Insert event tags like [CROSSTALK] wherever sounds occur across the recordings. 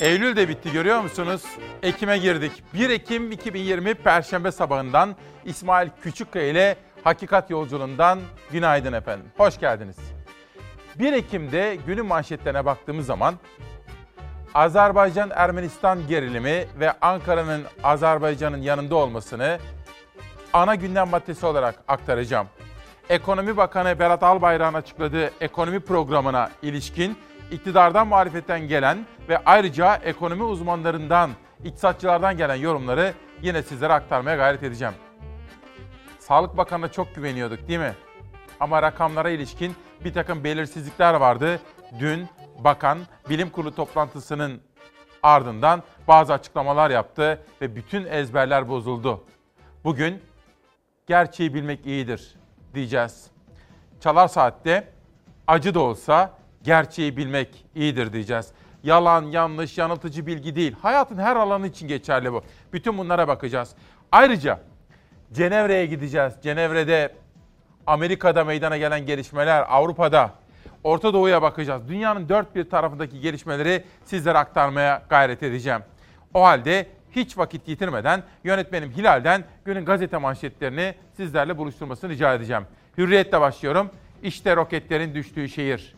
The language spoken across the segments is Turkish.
Eylül de bitti görüyor musunuz? Ekim'e girdik. 1 Ekim 2020 Perşembe sabahından İsmail Küçükkaya ile Hakikat Yolculuğundan günaydın efendim. Hoş geldiniz. 1 Ekim'de günün manşetlerine baktığımız zaman Azerbaycan-Ermenistan gerilimi ve Ankara'nın Azerbaycan'ın yanında olmasını ana gündem maddesi olarak aktaracağım. Ekonomi Bakanı Berat Albayrak'ın açıkladığı ekonomi programına ilişkin iktidardan muhalefetten gelen ve ayrıca ekonomi uzmanlarından, iktisatçılardan gelen yorumları yine sizlere aktarmaya gayret edeceğim. Sağlık Bakanı'na çok güveniyorduk değil mi? Ama rakamlara ilişkin bir takım belirsizlikler vardı. Dün bakan bilim kurulu toplantısının ardından bazı açıklamalar yaptı ve bütün ezberler bozuldu. Bugün gerçeği bilmek iyidir diyeceğiz. Çalar Saat'te acı da olsa gerçeği bilmek iyidir diyeceğiz. Yalan, yanlış, yanıltıcı bilgi değil. Hayatın her alanı için geçerli bu. Bütün bunlara bakacağız. Ayrıca Cenevre'ye gideceğiz. Cenevre'de Amerika'da meydana gelen gelişmeler, Avrupa'da, Orta Doğu'ya bakacağız. Dünyanın dört bir tarafındaki gelişmeleri sizlere aktarmaya gayret edeceğim. O halde hiç vakit yitirmeden yönetmenim Hilal'den günün gazete manşetlerini sizlerle buluşturmasını rica edeceğim. Hürriyetle başlıyorum. İşte roketlerin düştüğü şehir.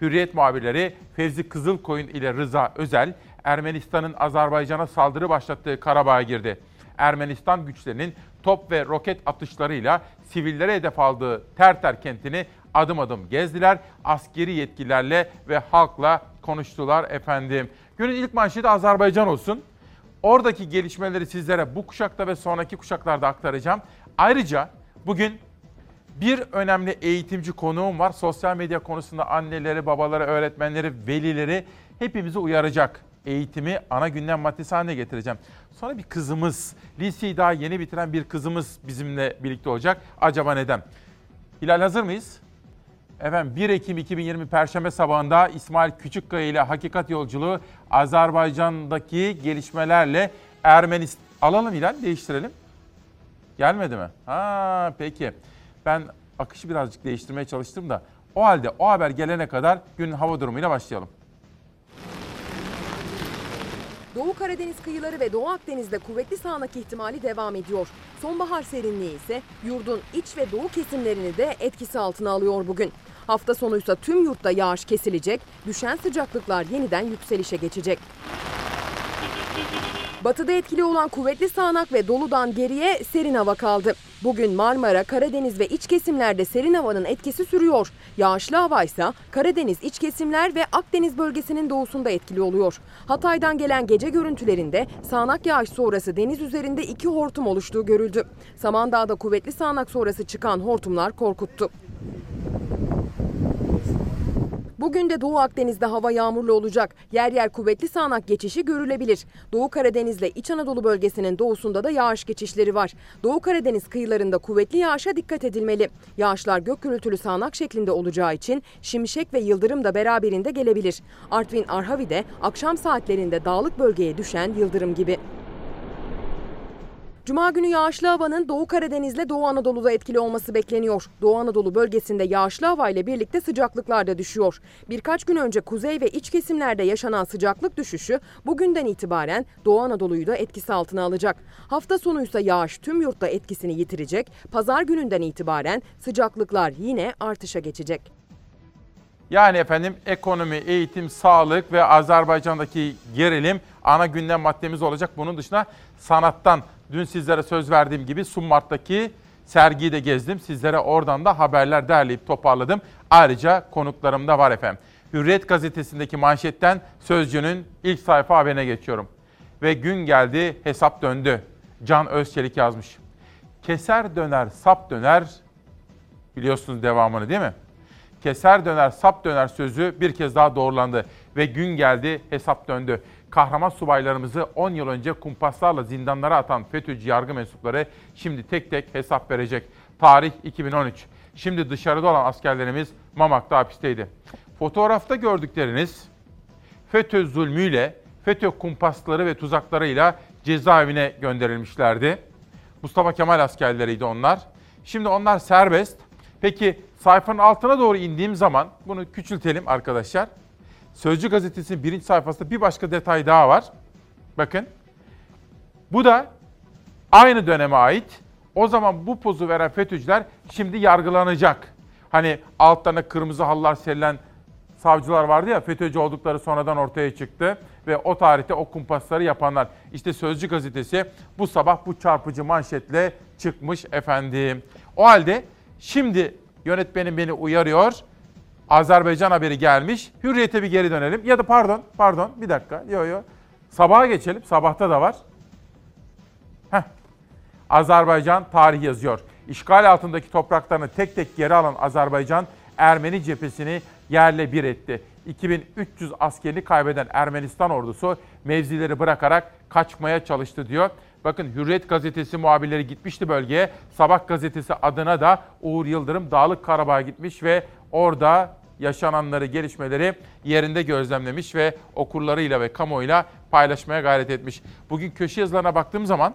Hürriyet muhabirleri Fevzi Kızılkoyun ile Rıza Özel, Ermenistan'ın Azerbaycan'a saldırı başlattığı Karabağ'a girdi. Ermenistan güçlerinin top ve roket atışlarıyla sivillere hedef aldığı Terter kentini adım adım gezdiler. Askeri yetkililerle ve halkla konuştular efendim. Günün ilk manşeti Azerbaycan olsun. Oradaki gelişmeleri sizlere bu kuşakta ve sonraki kuşaklarda aktaracağım. Ayrıca bugün bir önemli eğitimci konuğum var. Sosyal medya konusunda anneleri, babaları, öğretmenleri, velileri hepimizi uyaracak. Eğitimi ana gündem maddesi haline getireceğim. Sonra bir kızımız, liseyi daha yeni bitiren bir kızımız bizimle birlikte olacak. Acaba neden? Hilal hazır mıyız? Efendim 1 Ekim 2020 Perşembe sabahında İsmail Küçükkaya ile Hakikat Yolculuğu Azerbaycan'daki gelişmelerle Ermenistan... Alalım Hilal değiştirelim. Gelmedi mi? Ha peki. Ben akışı birazcık değiştirmeye çalıştım da o halde o haber gelene kadar günün hava durumuyla başlayalım. Doğu Karadeniz kıyıları ve Doğu Akdeniz'de kuvvetli sağanak ihtimali devam ediyor. Sonbahar serinliği ise yurdun iç ve doğu kesimlerini de etkisi altına alıyor bugün. Hafta sonuysa tüm yurtta yağış kesilecek, düşen sıcaklıklar yeniden yükselişe geçecek. Batıda etkili olan kuvvetli sağanak ve doludan geriye serin hava kaldı. Bugün Marmara, Karadeniz ve iç kesimlerde serin havanın etkisi sürüyor. Yağışlı hava ise Karadeniz iç kesimler ve Akdeniz bölgesinin doğusunda etkili oluyor. Hatay'dan gelen gece görüntülerinde sağanak yağış sonrası deniz üzerinde iki hortum oluştuğu görüldü. Samandağ'da kuvvetli sağanak sonrası çıkan hortumlar korkuttu. Bugün de Doğu Akdeniz'de hava yağmurlu olacak. Yer yer kuvvetli sağanak geçişi görülebilir. Doğu Karadeniz'le İç Anadolu bölgesinin doğusunda da yağış geçişleri var. Doğu Karadeniz kıyılarında kuvvetli yağışa dikkat edilmeli. Yağışlar gök gürültülü sağanak şeklinde olacağı için şimşek ve yıldırım da beraberinde gelebilir. Artvin Arhavi'de akşam saatlerinde dağlık bölgeye düşen yıldırım gibi. Cuma günü yağışlı havanın Doğu Karadeniz'le Doğu Anadolu'da etkili olması bekleniyor. Doğu Anadolu bölgesinde yağışlı hava ile birlikte sıcaklıklar da düşüyor. Birkaç gün önce kuzey ve iç kesimlerde yaşanan sıcaklık düşüşü bugünden itibaren Doğu Anadolu'yu da etkisi altına alacak. Hafta sonu ise yağış tüm yurtta etkisini yitirecek. Pazar gününden itibaren sıcaklıklar yine artışa geçecek. Yani efendim ekonomi, eğitim, sağlık ve Azerbaycan'daki gerilim ana gündem maddemiz olacak. Bunun dışında sanattan Dün sizlere söz verdiğim gibi Summart'taki sergiyi de gezdim. Sizlere oradan da haberler derleyip toparladım. Ayrıca konuklarım da var efendim. Hürriyet gazetesindeki manşetten Sözcü'nün ilk sayfa haberine geçiyorum. Ve gün geldi hesap döndü. Can Özçelik yazmış. Keser döner sap döner biliyorsunuz devamını değil mi? Keser döner sap döner sözü bir kez daha doğrulandı. Ve gün geldi hesap döndü kahraman subaylarımızı 10 yıl önce kumpaslarla zindanlara atan FETÖ'cü yargı mensupları şimdi tek tek hesap verecek. Tarih 2013. Şimdi dışarıda olan askerlerimiz Mamak'ta hapisteydi. Fotoğrafta gördükleriniz FETÖ zulmüyle, FETÖ kumpasları ve tuzaklarıyla cezaevine gönderilmişlerdi. Mustafa Kemal askerleriydi onlar. Şimdi onlar serbest. Peki sayfanın altına doğru indiğim zaman bunu küçültelim arkadaşlar. Sözcü gazetesinin birinci sayfasında bir başka detay daha var. Bakın. Bu da aynı döneme ait. O zaman bu pozu veren FETÖ'cüler şimdi yargılanacak. Hani altlarına kırmızı halılar serilen savcılar vardı ya FETÖ'cü oldukları sonradan ortaya çıktı ve o tarihte o kumpasları yapanlar. İşte Sözcü gazetesi bu sabah bu çarpıcı manşetle çıkmış efendim. O halde şimdi yönetmenim beni uyarıyor. Azerbaycan haberi gelmiş. Hürriyete bir geri dönelim. Ya da pardon, pardon bir dakika. Yo yo. Sabaha geçelim. Sabahta da var. Heh. Azerbaycan tarih yazıyor. İşgal altındaki topraklarını tek tek geri alan Azerbaycan Ermeni cephesini yerle bir etti. 2300 askerini kaybeden Ermenistan ordusu mevzileri bırakarak kaçmaya çalıştı diyor. Bakın Hürriyet gazetesi muhabirleri gitmişti bölgeye. Sabah gazetesi adına da Uğur Yıldırım Dağlık Karabağ'a gitmiş ve orada yaşananları, gelişmeleri yerinde gözlemlemiş ve okurlarıyla ve kamuoyuyla paylaşmaya gayret etmiş. Bugün köşe yazılarına baktığım zaman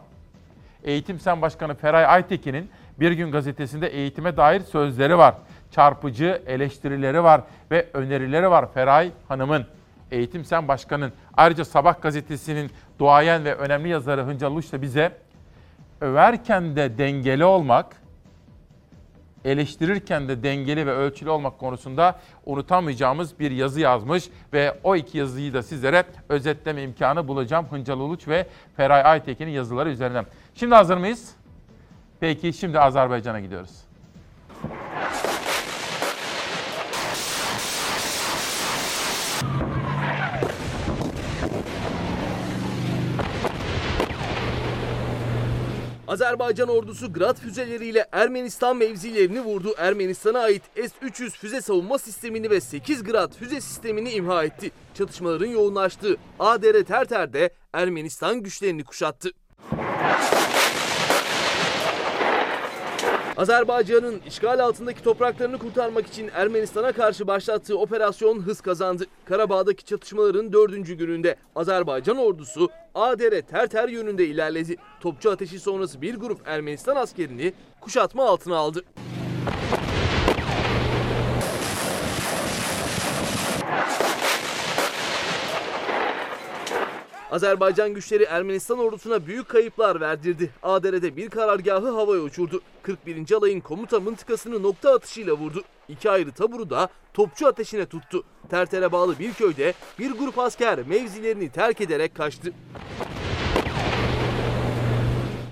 Eğitim Sen Başkanı Feray Aytekin'in Bir Gün gazetesinde eğitime dair sözleri var. Çarpıcı eleştirileri var ve önerileri var Feray Hanım'ın. Eğitim Sen Başkan'ın. Ayrıca Sabah gazetesinin duayen ve önemli yazarı Hıncal Uluç da bize överken de dengeli olmak, eleştirirken de dengeli ve ölçülü olmak konusunda unutamayacağımız bir yazı yazmış ve o iki yazıyı da sizlere özetleme imkanı bulacağım Hıncal Uluç ve Feray Aytekin'in yazıları üzerinden. Şimdi hazır mıyız? Peki şimdi Azerbaycan'a gidiyoruz. Azerbaycan ordusu Grad füzeleriyle Ermenistan mevzilerini vurdu. Ermenistan'a ait S-300 füze savunma sistemini ve 8 Grad füze sistemini imha etti. Çatışmaların yoğunlaştığı ADR Terter'de Ermenistan güçlerini kuşattı. Azerbaycan'ın işgal altındaki topraklarını kurtarmak için Ermenistan'a karşı başlattığı operasyon hız kazandı. Karabağ'daki çatışmaların dördüncü gününde Azerbaycan ordusu ADR Terter yönünde ilerledi. Topçu ateşi sonrası bir grup Ermenistan askerini kuşatma altına aldı. Azerbaycan güçleri Ermenistan ordusuna büyük kayıplar verdirdi. ADR'de bir karargahı havaya uçurdu. 41. alayın komuta mıntıkasını nokta atışıyla vurdu. İki ayrı taburu da topçu ateşine tuttu. Tertere bağlı bir köyde bir grup asker mevzilerini terk ederek kaçtı.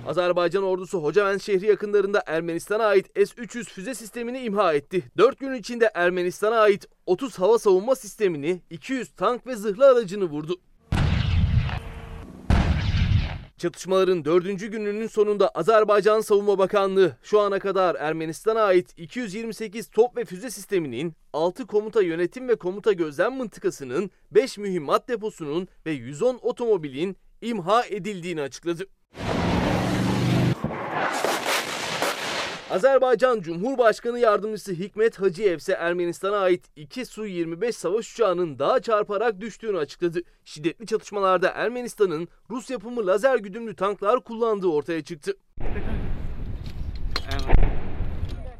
Azerbaycan ordusu Hocavent şehri yakınlarında Ermenistan'a ait S-300 füze sistemini imha etti. 4 gün içinde Ermenistan'a ait 30 hava savunma sistemini, 200 tank ve zırhlı aracını vurdu. Çatışmaların dördüncü gününün sonunda Azerbaycan Savunma Bakanlığı şu ana kadar Ermenistan'a ait 228 top ve füze sisteminin, 6 komuta yönetim ve komuta gözlem mıntıkasının, 5 mühimmat deposunun ve 110 otomobilin imha edildiğini açıkladı. Azerbaycan Cumhurbaşkanı Yardımcısı Hikmet Hacıyev ise Ermenistan'a ait 2 Su-25 savaş uçağının dağa çarparak düştüğünü açıkladı. Şiddetli çatışmalarda Ermenistan'ın Rus yapımı lazer güdümlü tanklar kullandığı ortaya çıktı.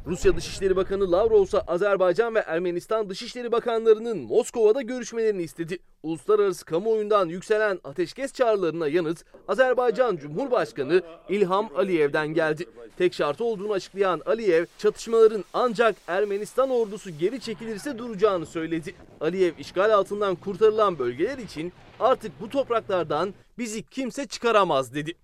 Rusya Dışişleri Bakanı Lavrov ise Azerbaycan ve Ermenistan Dışişleri Bakanlarının Moskova'da görüşmelerini istedi. Uluslararası kamuoyundan yükselen ateşkes çağrılarına yanıt Azerbaycan Cumhurbaşkanı İlham Aliyev'den geldi. Tek şartı olduğunu açıklayan Aliyev, çatışmaların ancak Ermenistan ordusu geri çekilirse duracağını söyledi. Aliyev işgal altından kurtarılan bölgeler için artık bu topraklardan bizi kimse çıkaramaz dedi.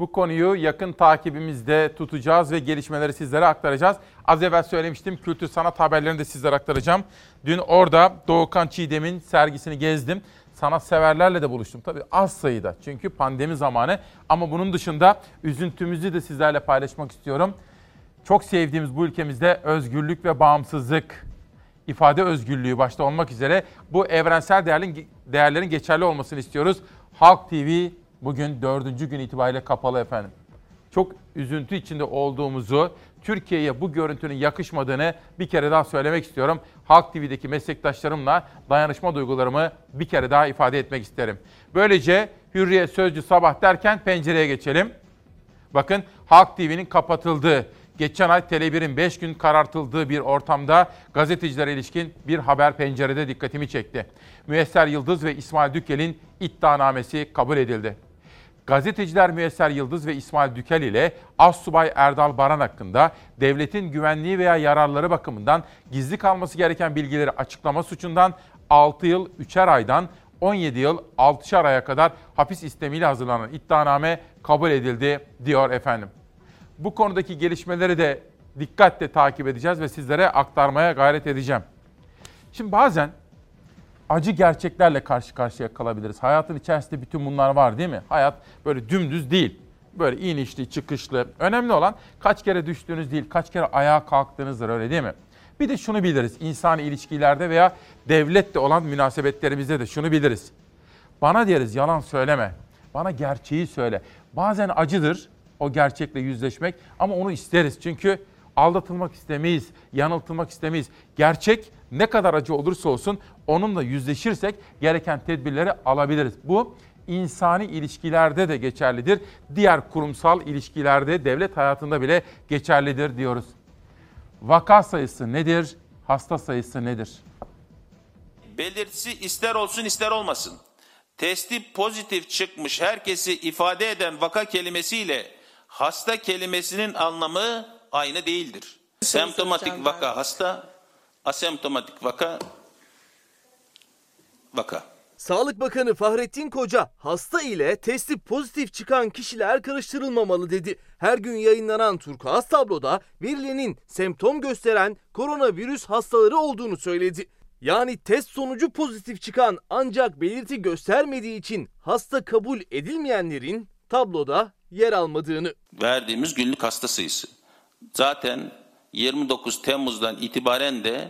Bu konuyu yakın takibimizde tutacağız ve gelişmeleri sizlere aktaracağız. Az evvel söylemiştim kültür sanat haberlerini de sizlere aktaracağım. Dün orada Doğukan Çiğdem'in sergisini gezdim. Sanat severlerle de buluştum. Tabii az sayıda çünkü pandemi zamanı ama bunun dışında üzüntümüzü de sizlerle paylaşmak istiyorum. Çok sevdiğimiz bu ülkemizde özgürlük ve bağımsızlık, ifade özgürlüğü başta olmak üzere bu evrensel değerlerin, değerlerin geçerli olmasını istiyoruz. Halk TV bugün dördüncü gün itibariyle kapalı efendim. Çok üzüntü içinde olduğumuzu, Türkiye'ye bu görüntünün yakışmadığını bir kere daha söylemek istiyorum. Halk TV'deki meslektaşlarımla dayanışma duygularımı bir kere daha ifade etmek isterim. Böylece Hürriyet Sözcü Sabah derken pencereye geçelim. Bakın Halk TV'nin kapatıldığı, Geçen ay Tele1'in 5 gün karartıldığı bir ortamda gazetecilere ilişkin bir haber pencerede dikkatimi çekti. Müesser Yıldız ve İsmail Dükel'in iddianamesi kabul edildi. Gazeteciler Müesser Yıldız ve İsmail Dükel ile Assubay Erdal Baran hakkında devletin güvenliği veya yararları bakımından gizli kalması gereken bilgileri açıklama suçundan 6 yıl 3'er aydan 17 yıl 6'şer aya kadar hapis istemiyle hazırlanan iddianame kabul edildi diyor efendim. Bu konudaki gelişmeleri de dikkatle takip edeceğiz ve sizlere aktarmaya gayret edeceğim. Şimdi bazen acı gerçeklerle karşı karşıya kalabiliriz. Hayatın içerisinde bütün bunlar var değil mi? Hayat böyle dümdüz değil. Böyle inişli, çıkışlı. Önemli olan kaç kere düştüğünüz değil, kaç kere ayağa kalktığınızdır öyle değil mi? Bir de şunu biliriz. İnsani ilişkilerde veya devletle olan münasebetlerimizde de şunu biliriz. Bana deriz yalan söyleme. Bana gerçeği söyle. Bazen acıdır o gerçekle yüzleşmek ama onu isteriz. Çünkü aldatılmak istemeyiz, yanıltılmak istemeyiz. Gerçek ne kadar acı olursa olsun onunla yüzleşirsek gereken tedbirleri alabiliriz. Bu insani ilişkilerde de geçerlidir. Diğer kurumsal ilişkilerde, devlet hayatında bile geçerlidir diyoruz. Vaka sayısı nedir? Hasta sayısı nedir? belirtisi ister olsun ister olmasın. Testi pozitif çıkmış herkesi ifade eden vaka kelimesiyle hasta kelimesinin anlamı aynı değildir. Semptomatik vaka hasta, asemptomatik vaka vaka. Sağlık Bakanı Fahrettin Koca hasta ile testi pozitif çıkan kişiler karıştırılmamalı dedi. Her gün yayınlanan turkuaz tabloda verilenin semptom gösteren koronavirüs hastaları olduğunu söyledi. Yani test sonucu pozitif çıkan ancak belirti göstermediği için hasta kabul edilmeyenlerin tabloda yer almadığını. Verdiğimiz günlük hasta sayısı. Zaten 29 Temmuz'dan itibaren de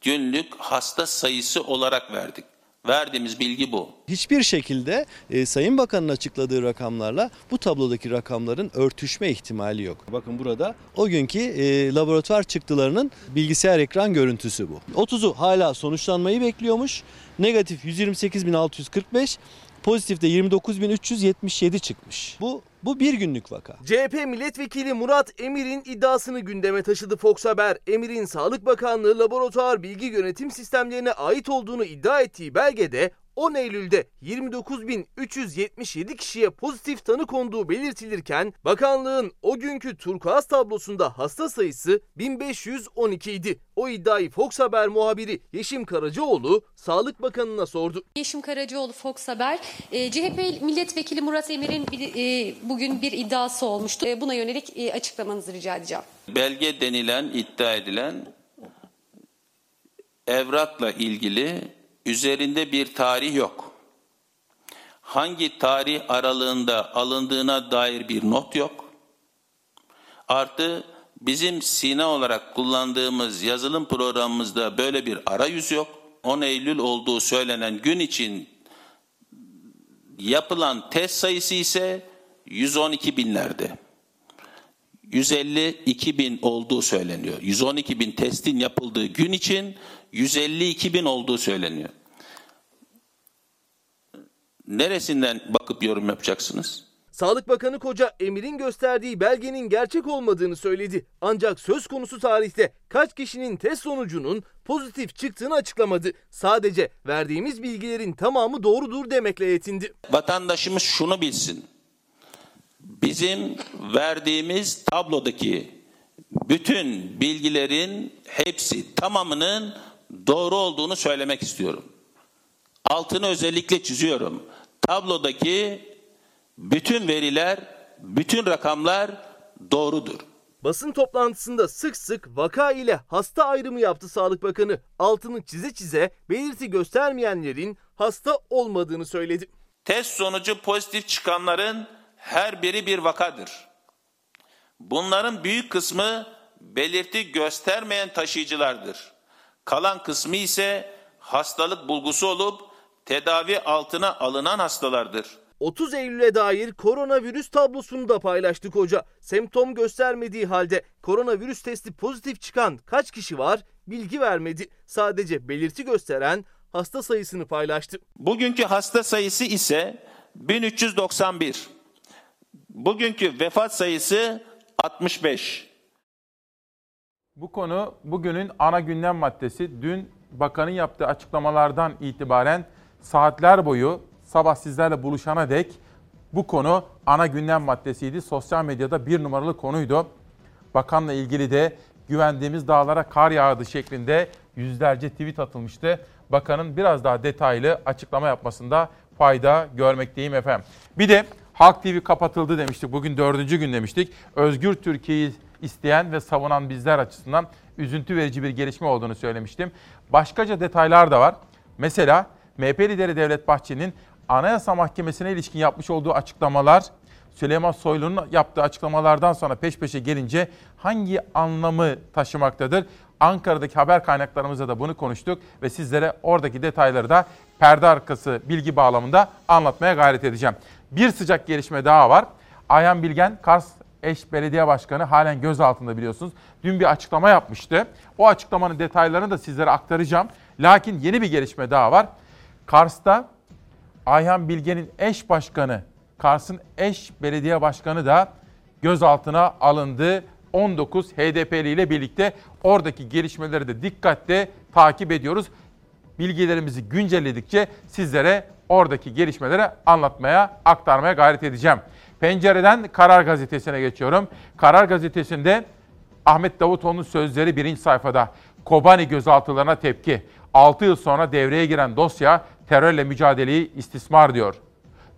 günlük hasta sayısı olarak verdik. Verdiğimiz bilgi bu. Hiçbir şekilde e, Sayın Bakan'ın açıkladığı rakamlarla bu tablodaki rakamların örtüşme ihtimali yok. Bakın burada o günkü e, laboratuvar çıktılarının bilgisayar ekran görüntüsü bu. 30'u hala sonuçlanmayı bekliyormuş. Negatif 128.645, pozitif de 29.377 çıkmış. Bu bu bir günlük vaka. CHP milletvekili Murat Emir'in iddiasını gündeme taşıdı Fox Haber. Emir'in Sağlık Bakanlığı laboratuvar bilgi yönetim sistemlerine ait olduğunu iddia ettiği belgede 10 Eylül'de 29.377 kişiye pozitif tanı konduğu belirtilirken bakanlığın o günkü turkuaz tablosunda hasta sayısı 1512 idi. O iddiayı Fox Haber muhabiri Yeşim Karacaoğlu Sağlık Bakanı'na sordu. Yeşim Karacaoğlu Fox Haber. E, CHP milletvekili Murat Emir'in bir, e, bugün bir iddiası olmuştu. E, buna yönelik e, açıklamanızı rica edeceğim. Belge denilen, iddia edilen evrakla ilgili üzerinde bir tarih yok. Hangi tarih aralığında alındığına dair bir not yok. Artı bizim Sina olarak kullandığımız yazılım programımızda böyle bir arayüz yok. 10 Eylül olduğu söylenen gün için yapılan test sayısı ise 112 binlerde. 152 bin olduğu söyleniyor. 112 bin testin yapıldığı gün için 152 bin olduğu söyleniyor. Neresinden bakıp yorum yapacaksınız? Sağlık Bakanı Koca Emir'in gösterdiği belgenin gerçek olmadığını söyledi. Ancak söz konusu tarihte kaç kişinin test sonucunun pozitif çıktığını açıklamadı. Sadece verdiğimiz bilgilerin tamamı doğrudur demekle yetindi. Vatandaşımız şunu bilsin. Bizim verdiğimiz tablodaki bütün bilgilerin hepsi tamamının doğru olduğunu söylemek istiyorum. Altını özellikle çiziyorum. Tablodaki bütün veriler, bütün rakamlar doğrudur. Basın toplantısında sık sık vaka ile hasta ayrımı yaptı Sağlık Bakanı. Altını çize çize belirti göstermeyenlerin hasta olmadığını söyledi. Test sonucu pozitif çıkanların her biri bir vakadır. Bunların büyük kısmı belirti göstermeyen taşıyıcılardır. Kalan kısmı ise hastalık bulgusu olup tedavi altına alınan hastalardır. 30 Eylül'e dair koronavirüs tablosunu da paylaştık hoca. Semptom göstermediği halde koronavirüs testi pozitif çıkan kaç kişi var bilgi vermedi. Sadece belirti gösteren hasta sayısını paylaştı. Bugünkü hasta sayısı ise 1391. Bugünkü vefat sayısı 65. Bu konu bugünün ana gündem maddesi. Dün bakanın yaptığı açıklamalardan itibaren saatler boyu sabah sizlerle buluşana dek bu konu ana gündem maddesiydi. Sosyal medyada bir numaralı konuydu. Bakanla ilgili de güvendiğimiz dağlara kar yağdı şeklinde yüzlerce tweet atılmıştı. Bakanın biraz daha detaylı açıklama yapmasında fayda görmekteyim efendim. Bir de Halk TV kapatıldı demiştik. Bugün dördüncü gün demiştik. Özgür Türkiye'yi isteyen ve savunan bizler açısından üzüntü verici bir gelişme olduğunu söylemiştim. Başkaca detaylar da var. Mesela MHP lideri Devlet Bahçeli'nin Anayasa Mahkemesi'ne ilişkin yapmış olduğu açıklamalar Süleyman Soylu'nun yaptığı açıklamalardan sonra peş peşe gelince hangi anlamı taşımaktadır? Ankara'daki haber kaynaklarımızda da bunu konuştuk ve sizlere oradaki detayları da perde arkası bilgi bağlamında anlatmaya gayret edeceğim. Bir sıcak gelişme daha var. Ayhan Bilgen, Kars eş belediye başkanı halen gözaltında biliyorsunuz. Dün bir açıklama yapmıştı. O açıklamanın detaylarını da sizlere aktaracağım. Lakin yeni bir gelişme daha var. Kars'ta Ayhan Bilgen'in eş başkanı, Kars'ın eş belediye başkanı da gözaltına alındı. 19 HDP'li ile birlikte oradaki gelişmeleri de dikkatle takip ediyoruz. Bilgilerimizi güncelledikçe sizlere oradaki gelişmeleri anlatmaya, aktarmaya gayret edeceğim. Pencereden Karar Gazetesi'ne geçiyorum. Karar Gazetesi'nde Ahmet Davutoğlu'nun sözleri birinci sayfada. Kobani gözaltılarına tepki. 6 yıl sonra devreye giren dosya terörle mücadeleyi istismar diyor.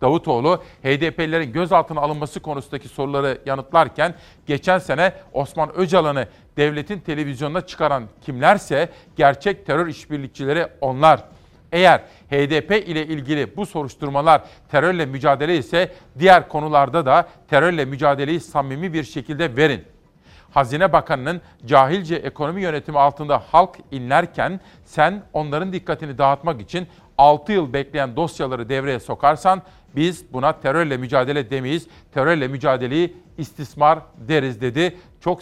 Davutoğlu HDP'lilerin gözaltına alınması konusundaki soruları yanıtlarken geçen sene Osman Öcalan'ı devletin televizyonuna çıkaran kimlerse gerçek terör işbirlikçileri onlar. Eğer HDP ile ilgili bu soruşturmalar terörle mücadele ise diğer konularda da terörle mücadeleyi samimi bir şekilde verin. Hazine Bakanı'nın cahilce ekonomi yönetimi altında halk inlerken sen onların dikkatini dağıtmak için 6 yıl bekleyen dosyaları devreye sokarsan biz buna terörle mücadele demeyiz. Terörle mücadeleyi istismar deriz dedi. Çok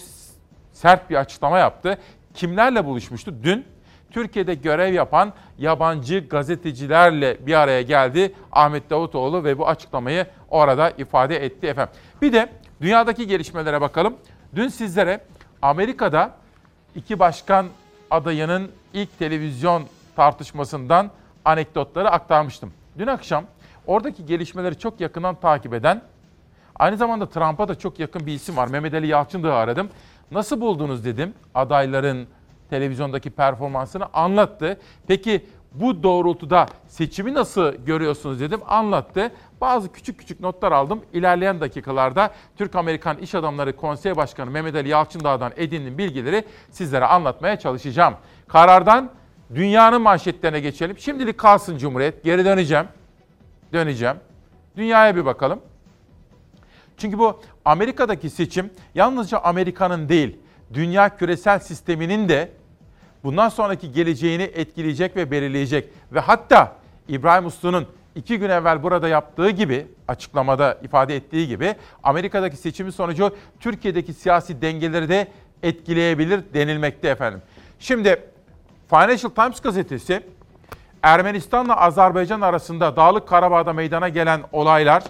sert bir açıklama yaptı. Kimlerle buluşmuştu? Dün Türkiye'de görev yapan yabancı gazetecilerle bir araya geldi Ahmet Davutoğlu ve bu açıklamayı orada ifade etti efendim. Bir de dünyadaki gelişmelere bakalım. Dün sizlere Amerika'da iki başkan adayının ilk televizyon tartışmasından anekdotları aktarmıştım. Dün akşam oradaki gelişmeleri çok yakından takip eden, aynı zamanda Trump'a da çok yakın bir isim var. Mehmet Ali Yalçın'ı aradım. Nasıl buldunuz dedim adayların televizyondaki performansını anlattı. Peki bu doğrultuda seçimi nasıl görüyorsunuz dedim anlattı. Bazı küçük küçük notlar aldım. İlerleyen dakikalarda Türk-Amerikan İş Adamları Konsey Başkanı Mehmet Ali Yalçındağ'dan edindiğim bilgileri sizlere anlatmaya çalışacağım. Karardan dünyanın manşetlerine geçelim. Şimdilik kalsın Cumhuriyet. Geri döneceğim. Döneceğim. Dünyaya bir bakalım. Çünkü bu Amerika'daki seçim yalnızca Amerika'nın değil, dünya küresel sisteminin de bundan sonraki geleceğini etkileyecek ve belirleyecek. Ve hatta İbrahim Uslu'nun iki gün evvel burada yaptığı gibi, açıklamada ifade ettiği gibi Amerika'daki seçimin sonucu Türkiye'deki siyasi dengeleri de etkileyebilir denilmekte efendim. Şimdi Financial Times gazetesi Ermenistan'la Azerbaycan arasında Dağlık Karabağ'da meydana gelen olaylar,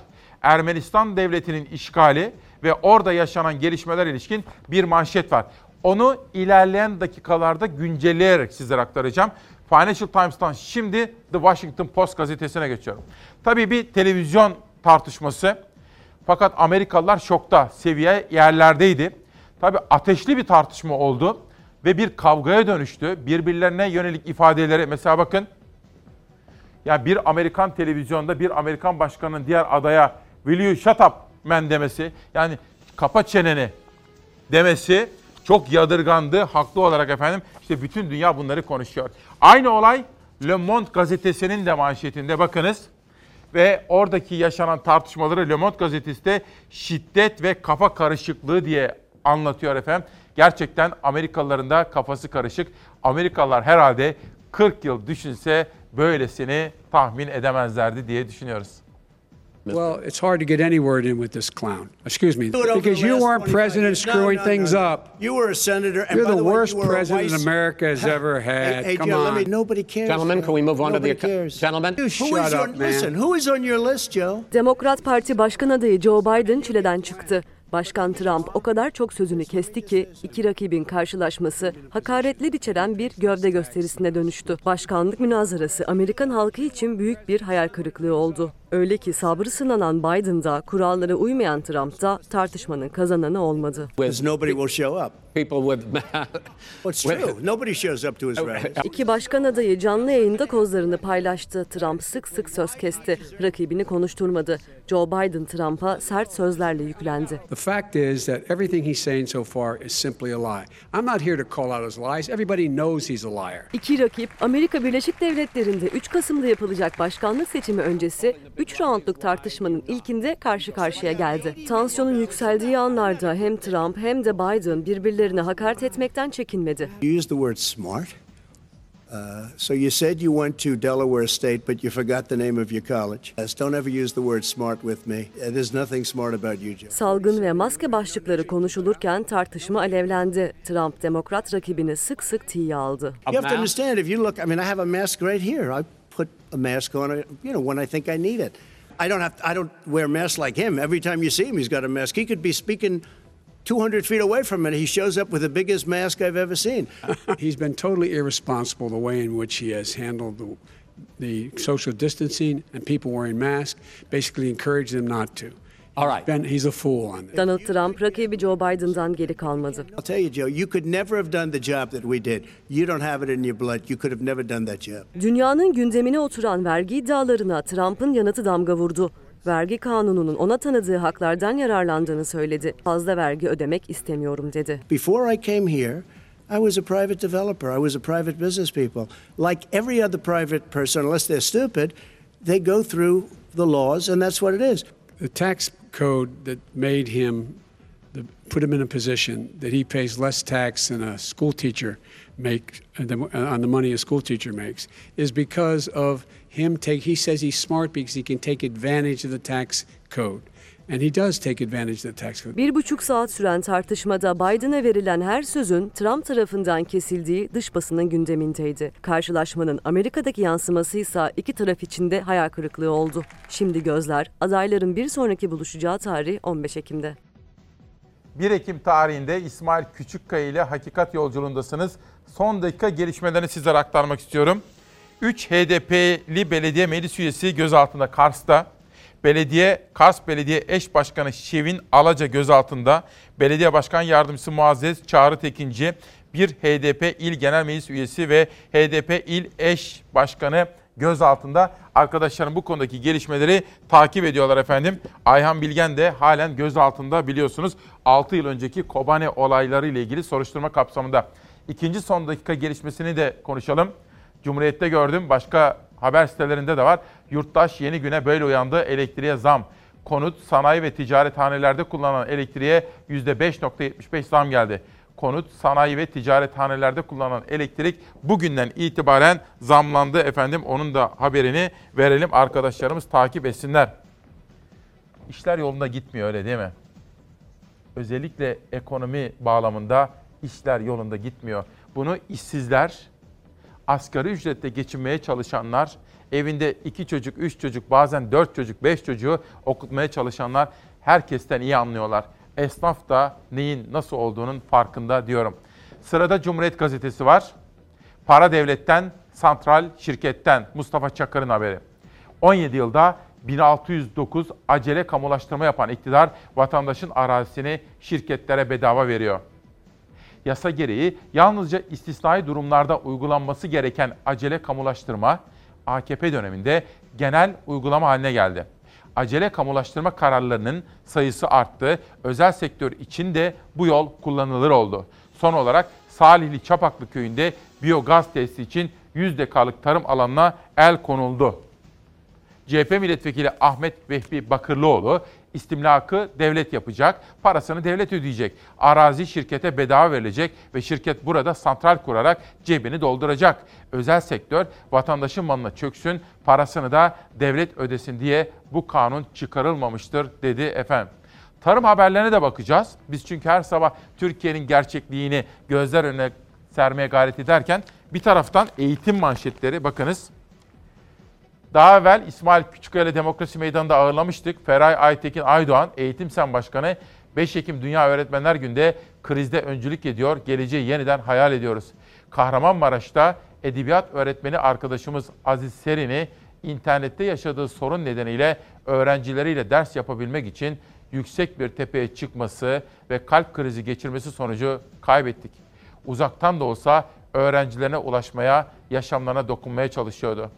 Ermenistan devletinin işgali ve orada yaşanan gelişmeler ilişkin bir manşet var. Onu ilerleyen dakikalarda güncelleyerek sizlere aktaracağım. Financial Times'tan şimdi The Washington Post gazetesine geçiyorum. Tabii bir televizyon tartışması. Fakat Amerikalılar şokta, seviye yerlerdeydi. Tabii ateşli bir tartışma oldu ve bir kavgaya dönüştü. Birbirlerine yönelik ifadeleri mesela bakın. Ya bir Amerikan televizyonda bir Amerikan başkanının diğer adaya will you shut up man demesi yani kapa çeneni demesi çok yadırgandı haklı olarak efendim. İşte bütün dünya bunları konuşuyor. Aynı olay Le Monde gazetesinin de manşetinde bakınız. Ve oradaki yaşanan tartışmaları Le Monde gazetesi de şiddet ve kafa karışıklığı diye anlatıyor efendim. Gerçekten Amerikalıların da kafası karışık. Amerikalılar herhalde 40 yıl düşünse böylesini tahmin edemezlerdi diye düşünüyoruz. Well, it's hard to get any word in with this clown. Excuse me. Because the you weren't 25 president years. No, screwing no, things no. up. You were a senator. And You're by the way, worst you president vice- America has ever had. Hey, hey, Come Joe, on. me, nobody cares. Gentlemen, Joe. can we move on to Nobody the cares. gentlemen? Shut who is up, on, man. Listen, who is on your list, Joe? Demokrat Parti Başkan adayı Joe Biden çileden çıktı. Başkan Trump o kadar çok sözünü kesti ki iki rakibin karşılaşması hakaretler içeren bir gövde gösterisine dönüştü. Başkanlık münazarası Amerikan halkı için büyük bir hayal kırıklığı oldu. Öyle ki sabrı sınanan Biden'da kurallara uymayan Trump'ta tartışmanın kazananı olmadı. [LAUGHS] İki başkan adayı canlı yayında kozlarını paylaştı. Trump sık sık söz kesti. Rakibini konuşturmadı. Joe Biden Trump'a sert sözlerle yüklendi. The fact is that everything he's saying so far is simply a lie. I'm not here to call out his lies. Everybody knows he's a liar. İki rakip Amerika Birleşik Devletleri'nde 3 Kasım'da yapılacak başkanlık seçimi öncesi 3 roundluk tartışmanın ilkinde karşı karşıya geldi. Tansiyonun yükseldiği anlarda hem Trump hem de Biden birbirlerine hakaret etmekten çekinmedi. Used the word smart. Uh, so you said you went to Delaware State, but you forgot the name of your college. Don't ever use the word smart with me. Uh, There's nothing smart about you, Joe. Salgın ve maske başlıkları konuşulurken tartışma alevlendi. Trump demokrat rakibini sık sık tiye aldı. You have to understand if you look, I mean, I have a mask right here. I put a mask on, you know, when I think I need it. I don't have, I don't wear masks like him. Every time you see him, he's got a mask. He could be speaking 200 feet away from it. He shows up with the biggest mask I've ever seen. [LAUGHS] He's been totally irresponsible the way in which he has handled the, the social distancing and people wearing masks, basically encouraged them not to. Ben, he's a fool on this. Donald Trump rakibi Joe Biden'dan geri kalmadı. I'll tell you, Joe, you could never have done the job that we did. You don't have it in your blood. You could have never done that job. Dünyanın gündemine oturan vergi iddialarına Trump'ın yanıtı damga vurdu. Vergi kanununun ona tanıdığı haklardan yararlandığını söyledi. Fazla vergi ödemek istemiyorum dedi. Before I came here, I was a private developer. I was a private business people. Like every other private person, unless they're stupid, they go through the laws, and that's what it is. The tax code that made him, the, put him in a position that he pays less tax than a school teacher make uh, uh, on the money a school teacher makes is because of him take. He says he's smart because he can take advantage of the tax code, and he does take advantage of the tax code. Bir buçuk saat süren tartışmada Biden'a verilen her sözün Trump tarafından kesildiği dış basının gündemindeydi. Karşılaşmanın Amerika'daki yansıması ise iki taraf için de hayal kırıklığı oldu. Şimdi gözler adayların bir sonraki buluşacağı tarih 15 Ekim'de. 1 Ekim tarihinde İsmail Küçükkaya ile Hakikat Yolculuğundasınız. Son dakika gelişmelerini sizlere aktarmak istiyorum. 3 HDP'li belediye meclis üyesi gözaltında Kars'ta. Belediye, Kars Belediye Eş Başkanı Şevin Alaca gözaltında. Belediye Başkan Yardımcısı Muazzez Çağrı Tekinci, bir HDP İl Genel Meclis Üyesi ve HDP İl Eş Başkanı gözaltında. Arkadaşlarım bu konudaki gelişmeleri takip ediyorlar efendim. Ayhan Bilgen de halen gözaltında biliyorsunuz. 6 yıl önceki Kobane olayları ile ilgili soruşturma kapsamında. İkinci son dakika gelişmesini de konuşalım. Cumhuriyet'te gördüm. Başka haber sitelerinde de var. Yurttaş yeni güne böyle uyandı. Elektriğe zam. Konut, sanayi ve ticarethanelerde kullanılan elektriğe %5.75 zam geldi. Konut, sanayi ve ticarethanelerde kullanılan elektrik bugünden itibaren zamlandı efendim. Onun da haberini verelim. Arkadaşlarımız takip etsinler. İşler yolunda gitmiyor öyle değil mi? Özellikle ekonomi bağlamında işler yolunda gitmiyor. Bunu işsizler, asgari ücretle geçinmeye çalışanlar, evinde iki çocuk, üç çocuk, bazen dört çocuk, beş çocuğu okutmaya çalışanlar herkesten iyi anlıyorlar. Esnaf da neyin nasıl olduğunun farkında diyorum. Sırada Cumhuriyet Gazetesi var. Para devletten, santral şirketten Mustafa Çakır'ın haberi. 17 yılda 1609 acele kamulaştırma yapan iktidar vatandaşın arazisini şirketlere bedava veriyor yasa gereği yalnızca istisnai durumlarda uygulanması gereken acele kamulaştırma AKP döneminde genel uygulama haline geldi. Acele kamulaştırma kararlarının sayısı arttı. Özel sektör için de bu yol kullanılır oldu. Son olarak Salihli Çapaklı köyünde biyogaz tesisi için 100 dekalık tarım alanına el konuldu. CHP milletvekili Ahmet Vehbi Bakırlıoğlu istimlakı devlet yapacak, parasını devlet ödeyecek. Arazi şirkete bedava verilecek ve şirket burada santral kurarak cebini dolduracak. Özel sektör vatandaşın malına çöksün, parasını da devlet ödesin diye bu kanun çıkarılmamıştır dedi efendim. Tarım haberlerine de bakacağız. Biz çünkü her sabah Türkiye'nin gerçekliğini gözler önüne sermeye gayret ederken bir taraftan eğitim manşetleri bakınız. Daha evvel İsmail Küçükkaya ile Demokrasi Meydanı'nda ağırlamıştık. Feray Aytekin Aydoğan, Eğitim Sen Başkanı, 5 Ekim Dünya Öğretmenler Günü'nde krizde öncülük ediyor, geleceği yeniden hayal ediyoruz. Kahramanmaraş'ta edebiyat öğretmeni arkadaşımız Aziz Serin'i internette yaşadığı sorun nedeniyle öğrencileriyle ders yapabilmek için yüksek bir tepeye çıkması ve kalp krizi geçirmesi sonucu kaybettik. Uzaktan da olsa öğrencilerine ulaşmaya, yaşamlarına dokunmaya çalışıyordu.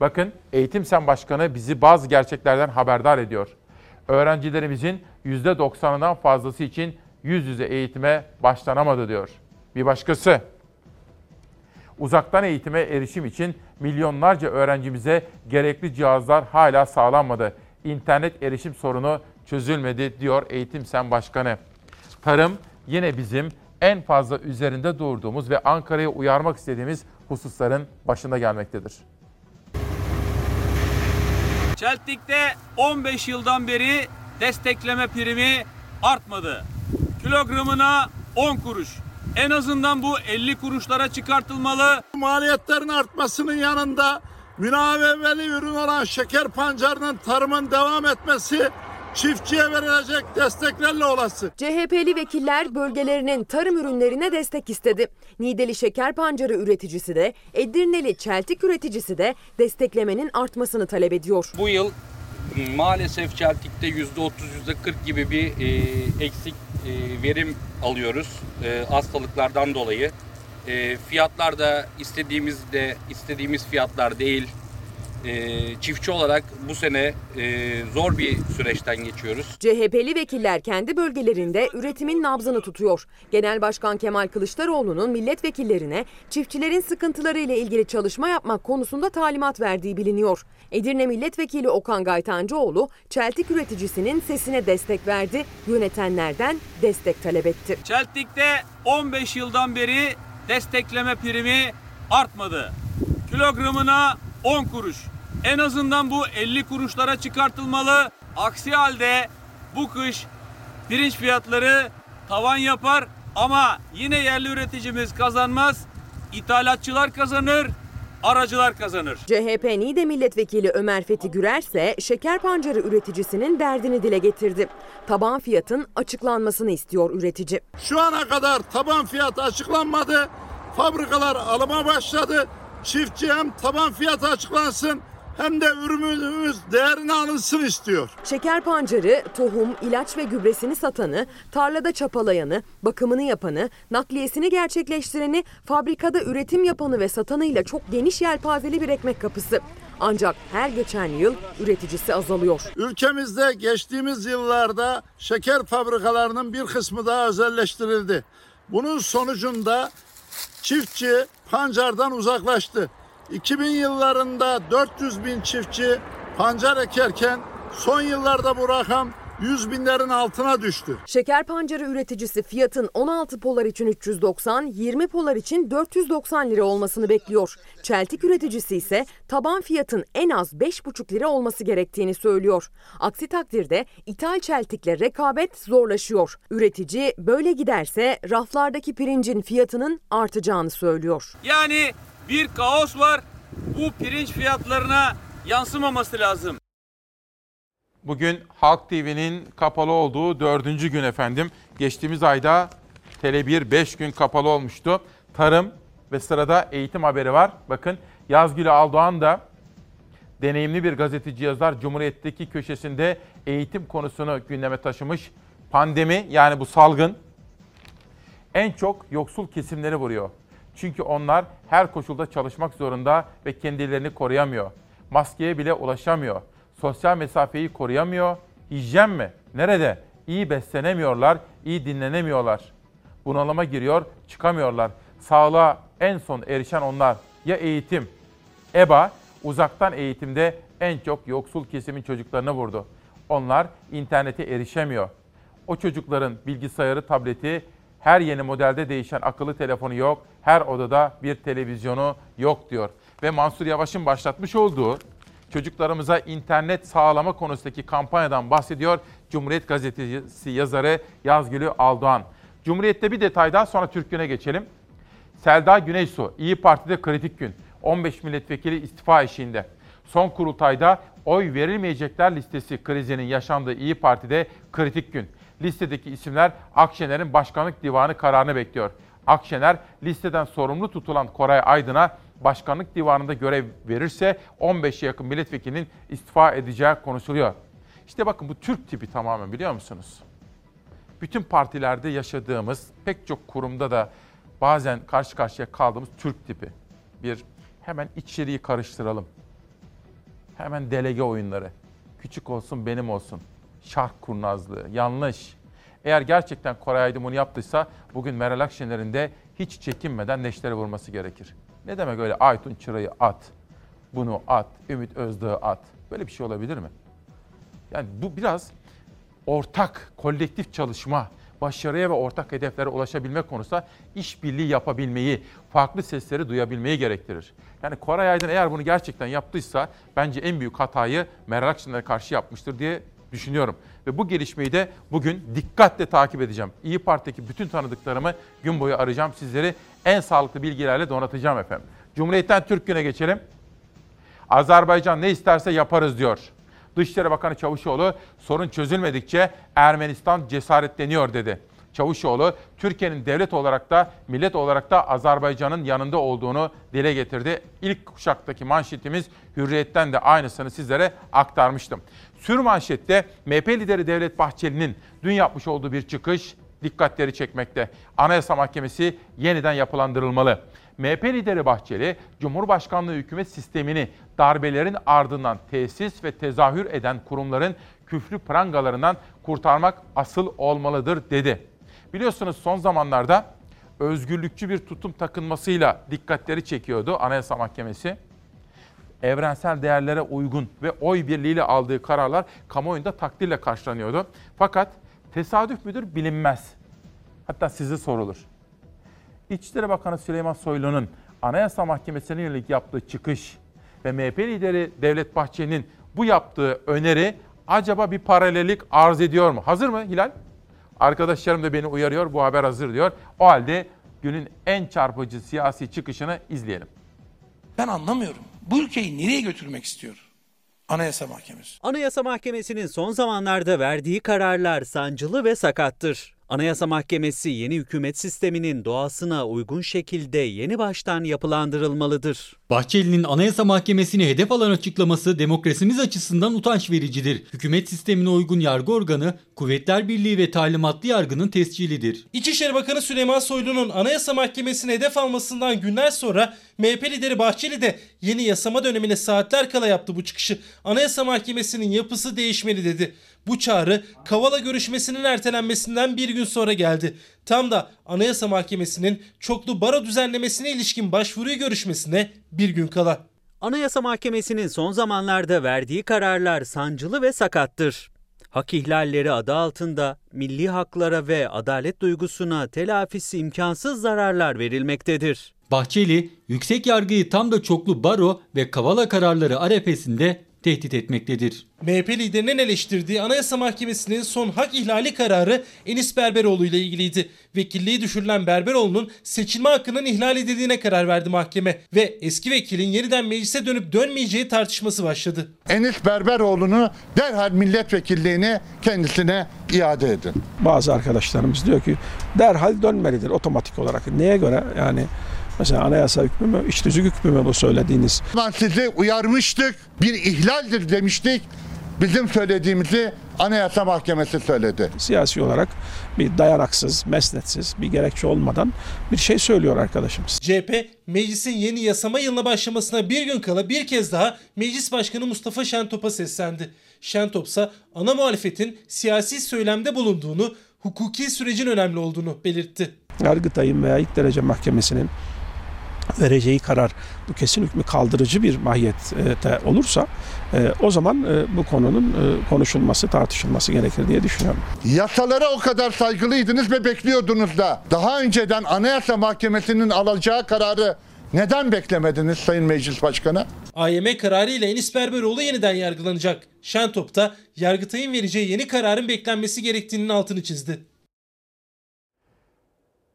Bakın Eğitim Sen Başkanı bizi bazı gerçeklerden haberdar ediyor. Öğrencilerimizin %90'ından fazlası için yüz yüze eğitime başlanamadı diyor. Bir başkası uzaktan eğitime erişim için milyonlarca öğrencimize gerekli cihazlar hala sağlanmadı. İnternet erişim sorunu çözülmedi diyor Eğitim Sen Başkanı. Tarım yine bizim en fazla üzerinde durduğumuz ve Ankara'ya uyarmak istediğimiz hususların başında gelmektedir. Çeltik'te 15 yıldan beri destekleme primi artmadı. Kilogramına 10 kuruş. En azından bu 50 kuruşlara çıkartılmalı. Maliyetlerin artmasının yanında münaveveli ürün olan şeker pancarının tarımın devam etmesi çiftçiye verilecek desteklerle olası. CHP'li vekiller bölgelerinin tarım ürünlerine destek istedi. Nideli şeker pancarı üreticisi de, Edirneli çeltik üreticisi de desteklemenin artmasını talep ediyor. Bu yıl maalesef çeltikte %30, %40 gibi bir e, eksik e, verim alıyoruz e, hastalıklardan dolayı. E, fiyatlar da istediğimiz de istediğimiz fiyatlar değil. E, çiftçi olarak bu sene e, zor bir süreçten geçiyoruz. CHP'li vekiller kendi bölgelerinde üretimin nabzını tutuyor. Genel Başkan Kemal Kılıçdaroğlu'nun milletvekillerine çiftçilerin sıkıntıları ile ilgili çalışma yapmak konusunda talimat verdiği biliniyor. Edirne Milletvekili Okan Gaytancıoğlu, çeltik üreticisinin sesine destek verdi, yönetenlerden destek talep etti. Çeltik'te 15 yıldan beri destekleme primi artmadı. Kilogramına 10 kuruş. En azından bu 50 kuruşlara çıkartılmalı. Aksi halde bu kış pirinç fiyatları tavan yapar ama yine yerli üreticimiz kazanmaz. İthalatçılar kazanır, aracılar kazanır. CHP Niğde Milletvekili Ömer Fethi Gürer ise şeker pancarı üreticisinin derdini dile getirdi. Taban fiyatın açıklanmasını istiyor üretici. Şu ana kadar taban fiyatı açıklanmadı. Fabrikalar alıma başladı. Çiftçi hem taban fiyatı açıklansın hem de ürünümüz değerini alınsın istiyor. Şeker pancarı, tohum, ilaç ve gübresini satanı, tarlada çapalayanı, bakımını yapanı, nakliyesini gerçekleştireni, fabrikada üretim yapanı ve satanıyla çok geniş yelpazeli bir ekmek kapısı. Ancak her geçen yıl üreticisi azalıyor. Ülkemizde geçtiğimiz yıllarda şeker fabrikalarının bir kısmı daha özelleştirildi. Bunun sonucunda çiftçi pancardan uzaklaştı. 2000 yıllarında 400 bin çiftçi pancar ekerken son yıllarda bu rakam 100 binlerin altına düştü. Şeker pancarı üreticisi fiyatın 16 polar için 390, 20 polar için 490 lira olmasını bekliyor. Çeltik üreticisi ise taban fiyatın en az 5,5 lira olması gerektiğini söylüyor. Aksi takdirde ithal çeltikle rekabet zorlaşıyor. Üretici böyle giderse raflardaki pirincin fiyatının artacağını söylüyor. Yani bir kaos var. Bu pirinç fiyatlarına yansımaması lazım. Bugün Halk TV'nin kapalı olduğu dördüncü gün efendim. Geçtiğimiz ayda Tele1 5 gün kapalı olmuştu. Tarım ve sırada eğitim haberi var. Bakın Yazgül Aldoğan da deneyimli bir gazeteci yazar Cumhuriyet'teki köşesinde eğitim konusunu gündeme taşımış. Pandemi yani bu salgın en çok yoksul kesimleri vuruyor. Çünkü onlar her koşulda çalışmak zorunda ve kendilerini koruyamıyor. Maskeye bile ulaşamıyor. Sosyal mesafeyi koruyamıyor. Hijyen mi? Nerede? İyi beslenemiyorlar, iyi dinlenemiyorlar. Bunalıma giriyor, çıkamıyorlar. Sağlığa en son erişen onlar. Ya eğitim? EBA uzaktan eğitimde en çok yoksul kesimin çocuklarını vurdu. Onlar internete erişemiyor. O çocukların bilgisayarı, tableti, her yeni modelde değişen akıllı telefonu yok, her odada bir televizyonu yok diyor. Ve Mansur Yavaş'ın başlatmış olduğu çocuklarımıza internet sağlama konusundaki kampanyadan bahsediyor Cumhuriyet Gazetesi yazarı Yazgülü Aldoğan. Cumhuriyet'te bir detay daha sonra Türk Günü'ne geçelim. Selda Güneysu, İyi Parti'de kritik gün. 15 milletvekili istifa eşiğinde. Son kurultayda oy verilmeyecekler listesi krizinin yaşandığı İyi Parti'de kritik gün. Listedeki isimler Akşener'in başkanlık divanı kararını bekliyor. Akşener listeden sorumlu tutulan Koray Aydın'a başkanlık divanında görev verirse 15'e yakın milletvekilinin istifa edeceği konuşuluyor. İşte bakın bu Türk tipi tamamen biliyor musunuz? Bütün partilerde yaşadığımız pek çok kurumda da bazen karşı karşıya kaldığımız Türk tipi. Bir hemen içeriği karıştıralım. Hemen delege oyunları. Küçük olsun benim olsun. Şark kurnazlığı. Yanlış. Eğer gerçekten Koray Aydın bunu yaptıysa bugün Meral Akşener'in de hiç çekinmeden neştere vurması gerekir. Ne demek öyle Aytun Çıra'yı at, bunu at, Ümit Özdağ'ı at. Böyle bir şey olabilir mi? Yani bu biraz ortak, kolektif çalışma, başarıya ve ortak hedeflere ulaşabilme konusunda işbirliği yapabilmeyi, farklı sesleri duyabilmeyi gerektirir. Yani Koray Aydın eğer bunu gerçekten yaptıysa bence en büyük hatayı Meral Akşener'e karşı yapmıştır diye düşünüyorum. Ve bu gelişmeyi de bugün dikkatle takip edeceğim. İyi Parti'deki bütün tanıdıklarımı gün boyu arayacağım. Sizleri en sağlıklı bilgilerle donatacağım efendim. Cumhuriyet'ten Türk Günü'ne geçelim. Azerbaycan ne isterse yaparız diyor. Dışişleri Bakanı Çavuşoğlu sorun çözülmedikçe Ermenistan cesaretleniyor dedi. Çavuşoğlu Türkiye'nin devlet olarak da millet olarak da Azerbaycan'ın yanında olduğunu dile getirdi. İlk kuşaktaki manşetimiz Hürriyet'ten de aynısını sizlere aktarmıştım. Sür manşette MHP lideri Devlet Bahçeli'nin dün yapmış olduğu bir çıkış dikkatleri çekmekte. Anayasa Mahkemesi yeniden yapılandırılmalı. MHP lideri Bahçeli, Cumhurbaşkanlığı hükümet sistemini darbelerin ardından tesis ve tezahür eden kurumların küflü prangalarından kurtarmak asıl olmalıdır dedi. Biliyorsunuz son zamanlarda özgürlükçü bir tutum takınmasıyla dikkatleri çekiyordu Anayasa Mahkemesi. Evrensel değerlere uygun ve oy birliğiyle aldığı kararlar kamuoyunda takdirle karşılanıyordu. Fakat tesadüf müdür bilinmez. Hatta size sorulur. İçişleri Bakanı Süleyman Soylu'nun Anayasa Mahkemesi'ne yönelik yaptığı çıkış ve MHP lideri Devlet Bahçeli'nin bu yaptığı öneri acaba bir paralellik arz ediyor mu? Hazır mı Hilal? Arkadaşlarım da beni uyarıyor. Bu haber hazır diyor. O halde günün en çarpıcı siyasi çıkışını izleyelim. Ben anlamıyorum. Bu ülkeyi nereye götürmek istiyor? Anayasa Mahkemesi. Anayasa Mahkemesi'nin son zamanlarda verdiği kararlar sancılı ve sakattır. Anayasa Mahkemesi yeni hükümet sisteminin doğasına uygun şekilde yeni baştan yapılandırılmalıdır. Bahçeli'nin Anayasa Mahkemesi'ni hedef alan açıklaması demokrasimiz açısından utanç vericidir. Hükümet sistemine uygun yargı organı, Kuvvetler Birliği ve talimatlı yargının tescilidir. İçişleri Bakanı Süleyman Soylu'nun Anayasa Mahkemesi'ni hedef almasından günler sonra MHP lideri Bahçeli de yeni yasama dönemine saatler kala yaptı bu çıkışı. Anayasa Mahkemesi'nin yapısı değişmeli dedi. Bu çağrı Kavala görüşmesinin ertelenmesinden bir gün sonra geldi. Tam da Anayasa Mahkemesi'nin çoklu baro düzenlemesine ilişkin başvuruyu görüşmesine bir gün kala. Anayasa Mahkemesi'nin son zamanlarda verdiği kararlar sancılı ve sakattır. Hak ihlalleri adı altında milli haklara ve adalet duygusuna telafisi imkansız zararlar verilmektedir. Bahçeli, yüksek yargıyı tam da çoklu baro ve kavala kararları arefesinde tehdit etmektedir. MHP liderinin eleştirdiği Anayasa Mahkemesi'nin son hak ihlali kararı Enis Berberoğlu ile ilgiliydi. Vekilliği düşürülen Berberoğlu'nun seçilme hakkının ihlal edildiğine karar verdi mahkeme ve eski vekilin yeniden meclise dönüp dönmeyeceği tartışması başladı. Enis Berberoğlu'nu derhal milletvekilliğini kendisine iade edin. Bazı arkadaşlarımız diyor ki derhal dönmelidir otomatik olarak. Neye göre yani Mesela anayasa hükmü mü, iç tüzük hükmü mü bu söylediğiniz? Ben sizi uyarmıştık, bir ihlaldir demiştik. Bizim söylediğimizi Anayasa Mahkemesi söyledi. Siyasi olarak bir dayanaksız, mesnetsiz, bir gerekçe olmadan bir şey söylüyor arkadaşımız. CHP, meclisin yeni yasama yılına başlamasına bir gün kala bir kez daha Meclis Başkanı Mustafa Şentop'a seslendi. Şentop ise ana muhalefetin siyasi söylemde bulunduğunu, hukuki sürecin önemli olduğunu belirtti. Yargıtay'ın veya ilk derece mahkemesinin vereceği karar bu kesin hükmü kaldırıcı bir mahiyette olursa e, o zaman e, bu konunun e, konuşulması, tartışılması gerekir diye düşünüyorum. Yasalara o kadar saygılıydınız ve bekliyordunuz da daha önceden Anayasa Mahkemesi'nin alacağı kararı neden beklemediniz Sayın Meclis Başkanı? AYM kararı ile Enis Berberoğlu yeniden yargılanacak. Şentop da Yargıtay'ın vereceği yeni kararın beklenmesi gerektiğinin altını çizdi.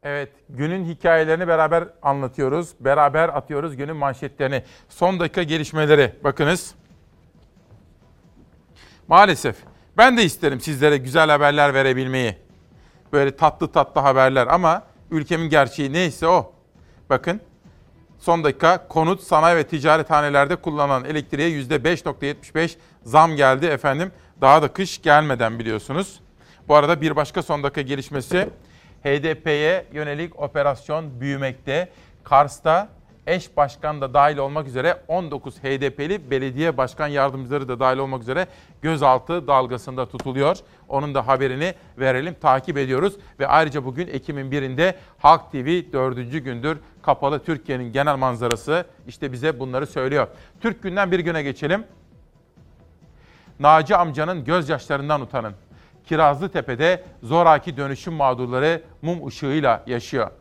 Evet, günün hikayelerini beraber anlatıyoruz. Beraber atıyoruz günün manşetlerini. Son dakika gelişmeleri bakınız. Maalesef Ben de isterim sizlere güzel haberler verebilmeyi. Böyle tatlı tatlı haberler ama ülkemin gerçeği neyse o. Bakın son dakika konut, sanayi ve ticarethanelerde kullanılan elektriğe %5.75 zam geldi efendim. Daha da kış gelmeden biliyorsunuz. Bu arada bir başka son dakika gelişmesi HDP'ye yönelik operasyon büyümekte. Kars'ta eş başkan da dahil olmak üzere 19 HDP'li belediye başkan yardımcıları da dahil olmak üzere gözaltı dalgasında tutuluyor. Onun da haberini verelim, takip ediyoruz. Ve ayrıca bugün Ekim'in birinde Halk TV dördüncü gündür kapalı Türkiye'nin genel manzarası işte bize bunları söylüyor. Türk günden bir güne geçelim. Naci amcanın gözyaşlarından utanın. Kirazlı Tepe'de zoraki dönüşüm mağdurları mum ışığıyla yaşıyor.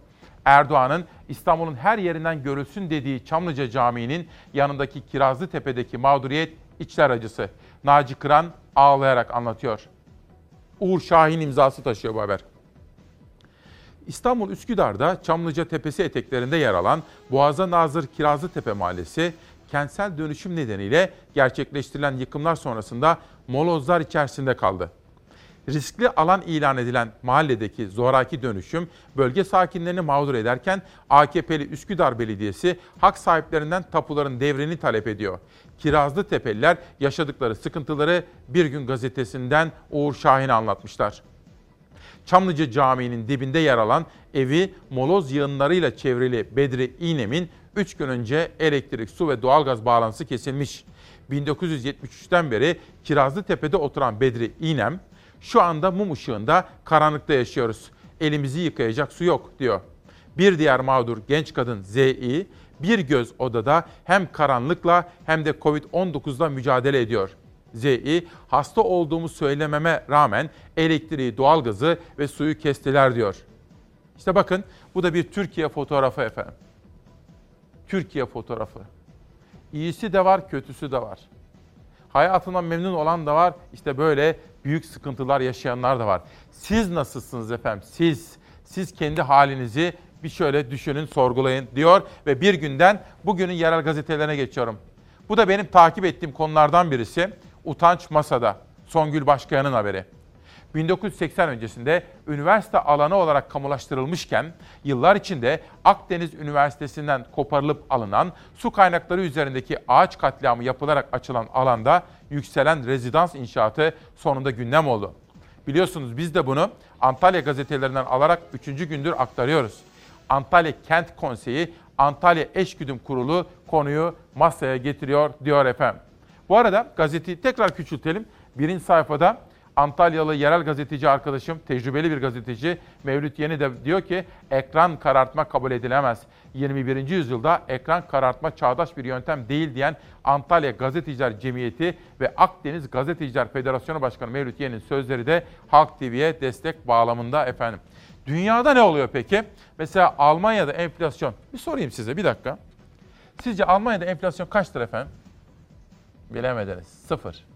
Erdoğan'ın İstanbul'un her yerinden görülsün dediği Çamlıca Camii'nin yanındaki Kirazlı Tepe'deki mağduriyet içler acısı. Naci Kıran ağlayarak anlatıyor. Uğur Şahin imzası taşıyor bu haber. İstanbul Üsküdar'da Çamlıca Tepesi eteklerinde yer alan Boğaza Nazır Kirazlı Tepe Mahallesi kentsel dönüşüm nedeniyle gerçekleştirilen yıkımlar sonrasında molozlar içerisinde kaldı. Riskli alan ilan edilen mahalledeki zoraki dönüşüm bölge sakinlerini mağdur ederken AKP'li Üsküdar Belediyesi hak sahiplerinden tapuların devrini talep ediyor. Kirazlı Tepeliler yaşadıkları sıkıntıları Bir Gün gazetesinden Uğur Şahin'e anlatmışlar. Çamlıca Camii'nin dibinde yer alan evi moloz yığınlarıyla çevrili Bedri İnem'in 3 gün önce elektrik, su ve doğalgaz bağlantısı kesilmiş. 1973'ten beri Kirazlı Tepe'de oturan Bedri İnem, şu anda mum ışığında karanlıkta yaşıyoruz. Elimizi yıkayacak su yok diyor. Bir diğer mağdur genç kadın Z.İ. bir göz odada hem karanlıkla hem de Covid-19'la mücadele ediyor. Z.İ. hasta olduğumu söylememe rağmen elektriği, doğalgazı ve suyu kestiler diyor. İşte bakın bu da bir Türkiye fotoğrafı efendim. Türkiye fotoğrafı. İyisi de var, kötüsü de var. Hayatından memnun olan da var. İşte böyle büyük sıkıntılar yaşayanlar da var. Siz nasılsınız efendim? Siz, siz kendi halinizi bir şöyle düşünün, sorgulayın diyor ve bir günden bugünün yerel gazetelerine geçiyorum. Bu da benim takip ettiğim konulardan birisi. Utanç Masada. Songül Başkayan'ın haberi. 1980 öncesinde üniversite alanı olarak kamulaştırılmışken yıllar içinde Akdeniz Üniversitesi'nden koparılıp alınan su kaynakları üzerindeki ağaç katliamı yapılarak açılan alanda yükselen rezidans inşaatı sonunda gündem oldu. Biliyorsunuz biz de bunu Antalya gazetelerinden alarak 3. gündür aktarıyoruz. Antalya Kent Konseyi, Antalya Eşgüdüm Kurulu konuyu masaya getiriyor diyor efendim. Bu arada gazeteyi tekrar küçültelim. Birinci sayfada Antalyalı yerel gazeteci arkadaşım, tecrübeli bir gazeteci Mevlüt Yeni de diyor ki ekran karartma kabul edilemez. 21. yüzyılda ekran karartma çağdaş bir yöntem değil diyen Antalya Gazeteciler Cemiyeti ve Akdeniz Gazeteciler Federasyonu Başkanı Mevlüt Yeni'nin sözleri de Halk TV'ye destek bağlamında efendim. Dünyada ne oluyor peki? Mesela Almanya'da enflasyon. Bir sorayım size bir dakika. Sizce Almanya'da enflasyon kaçtır efendim? Bilemediniz. Sıfır.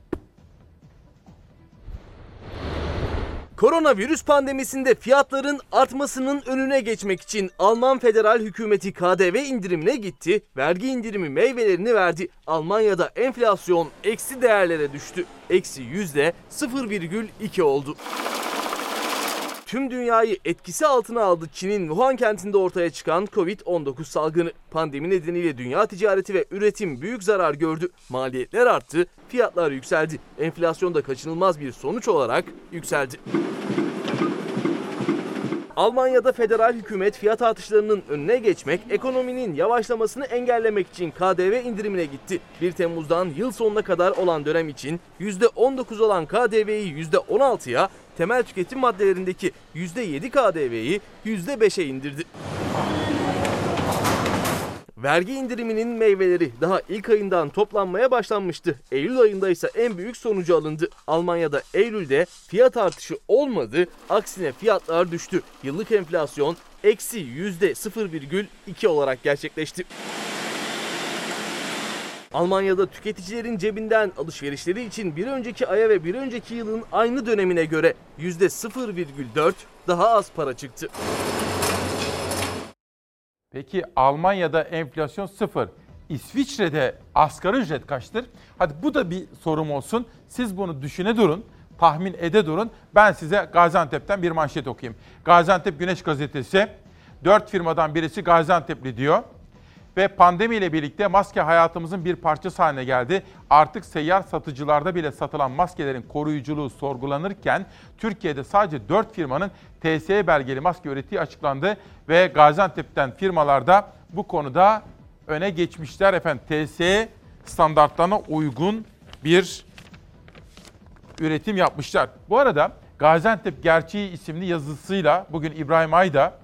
Koronavirüs pandemisinde fiyatların artmasının önüne geçmek için Alman federal hükümeti KDV indirimine gitti, vergi indirimi meyvelerini verdi. Almanya'da enflasyon eksi değerlere düştü. Eksi yüzde 0,2 oldu tüm dünyayı etkisi altına aldı Çin'in Wuhan kentinde ortaya çıkan Covid-19 salgını. Pandemi nedeniyle dünya ticareti ve üretim büyük zarar gördü. Maliyetler arttı, fiyatlar yükseldi. Enflasyon da kaçınılmaz bir sonuç olarak yükseldi. Almanya'da federal hükümet fiyat artışlarının önüne geçmek, ekonominin yavaşlamasını engellemek için KDV indirimine gitti. 1 Temmuz'dan yıl sonuna kadar olan dönem için %19 olan KDV'yi %16'ya, temel tüketim maddelerindeki %7 KDV'yi %5'e indirdi. Vergi indiriminin meyveleri daha ilk ayından toplanmaya başlanmıştı. Eylül ayında ise en büyük sonucu alındı. Almanya'da Eylül'de fiyat artışı olmadı, aksine fiyatlar düştü. Yıllık enflasyon eksi %0,2 olarak gerçekleşti. Almanya'da tüketicilerin cebinden alışverişleri için bir önceki aya ve bir önceki yılın aynı dönemine göre %0,4 daha az para çıktı. Peki Almanya'da enflasyon sıfır. İsviçre'de asgari ücret kaçtır? Hadi bu da bir sorum olsun. Siz bunu düşüne durun. tahmin ede durun. Ben size Gaziantep'ten bir manşet okuyayım. Gaziantep Güneş Gazetesi, dört firmadan birisi Gaziantep'li diyor. Ve pandemiyle birlikte maske hayatımızın bir parçası haline geldi. Artık seyyar satıcılarda bile satılan maskelerin koruyuculuğu sorgulanırken Türkiye'de sadece 4 firmanın TSE belgeli maske ürettiği açıklandı. Ve Gaziantep'ten firmalarda bu konuda öne geçmişler efendim. TSE standartlarına uygun bir üretim yapmışlar. Bu arada Gaziantep Gerçeği isimli yazısıyla bugün İbrahim Ayda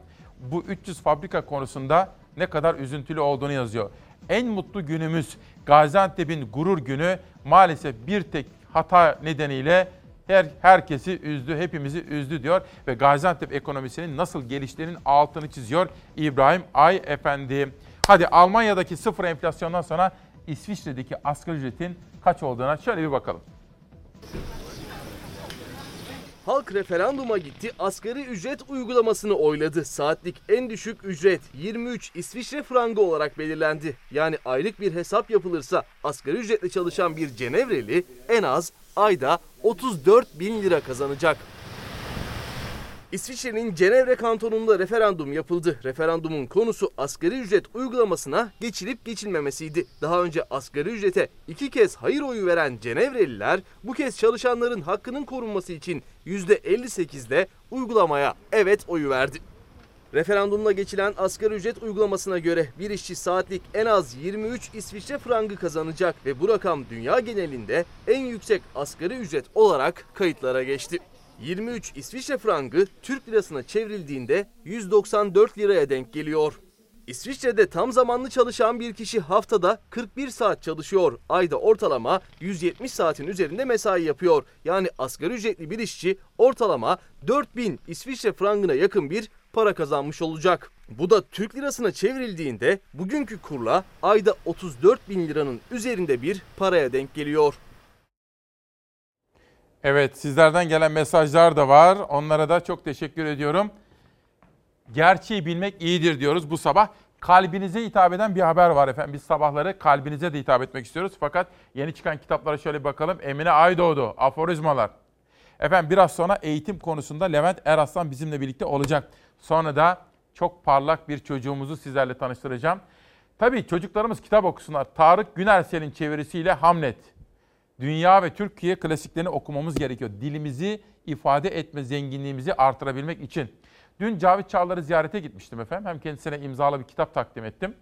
bu 300 fabrika konusunda ne kadar üzüntülü olduğunu yazıyor. En mutlu günümüz Gaziantep'in gurur günü maalesef bir tek hata nedeniyle her herkesi üzdü, hepimizi üzdü diyor ve Gaziantep ekonomisinin nasıl geliştiğinin altını çiziyor İbrahim Ay Efendi. Hadi Almanya'daki sıfır enflasyondan sonra İsviçre'deki asgari ücretin kaç olduğuna şöyle bir bakalım. Halk referanduma gitti, asgari ücret uygulamasını oyladı. Saatlik en düşük ücret 23 İsviçre frangı olarak belirlendi. Yani aylık bir hesap yapılırsa asgari ücretle çalışan bir Cenevreli en az ayda 34 bin lira kazanacak. İsviçre'nin Cenevre kantonunda referandum yapıldı. Referandumun konusu asgari ücret uygulamasına geçilip geçilmemesiydi. Daha önce asgari ücrete iki kez hayır oyu veren Cenevreliler bu kez çalışanların hakkının korunması için %58'de uygulamaya evet oyu verdi. Referandumla geçilen asgari ücret uygulamasına göre bir işçi saatlik en az 23 İsviçre frangı kazanacak ve bu rakam dünya genelinde en yüksek asgari ücret olarak kayıtlara geçti. 23 İsviçre frangı Türk lirasına çevrildiğinde 194 liraya denk geliyor. İsviçre'de tam zamanlı çalışan bir kişi haftada 41 saat çalışıyor. Ayda ortalama 170 saatin üzerinde mesai yapıyor. Yani asgari ücretli bir işçi ortalama 4000 İsviçre frangına yakın bir para kazanmış olacak. Bu da Türk lirasına çevrildiğinde bugünkü kurla ayda 34 bin liranın üzerinde bir paraya denk geliyor. Evet sizlerden gelen mesajlar da var. Onlara da çok teşekkür ediyorum. Gerçeği bilmek iyidir diyoruz bu sabah. Kalbinize hitap eden bir haber var efendim. Biz sabahları kalbinize de hitap etmek istiyoruz. Fakat yeni çıkan kitaplara şöyle bir bakalım. Emine Aydoğdu, Aforizmalar. Efendim biraz sonra eğitim konusunda Levent Eraslan bizimle birlikte olacak. Sonra da çok parlak bir çocuğumuzu sizlerle tanıştıracağım. Tabii çocuklarımız kitap okusunlar. Tarık Günersel'in çevirisiyle Hamlet. Dünya ve Türkiye klasiklerini okumamız gerekiyor. Dilimizi ifade etme zenginliğimizi artırabilmek için. Dün Cavit Çağlar'ı ziyarete gitmiştim efendim. Hem kendisine imzalı bir kitap takdim ettim.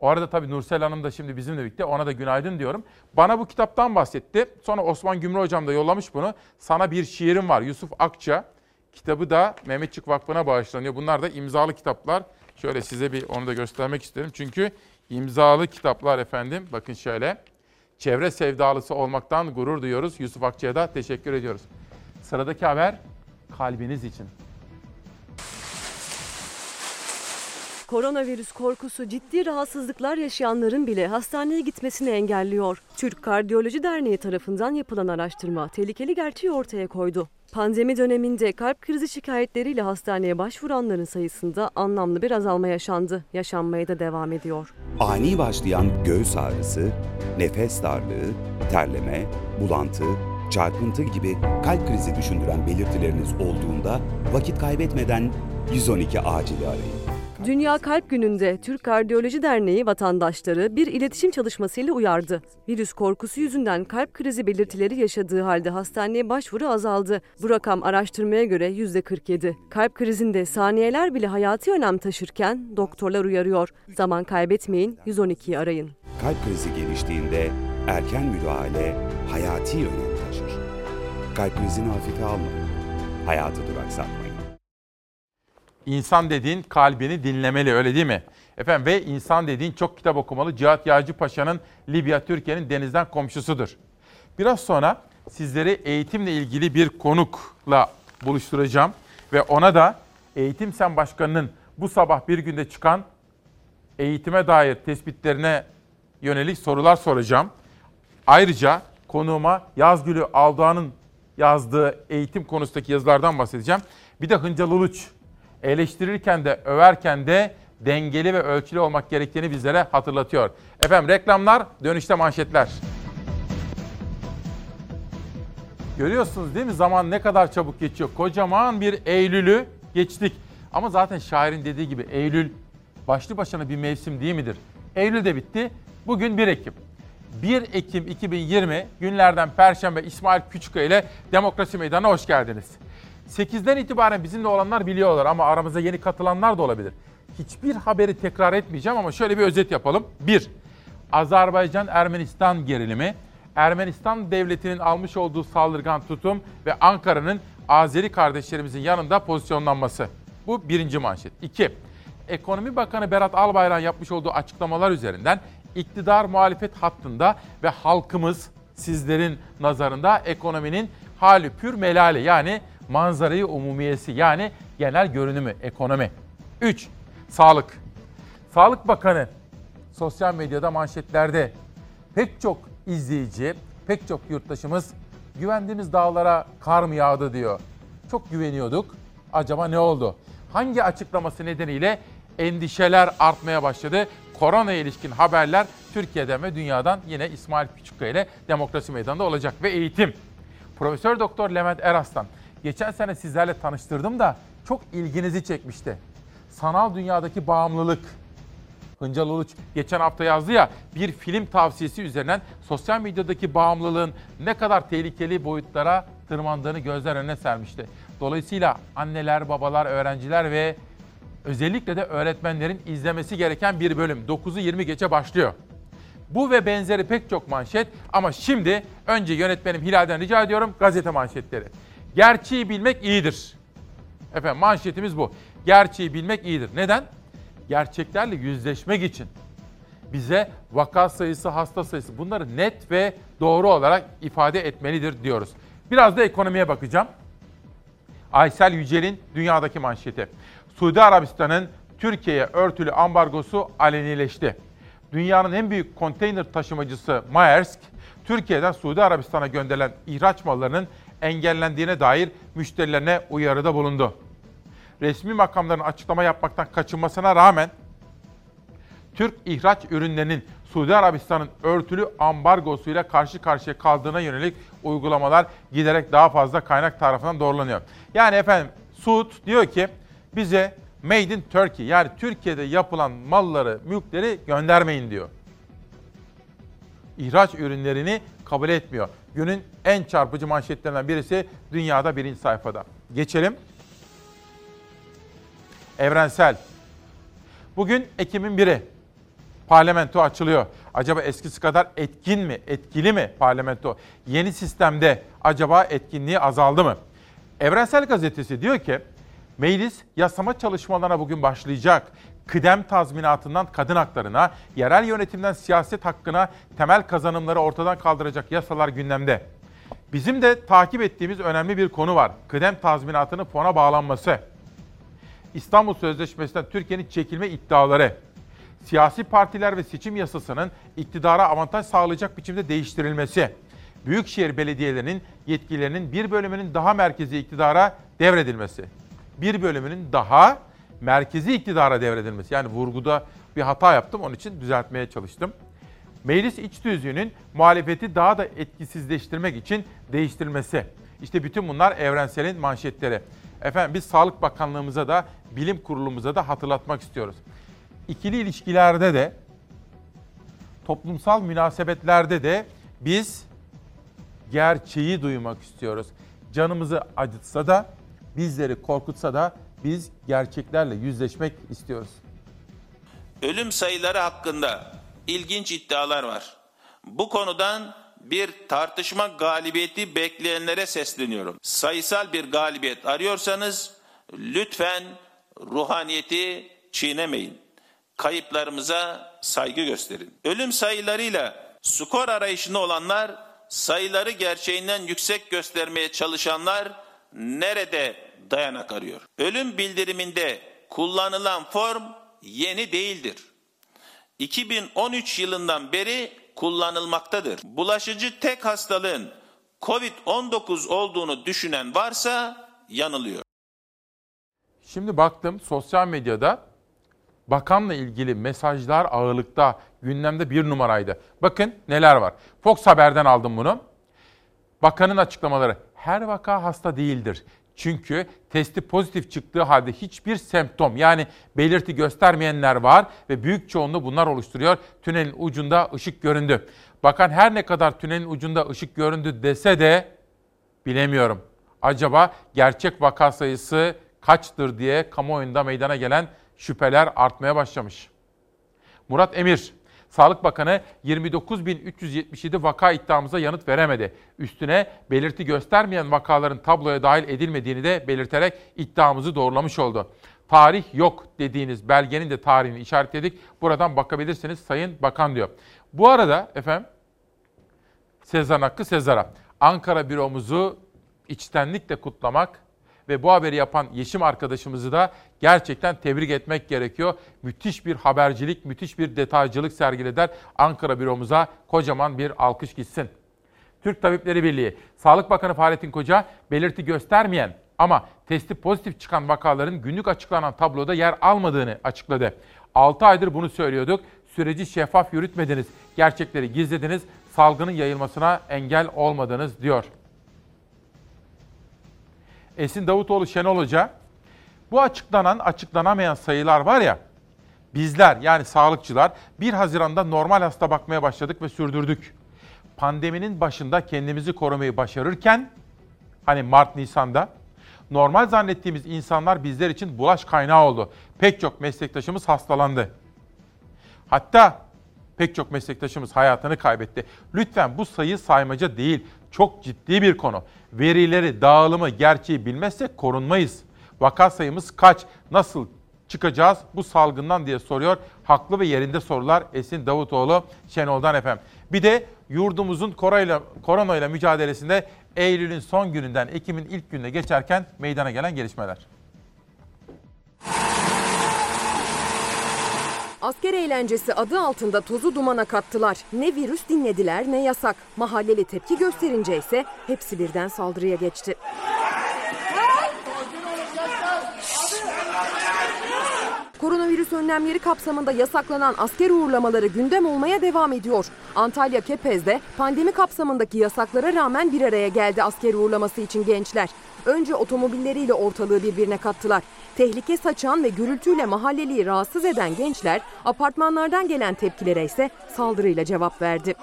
O arada tabii Nursel Hanım da şimdi bizimle birlikte ona da günaydın diyorum. Bana bu kitaptan bahsetti. Sonra Osman Gümrü Hocam da yollamış bunu. Sana bir şiirim var Yusuf Akça. Kitabı da Mehmetçik Vakfı'na bağışlanıyor. Bunlar da imzalı kitaplar. Şöyle size bir onu da göstermek isterim. Çünkü imzalı kitaplar efendim. Bakın şöyle. Çevre sevdalısı olmaktan gurur duyuyoruz. Yusuf Akça'ya da teşekkür ediyoruz. Sıradaki haber kalbiniz için. Koronavirüs korkusu ciddi rahatsızlıklar yaşayanların bile hastaneye gitmesini engelliyor. Türk Kardiyoloji Derneği tarafından yapılan araştırma tehlikeli gerçeği ortaya koydu. Pandemi döneminde kalp krizi şikayetleriyle hastaneye başvuranların sayısında anlamlı bir azalma yaşandı. Yaşanmaya da devam ediyor. Ani başlayan göğüs ağrısı, nefes darlığı, terleme, bulantı, çarpıntı gibi kalp krizi düşündüren belirtileriniz olduğunda vakit kaybetmeden 112 acili arayın. Dünya Kalp Günü'nde Türk Kardiyoloji Derneği vatandaşları bir iletişim çalışmasıyla uyardı. Virüs korkusu yüzünden kalp krizi belirtileri yaşadığı halde hastaneye başvuru azaldı. Bu rakam araştırmaya göre %47. Kalp krizinde saniyeler bile hayati önem taşırken doktorlar uyarıyor. Zaman kaybetmeyin, 112'yi arayın. Kalp krizi geliştiğinde erken müdahale hayati önem taşır. Kalp krizini hafife almayın. Hayatı duraksatmayın. İnsan dediğin kalbini dinlemeli öyle değil mi? Efendim ve insan dediğin çok kitap okumalı. Cihat Yağcı Paşa'nın Libya Türkiye'nin denizden komşusudur. Biraz sonra sizleri eğitimle ilgili bir konukla buluşturacağım. Ve ona da Eğitim Sen Başkanı'nın bu sabah bir günde çıkan eğitime dair tespitlerine yönelik sorular soracağım. Ayrıca konuğuma Yazgülü Aldoğan'ın yazdığı eğitim konusundaki yazılardan bahsedeceğim. Bir de Hıncal Uluç eleştirirken de överken de dengeli ve ölçülü olmak gerektiğini bizlere hatırlatıyor. Efendim reklamlar, dönüşte manşetler. Görüyorsunuz değil mi zaman ne kadar çabuk geçiyor. Kocaman bir Eylül'ü geçtik. Ama zaten şairin dediği gibi Eylül başlı başına bir mevsim değil midir? Eylül de bitti. Bugün 1 Ekim. 1 Ekim 2020 günlerden Perşembe İsmail Küçüköy ile Demokrasi Meydanı'na hoş geldiniz. 8'den itibaren bizimle olanlar biliyorlar ama aramıza yeni katılanlar da olabilir. Hiçbir haberi tekrar etmeyeceğim ama şöyle bir özet yapalım. 1. Azerbaycan-Ermenistan gerilimi, Ermenistan devletinin almış olduğu saldırgan tutum ve Ankara'nın Azeri kardeşlerimizin yanında pozisyonlanması. Bu birinci manşet. 2. Ekonomi Bakanı Berat Albayrak yapmış olduğu açıklamalar üzerinden iktidar muhalefet hattında ve halkımız sizlerin nazarında ekonominin hali pür melale yani manzarayı umumiyesi yani genel görünümü ekonomi. 3. Sağlık. Sağlık Bakanı sosyal medyada manşetlerde pek çok izleyici, pek çok yurttaşımız güvendiğimiz dağlara kar mı yağdı diyor. Çok güveniyorduk. Acaba ne oldu? Hangi açıklaması nedeniyle endişeler artmaya başladı? Korona ilişkin haberler Türkiye'den ve dünyadan yine İsmail Küçükkaya ile Demokrasi Meydanı'nda olacak ve eğitim. Profesör Doktor Levent Eraslan geçen sene sizlerle tanıştırdım da çok ilginizi çekmişti. Sanal dünyadaki bağımlılık. Hıncal Uluç geçen hafta yazdı ya bir film tavsiyesi üzerinden sosyal medyadaki bağımlılığın ne kadar tehlikeli boyutlara tırmandığını gözler önüne sermişti. Dolayısıyla anneler, babalar, öğrenciler ve özellikle de öğretmenlerin izlemesi gereken bir bölüm. 9'u 20 geçe başlıyor. Bu ve benzeri pek çok manşet ama şimdi önce yönetmenim Hilal'den rica ediyorum gazete manşetleri. Gerçeği bilmek iyidir. Efendim manşetimiz bu. Gerçeği bilmek iyidir. Neden? Gerçeklerle yüzleşmek için. Bize vaka sayısı, hasta sayısı bunları net ve doğru olarak ifade etmelidir diyoruz. Biraz da ekonomiye bakacağım. Aysel Yücel'in dünyadaki manşeti. Suudi Arabistan'ın Türkiye'ye örtülü ambargosu alenileşti. Dünyanın en büyük konteyner taşımacısı Maersk, Türkiye'den Suudi Arabistan'a gönderilen ihraç mallarının engellendiğine dair müşterilerine uyarıda bulundu. Resmi makamların açıklama yapmaktan kaçınmasına rağmen Türk ihraç ürünlerinin Suudi Arabistan'ın örtülü ambargosuyla karşı karşıya kaldığına yönelik uygulamalar giderek daha fazla kaynak tarafından doğrulanıyor. Yani efendim Suud diyor ki bize Made in Turkey yani Türkiye'de yapılan malları, mülkleri göndermeyin diyor. İhraç ürünlerini kabul etmiyor. Günün en çarpıcı manşetlerinden birisi dünyada birinci sayfada. Geçelim. Evrensel. Bugün Ekim'in biri. Parlamento açılıyor. Acaba eskisi kadar etkin mi, etkili mi parlamento? Yeni sistemde acaba etkinliği azaldı mı? Evrensel Gazetesi diyor ki, meclis yasama çalışmalarına bugün başlayacak. Kıdem tazminatından kadın haklarına, yerel yönetimden siyaset hakkına temel kazanımları ortadan kaldıracak yasalar gündemde. Bizim de takip ettiğimiz önemli bir konu var. Kıdem tazminatının fona bağlanması. İstanbul Sözleşmesi'nden Türkiye'nin çekilme iddiaları siyasi partiler ve seçim yasasının iktidara avantaj sağlayacak biçimde değiştirilmesi, büyükşehir belediyelerinin yetkilerinin bir bölümünün daha merkezi iktidara devredilmesi, bir bölümünün daha merkezi iktidara devredilmesi. Yani vurguda bir hata yaptım, onun için düzeltmeye çalıştım. Meclis iç tüzüğünün muhalefeti daha da etkisizleştirmek için değiştirilmesi. İşte bütün bunlar evrenselin manşetleri. Efendim biz Sağlık Bakanlığımıza da, Bilim Kurulumuza da hatırlatmak istiyoruz ikili ilişkilerde de toplumsal münasebetlerde de biz gerçeği duymak istiyoruz. Canımızı acıtsa da, bizleri korkutsa da biz gerçeklerle yüzleşmek istiyoruz. Ölüm sayıları hakkında ilginç iddialar var. Bu konudan bir tartışma galibiyeti bekleyenlere sesleniyorum. Sayısal bir galibiyet arıyorsanız lütfen ruhaniyeti çiğnemeyin kayıplarımıza saygı gösterin. Ölüm sayılarıyla skor arayışında olanlar, sayıları gerçeğinden yüksek göstermeye çalışanlar nerede dayanak arıyor? Ölüm bildiriminde kullanılan form yeni değildir. 2013 yılından beri kullanılmaktadır. Bulaşıcı tek hastalığın COVID-19 olduğunu düşünen varsa yanılıyor. Şimdi baktım sosyal medyada bakanla ilgili mesajlar ağırlıkta, gündemde bir numaraydı. Bakın neler var. Fox Haber'den aldım bunu. Bakanın açıklamaları. her vaka hasta değildir. Çünkü testi pozitif çıktığı halde hiçbir semptom yani belirti göstermeyenler var ve büyük çoğunluğu bunlar oluşturuyor. Tünelin ucunda ışık göründü. Bakan her ne kadar tünelin ucunda ışık göründü dese de bilemiyorum. Acaba gerçek vaka sayısı kaçtır diye kamuoyunda meydana gelen şüpheler artmaya başlamış. Murat Emir, Sağlık Bakanı 29.377 vaka iddiamıza yanıt veremedi. Üstüne belirti göstermeyen vakaların tabloya dahil edilmediğini de belirterek iddiamızı doğrulamış oldu. Tarih yok dediğiniz belgenin de tarihini işaretledik. Buradan bakabilirsiniz Sayın Bakan diyor. Bu arada efendim Sezar Hakkı Sezar'a Ankara büromuzu içtenlikle kutlamak ve bu haberi yapan Yeşim arkadaşımızı da gerçekten tebrik etmek gerekiyor. Müthiş bir habercilik, müthiş bir detaycılık sergileder. Ankara büromuza kocaman bir alkış gitsin. Türk Tabipleri Birliği, Sağlık Bakanı Fahrettin Koca belirti göstermeyen ama testi pozitif çıkan vakaların günlük açıklanan tabloda yer almadığını açıkladı. 6 aydır bunu söylüyorduk. Süreci şeffaf yürütmediniz, gerçekleri gizlediniz, salgının yayılmasına engel olmadınız diyor. Esin Davutoğlu Şenol Hoca, bu açıklanan açıklanamayan sayılar var ya, bizler yani sağlıkçılar 1 Haziran'da normal hasta bakmaya başladık ve sürdürdük. Pandeminin başında kendimizi korumayı başarırken, hani Mart Nisan'da, normal zannettiğimiz insanlar bizler için bulaş kaynağı oldu. Pek çok meslektaşımız hastalandı. Hatta pek çok meslektaşımız hayatını kaybetti. Lütfen bu sayı saymaca değil, çok ciddi bir konu. Verileri, dağılımı, gerçeği bilmezsek korunmayız. Vaka sayımız kaç, nasıl çıkacağız bu salgından diye soruyor. Haklı ve yerinde sorular Esin Davutoğlu Şenol'dan efendim. Bir de yurdumuzun korayla, koronayla mücadelesinde Eylül'ün son gününden Ekim'in ilk gününe geçerken meydana gelen gelişmeler. Asker eğlencesi adı altında tozu dumana kattılar. Ne virüs dinlediler ne yasak. Mahalleli tepki gösterince ise hepsi birden saldırıya geçti. Koronavirüs önlemleri kapsamında yasaklanan asker uğurlamaları gündem olmaya devam ediyor. Antalya Kepez'de pandemi kapsamındaki yasaklara rağmen bir araya geldi asker uğurlaması için gençler. Önce otomobilleriyle ortalığı birbirine kattılar. Tehlike saçan ve gürültüyle mahalleliyi rahatsız eden gençler apartmanlardan gelen tepkilere ise saldırıyla cevap verdi.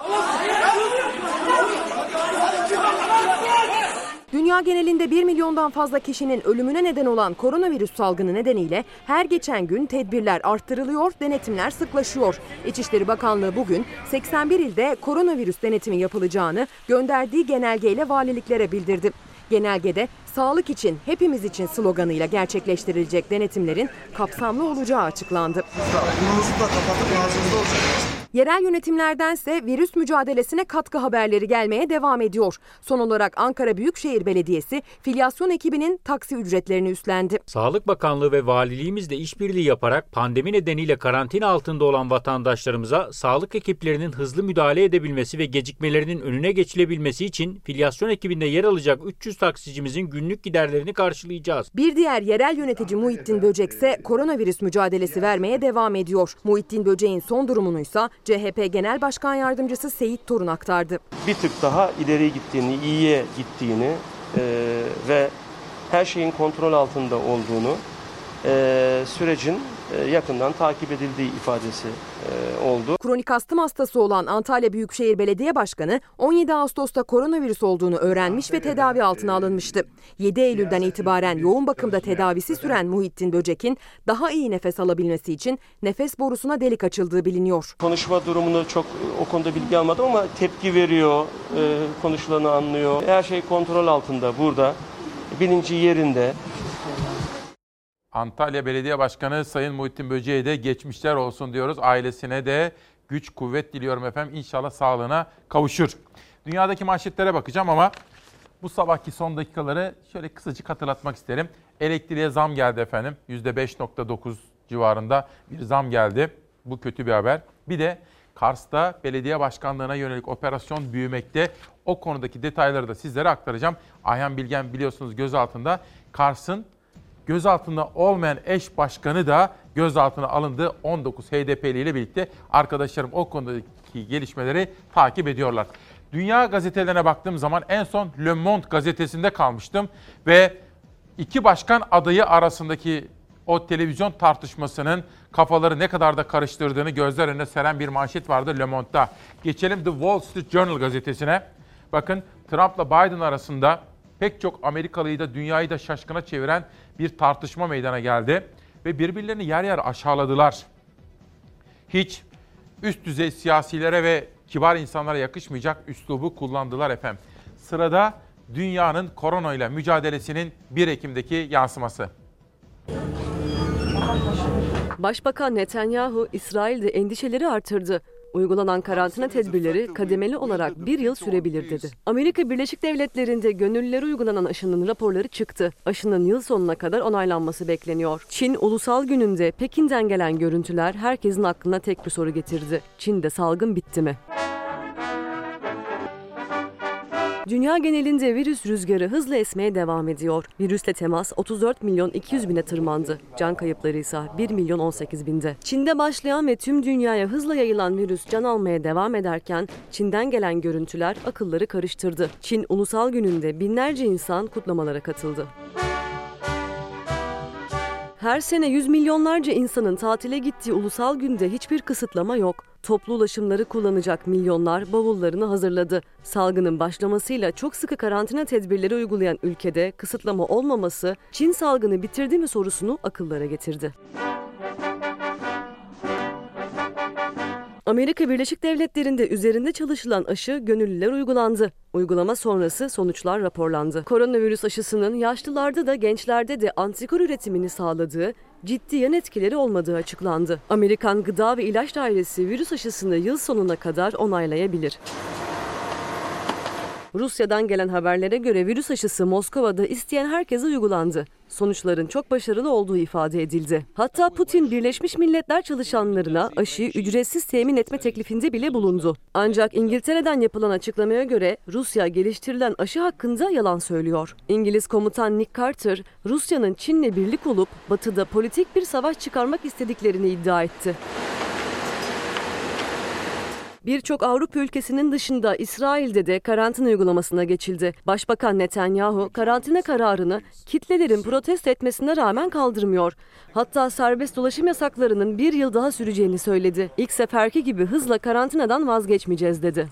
Dünya genelinde 1 milyondan fazla kişinin ölümüne neden olan koronavirüs salgını nedeniyle her geçen gün tedbirler arttırılıyor, denetimler sıklaşıyor. İçişleri Bakanlığı bugün 81 ilde koronavirüs denetimi yapılacağını gönderdiği genelgeyle valiliklere bildirdi. Genelgede sağlık için hepimiz için sloganıyla gerçekleştirilecek denetimlerin kapsamlı olacağı açıklandı. Yerel yönetimlerdense virüs mücadelesine katkı haberleri gelmeye devam ediyor. Son olarak Ankara Büyükşehir Belediyesi filyasyon ekibinin taksi ücretlerini üstlendi. Sağlık Bakanlığı ve valiliğimizle işbirliği yaparak pandemi nedeniyle karantina altında olan vatandaşlarımıza sağlık ekiplerinin hızlı müdahale edebilmesi ve gecikmelerinin önüne geçilebilmesi için filyasyon ekibinde yer alacak 300 taksicimizin günlük giderlerini karşılayacağız. Bir diğer yerel yönetici Muhittin Böcek ise koronavirüs mücadelesi vermeye devam ediyor. Muhittin Böcek'in son durumunuysa CHP Genel Başkan Yardımcısı Seyit Torun aktardı. Bir tık daha ileriye gittiğini, iyiye gittiğini e, ve her şeyin kontrol altında olduğunu, e, sürecin yakından takip edildiği ifadesi e, oldu. Kronik astım hastası olan Antalya Büyükşehir Belediye Başkanı 17 Ağustos'ta koronavirüs olduğunu öğrenmiş ve tedavi altına alınmıştı. 7 Eylül'den itibaren yoğun bakımda tedavisi süren Muhittin Böcek'in daha iyi nefes alabilmesi için nefes borusuna delik açıldığı biliniyor. Konuşma durumunu çok o konuda bilgi almadım ama tepki veriyor, e, konuşulanı anlıyor. Her şey kontrol altında burada, bilinci yerinde. Antalya Belediye Başkanı Sayın Muhittin Böceğe de geçmişler olsun diyoruz. Ailesine de güç, kuvvet diliyorum efendim. İnşallah sağlığına kavuşur. Dünyadaki manşetlere bakacağım ama bu sabahki son dakikaları şöyle kısacık hatırlatmak isterim. Elektriğe zam geldi efendim. %5.9 civarında bir zam geldi. Bu kötü bir haber. Bir de Kars'ta belediye başkanlığına yönelik operasyon büyümekte. O konudaki detayları da sizlere aktaracağım. Ayhan Bilgen biliyorsunuz gözaltında. Kars'ın gözaltında olmayan eş başkanı da gözaltına alındı. 19 HDP'li ile birlikte arkadaşlarım o konudaki gelişmeleri takip ediyorlar. Dünya gazetelerine baktığım zaman en son Le Monde gazetesinde kalmıştım ve iki başkan adayı arasındaki o televizyon tartışmasının kafaları ne kadar da karıştırdığını gözler önüne seren bir manşet vardı Le Monde'da. Geçelim The Wall Street Journal gazetesine. Bakın Trump'la Biden arasında pek çok Amerikalıyı da dünyayı da şaşkına çeviren bir tartışma meydana geldi ve birbirlerini yer yer aşağıladılar. Hiç üst düzey siyasilere ve kibar insanlara yakışmayacak üslubu kullandılar efendim. Sırada dünyanın korona ile mücadelesinin 1 Ekim'deki yansıması. Başbakan Netanyahu, İsrail'de endişeleri artırdı. Uygulanan karantina tedbirleri kademeli olarak bir yıl sürebilir dedi. Amerika Birleşik Devletleri'nde gönüllülere uygulanan aşının raporları çıktı. Aşının yıl sonuna kadar onaylanması bekleniyor. Çin Ulusal Günü'nde Pekin'den gelen görüntüler herkesin aklına tek bir soru getirdi. Çin'de salgın bitti mi? Dünya genelinde virüs rüzgarı hızla esmeye devam ediyor. Virüsle temas 34 milyon 200 bine tırmandı. Can kayıpları ise 1 milyon 18 binde. Çin'de başlayan ve tüm dünyaya hızla yayılan virüs can almaya devam ederken Çin'den gelen görüntüler akılları karıştırdı. Çin Ulusal Günü'nde binlerce insan kutlamalara katıldı. Her sene yüz milyonlarca insanın tatile gittiği ulusal günde hiçbir kısıtlama yok. Toplu ulaşımları kullanacak milyonlar bavullarını hazırladı. Salgının başlamasıyla çok sıkı karantina tedbirleri uygulayan ülkede kısıtlama olmaması Çin salgını bitirdi mi sorusunu akıllara getirdi. Amerika Birleşik Devletleri'nde üzerinde çalışılan aşı gönüllüler uygulandı. Uygulama sonrası sonuçlar raporlandı. Koronavirüs aşısının yaşlılarda da gençlerde de antikor üretimini sağladığı, ciddi yan etkileri olmadığı açıklandı. Amerikan Gıda ve İlaç Dairesi virüs aşısını yıl sonuna kadar onaylayabilir. Rusya'dan gelen haberlere göre virüs aşısı Moskova'da isteyen herkese uygulandı. Sonuçların çok başarılı olduğu ifade edildi. Hatta Putin Birleşmiş Milletler çalışanlarına aşıyı ücretsiz temin etme teklifinde bile bulundu. Ancak İngiltere'den yapılan açıklamaya göre Rusya geliştirilen aşı hakkında yalan söylüyor. İngiliz komutan Nick Carter, Rusya'nın Çin'le birlik olup batıda politik bir savaş çıkarmak istediklerini iddia etti. Birçok Avrupa ülkesinin dışında İsrail'de de karantina uygulamasına geçildi. Başbakan Netanyahu karantina kararını kitlelerin protesto etmesine rağmen kaldırmıyor. Hatta serbest dolaşım yasaklarının bir yıl daha süreceğini söyledi. İlk seferki gibi hızla karantinadan vazgeçmeyeceğiz dedi.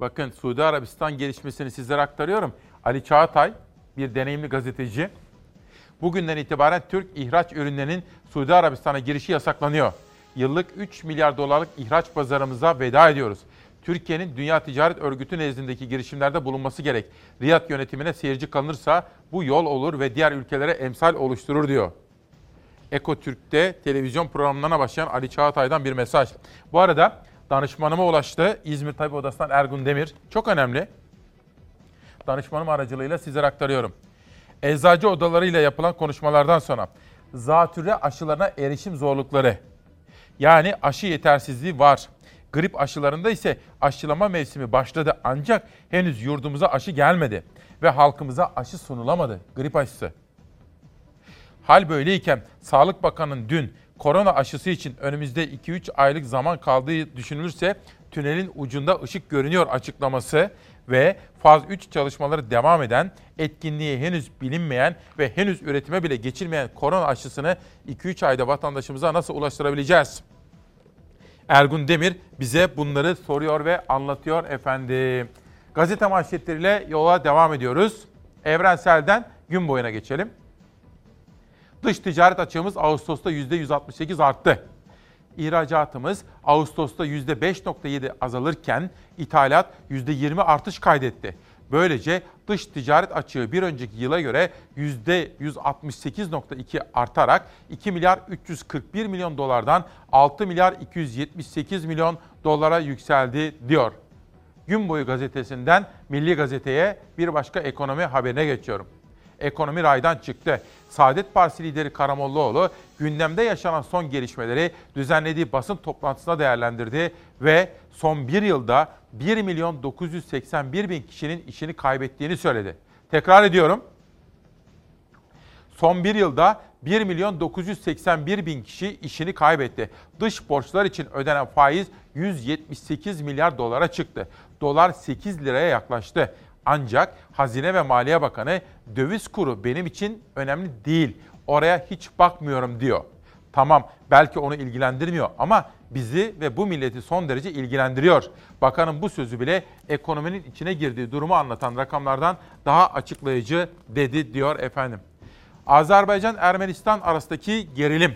Bakın Suudi Arabistan gelişmesini sizlere aktarıyorum. Ali Çağatay bir deneyimli gazeteci. Bugünden itibaren Türk ihraç ürünlerinin Suudi Arabistan'a girişi yasaklanıyor yıllık 3 milyar dolarlık ihraç pazarımıza veda ediyoruz. Türkiye'nin Dünya Ticaret Örgütü nezdindeki girişimlerde bulunması gerek. Riyad yönetimine seyirci kalınırsa bu yol olur ve diğer ülkelere emsal oluşturur diyor. Eko Türk'te televizyon programlarına başlayan Ali Çağatay'dan bir mesaj. Bu arada danışmanıma ulaştı İzmir Tabip Odası'ndan Ergun Demir. Çok önemli. Danışmanım aracılığıyla sizlere aktarıyorum. Eczacı odalarıyla yapılan konuşmalardan sonra zatürre aşılarına erişim zorlukları, yani aşı yetersizliği var. Grip aşılarında ise aşılama mevsimi başladı ancak henüz yurdumuza aşı gelmedi ve halkımıza aşı sunulamadı. Grip aşısı. Hal böyleyken Sağlık Bakanı'nın dün korona aşısı için önümüzde 2-3 aylık zaman kaldığı düşünülürse tünelin ucunda ışık görünüyor açıklaması ve faz 3 çalışmaları devam eden, etkinliği henüz bilinmeyen ve henüz üretime bile geçilmeyen korona aşısını 2-3 ayda vatandaşımıza nasıl ulaştırabileceğiz? Ergun Demir bize bunları soruyor ve anlatıyor efendim. Gazete manşetleriyle yola devam ediyoruz. Evrensel'den gün boyuna geçelim. Dış ticaret açığımız Ağustos'ta %168 arttı. İhracatımız Ağustos'ta %5.7 azalırken ithalat %20 artış kaydetti. Böylece dış ticaret açığı bir önceki yıla göre %168.2 artarak 2 milyar 341 milyon dolardan 6 milyar 278 milyon dolara yükseldi diyor. Gün boyu gazetesinden Milli Gazete'ye bir başka ekonomi haberine geçiyorum. Ekonomi raydan çıktı. Saadet Partisi lideri Karamollaoğlu gündemde yaşanan son gelişmeleri düzenlediği basın toplantısına değerlendirdi ve son bir yılda 1 milyon 981 bin kişinin işini kaybettiğini söyledi. Tekrar ediyorum. Son bir yılda 1 milyon 981 bin kişi işini kaybetti. Dış borçlar için ödenen faiz 178 milyar dolara çıktı. Dolar 8 liraya yaklaştı. Ancak Hazine ve Maliye Bakanı döviz kuru benim için önemli değil. Oraya hiç bakmıyorum diyor. Tamam belki onu ilgilendirmiyor ama bizi ve bu milleti son derece ilgilendiriyor. Bakanın bu sözü bile ekonominin içine girdiği durumu anlatan rakamlardan daha açıklayıcı dedi diyor efendim. Azerbaycan-Ermenistan arasındaki gerilim,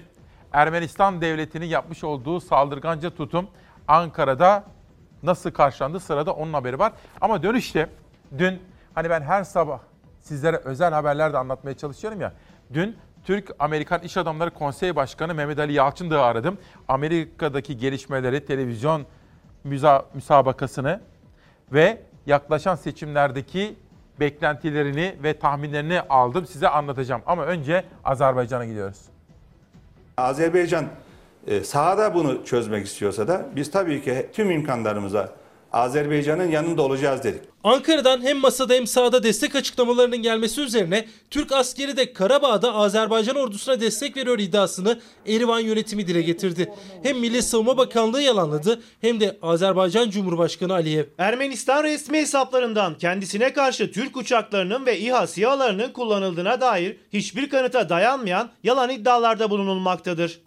Ermenistan devletinin yapmış olduğu saldırganca tutum Ankara'da nasıl karşılandı sırada onun haberi var. Ama dönüşte dün hani ben her sabah sizlere özel haberler de anlatmaya çalışıyorum ya. Dün Türk-Amerikan İş Adamları Konseyi Başkanı Mehmet Ali Yalçın'ı aradım. Amerika'daki gelişmeleri, televizyon müza- müsabakasını ve yaklaşan seçimlerdeki beklentilerini ve tahminlerini aldım. Size anlatacağım. Ama önce Azerbaycan'a gidiyoruz. Azerbaycan e, sahada bunu çözmek istiyorsa da biz tabii ki tüm imkanlarımıza Azerbaycan'ın yanında olacağız dedik. Ankara'dan hem masada hem sahada destek açıklamalarının gelmesi üzerine Türk askeri de Karabağ'da Azerbaycan ordusuna destek veriyor iddiasını Erivan yönetimi dile getirdi. Hem Milli Savunma Bakanlığı yalanladı hem de Azerbaycan Cumhurbaşkanı Aliyev. Ermenistan resmi hesaplarından kendisine karşı Türk uçaklarının ve İHA SİHA'larının kullanıldığına dair hiçbir kanıta dayanmayan yalan iddialarda bulunulmaktadır.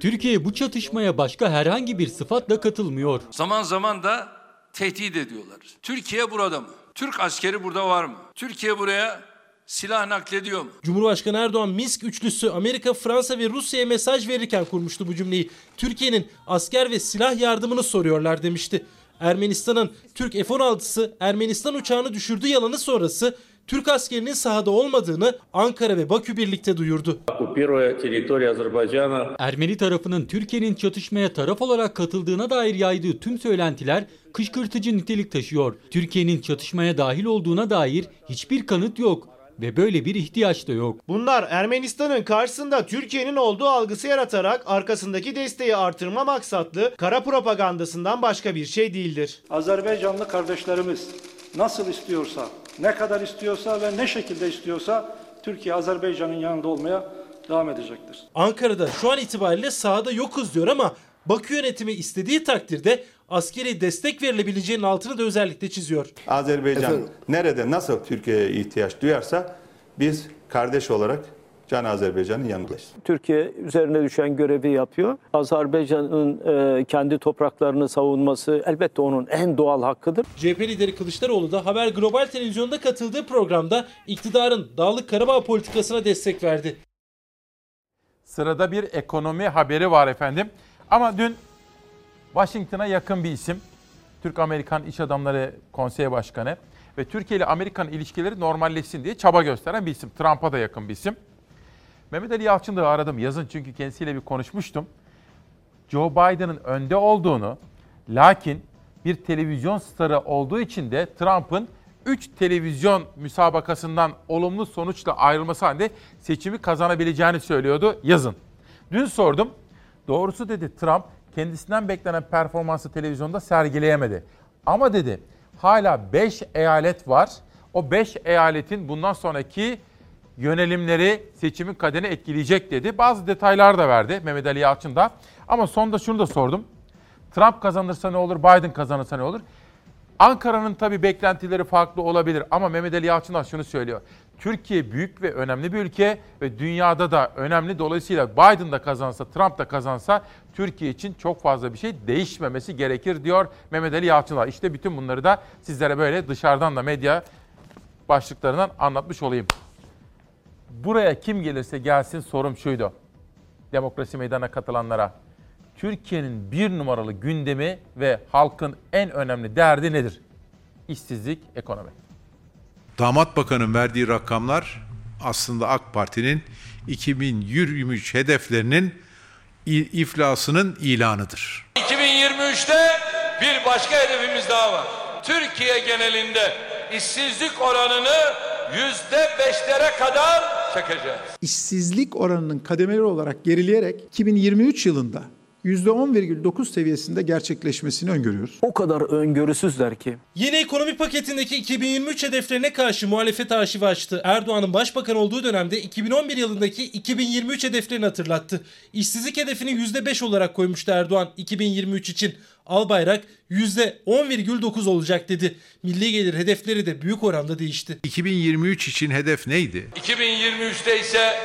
Türkiye bu çatışmaya başka herhangi bir sıfatla katılmıyor. Zaman zaman da tehdit ediyorlar. Türkiye burada mı? Türk askeri burada var mı? Türkiye buraya silah naklediyor mu? Cumhurbaşkanı Erdoğan Minsk üçlüsü Amerika, Fransa ve Rusya'ya mesaj verirken kurmuştu bu cümleyi. Türkiye'nin asker ve silah yardımını soruyorlar demişti. Ermenistan'ın Türk F-16'sı Ermenistan uçağını düşürdüğü yalanı sonrası Türk askerinin sahada olmadığını Ankara ve Bakü birlikte duyurdu. Ermeni tarafının Türkiye'nin çatışmaya taraf olarak katıldığına dair yaydığı tüm söylentiler kışkırtıcı nitelik taşıyor. Türkiye'nin çatışmaya dahil olduğuna dair hiçbir kanıt yok ve böyle bir ihtiyaç da yok. Bunlar Ermenistan'ın karşısında Türkiye'nin olduğu algısı yaratarak arkasındaki desteği artırma maksatlı kara propagandasından başka bir şey değildir. Azerbaycanlı kardeşlerimiz nasıl istiyorsa, ne kadar istiyorsa ve ne şekilde istiyorsa Türkiye Azerbaycan'ın yanında olmaya devam edecektir. Ankara'da şu an itibariyle sahada yokuz diyor ama Bakü yönetimi istediği takdirde askeri destek verilebileceğinin altını da özellikle çiziyor. Azerbaycan Efendim? nerede nasıl Türkiye'ye ihtiyaç duyarsa biz kardeş olarak Can Azerbaycan'ın yanındayız. Türkiye üzerine düşen görevi yapıyor. Azerbaycan'ın e, kendi topraklarını savunması elbette onun en doğal hakkıdır. CHP lideri Kılıçdaroğlu da Haber Global Televizyon'da katıldığı programda iktidarın Dağlık Karabağ politikasına destek verdi. Sırada bir ekonomi haberi var efendim. Ama dün Washington'a yakın bir isim, Türk-Amerikan İş Adamları Konseyi Başkanı ve Türkiye ile Amerikan ilişkileri normalleşsin diye çaba gösteren bir isim. Trump'a da yakın bir isim. Mehmet Ali Yalçın'ı aradım yazın çünkü kendisiyle bir konuşmuştum. Joe Biden'ın önde olduğunu, lakin bir televizyon starı olduğu için de Trump'ın 3 televizyon müsabakasından olumlu sonuçla ayrılması halinde seçimi kazanabileceğini söylüyordu yazın. Dün sordum. Doğrusu dedi Trump kendisinden beklenen performansı televizyonda sergileyemedi. Ama dedi hala 5 eyalet var. O 5 eyaletin bundan sonraki yönelimleri seçimin kaderini etkileyecek dedi. Bazı detaylar da verdi Mehmet Ali Yalçın da. Ama sonunda şunu da sordum. Trump kazanırsa ne olur, Biden kazanırsa ne olur? Ankara'nın tabii beklentileri farklı olabilir ama Mehmet Ali Yalçın da şunu söylüyor. Türkiye büyük ve önemli bir ülke ve dünyada da önemli. Dolayısıyla Biden da kazansa, Trump da kazansa Türkiye için çok fazla bir şey değişmemesi gerekir diyor Mehmet Ali Yalçınlar. İşte bütün bunları da sizlere böyle dışarıdan da medya başlıklarından anlatmış olayım. Buraya kim gelirse gelsin sorum şuydu. Demokrasi meydana katılanlara. Türkiye'nin bir numaralı gündemi ve halkın en önemli derdi nedir? İşsizlik, ekonomi. Damat Bakan'ın verdiği rakamlar aslında AK Parti'nin 2023 hedeflerinin iflasının ilanıdır. 2023'te bir başka hedefimiz daha var. Türkiye genelinde işsizlik oranını yüzde beşlere kadar çekeceğiz. İşsizlik oranının kademeli olarak gerileyerek 2023 yılında %10,9 seviyesinde gerçekleşmesini öngörüyoruz. O kadar öngörüsüzler ki. Yeni ekonomi paketindeki 2023 hedeflerine karşı muhalefet arşivi açtı. Erdoğan'ın başbakan olduğu dönemde 2011 yılındaki 2023 hedeflerini hatırlattı. İşsizlik hedefini %5 olarak koymuştu Erdoğan 2023 için. Albayrak %10,9 olacak dedi. Milli gelir hedefleri de büyük oranda değişti. 2023 için hedef neydi? 2023'te ise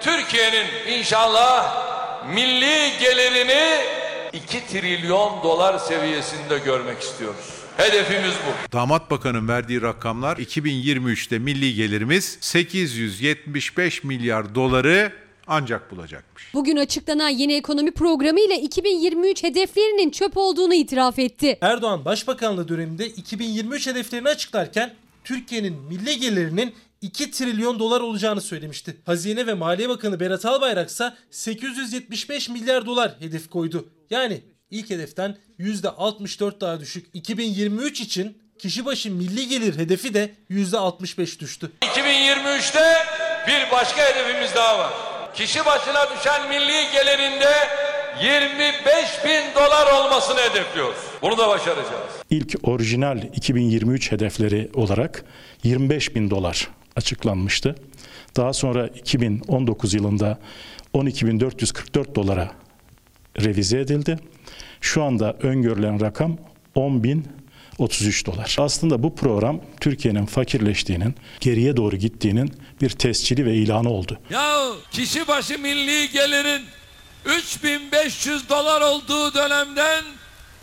Türkiye'nin inşallah milli gelirini 2 trilyon dolar seviyesinde görmek istiyoruz. Hedefimiz bu. Damat Bakan'ın verdiği rakamlar 2023'te milli gelirimiz 875 milyar doları ancak bulacakmış. Bugün açıklanan yeni ekonomi programı ile 2023 hedeflerinin çöp olduğunu itiraf etti. Erdoğan Başbakanlığı döneminde 2023 hedeflerini açıklarken Türkiye'nin milli gelirinin 2 trilyon dolar olacağını söylemişti. Hazine ve Maliye Bakanı Berat Albayrak ise 875 milyar dolar hedef koydu. Yani ilk hedeften %64 daha düşük. 2023 için kişi başı milli gelir hedefi de %65 düştü. 2023'te bir başka hedefimiz daha var. Kişi başına düşen milli gelirinde 25 bin dolar olmasını hedefliyoruz. Bunu da başaracağız. İlk orijinal 2023 hedefleri olarak 25 bin dolar açıklanmıştı. Daha sonra 2019 yılında 12.444 dolara revize edildi. Şu anda öngörülen rakam 10.033 dolar. Aslında bu program Türkiye'nin fakirleştiğinin, geriye doğru gittiğinin bir tescili ve ilanı oldu. Ya kişi başı milli gelirin 3500 dolar olduğu dönemden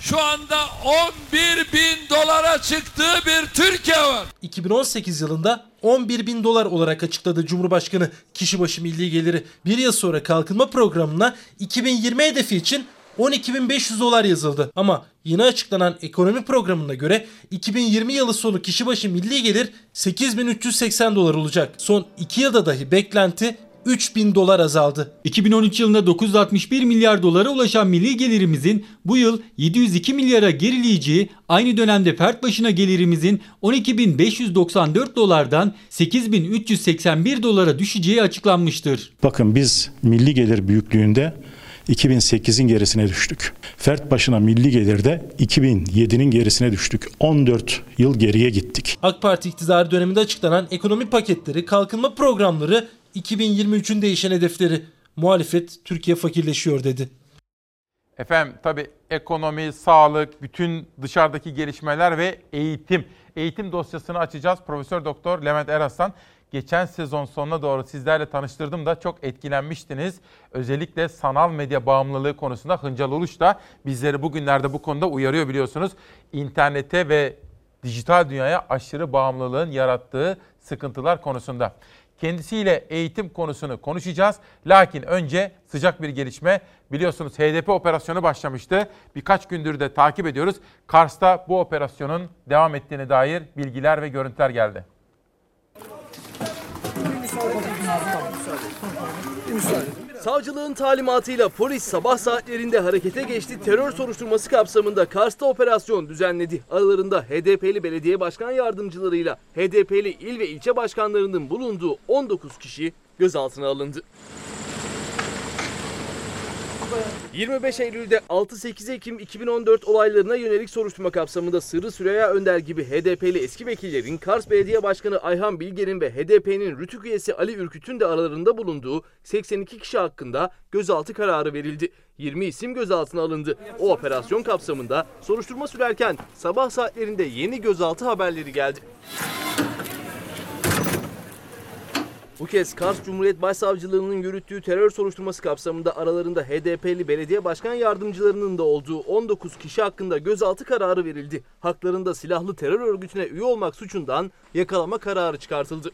şu anda 11 bin dolara çıktığı bir Türkiye var. 2018 yılında 11 bin dolar olarak açıkladı Cumhurbaşkanı kişi başı milli geliri. Bir yıl sonra kalkınma programına 2020 hedefi için 12.500 dolar yazıldı. Ama yeni açıklanan ekonomi programına göre 2020 yılı sonu kişi başı milli gelir 8.380 dolar olacak. Son 2 yılda dahi beklenti 3000 dolar azaldı. 2013 yılında 961 milyar dolara ulaşan milli gelirimizin bu yıl 702 milyara gerileyeceği, aynı dönemde fert başına gelirimizin 12.594 dolardan 8.381 dolara düşeceği açıklanmıştır. Bakın biz milli gelir büyüklüğünde 2008'in gerisine düştük. Fert başına milli gelirde 2007'nin gerisine düştük. 14 yıl geriye gittik. AK Parti iktidarı döneminde açıklanan ekonomi paketleri, kalkınma programları 2023'ün değişen hedefleri. Muhalefet Türkiye fakirleşiyor dedi. Efendim tabii ekonomi, sağlık, bütün dışarıdaki gelişmeler ve eğitim. Eğitim dosyasını açacağız. Profesör Doktor Levent Eraslan geçen sezon sonuna doğru sizlerle tanıştırdım da çok etkilenmiştiniz. Özellikle sanal medya bağımlılığı konusunda Hıncal Uluş da bizleri bugünlerde bu konuda uyarıyor biliyorsunuz. İnternete ve dijital dünyaya aşırı bağımlılığın yarattığı sıkıntılar konusunda. Kendisiyle eğitim konusunu konuşacağız. Lakin önce sıcak bir gelişme. Biliyorsunuz HDP operasyonu başlamıştı. Birkaç gündür de takip ediyoruz. Kars'ta bu operasyonun devam ettiğine dair bilgiler ve görüntüler geldi. Savcılığın talimatıyla polis sabah saatlerinde harekete geçti. Terör soruşturması kapsamında Kars'ta operasyon düzenledi. Aralarında HDP'li belediye başkan yardımcılarıyla HDP'li il ve ilçe başkanlarının bulunduğu 19 kişi gözaltına alındı. 25 Eylül'de 6-8 Ekim 2014 olaylarına yönelik soruşturma kapsamında Sırrı Süreyya Önder gibi HDP'li eski vekillerin Kars Belediye Başkanı Ayhan Bilger'in ve HDP'nin Rütük üyesi Ali Ürküt'ün de aralarında bulunduğu 82 kişi hakkında gözaltı kararı verildi. 20 isim gözaltına alındı. O operasyon kapsamında soruşturma sürerken sabah saatlerinde yeni gözaltı haberleri geldi. Bu kez Kars Cumhuriyet Başsavcılığı'nın yürüttüğü terör soruşturması kapsamında aralarında HDP'li belediye başkan yardımcılarının da olduğu 19 kişi hakkında gözaltı kararı verildi. Haklarında silahlı terör örgütüne üye olmak suçundan yakalama kararı çıkartıldı.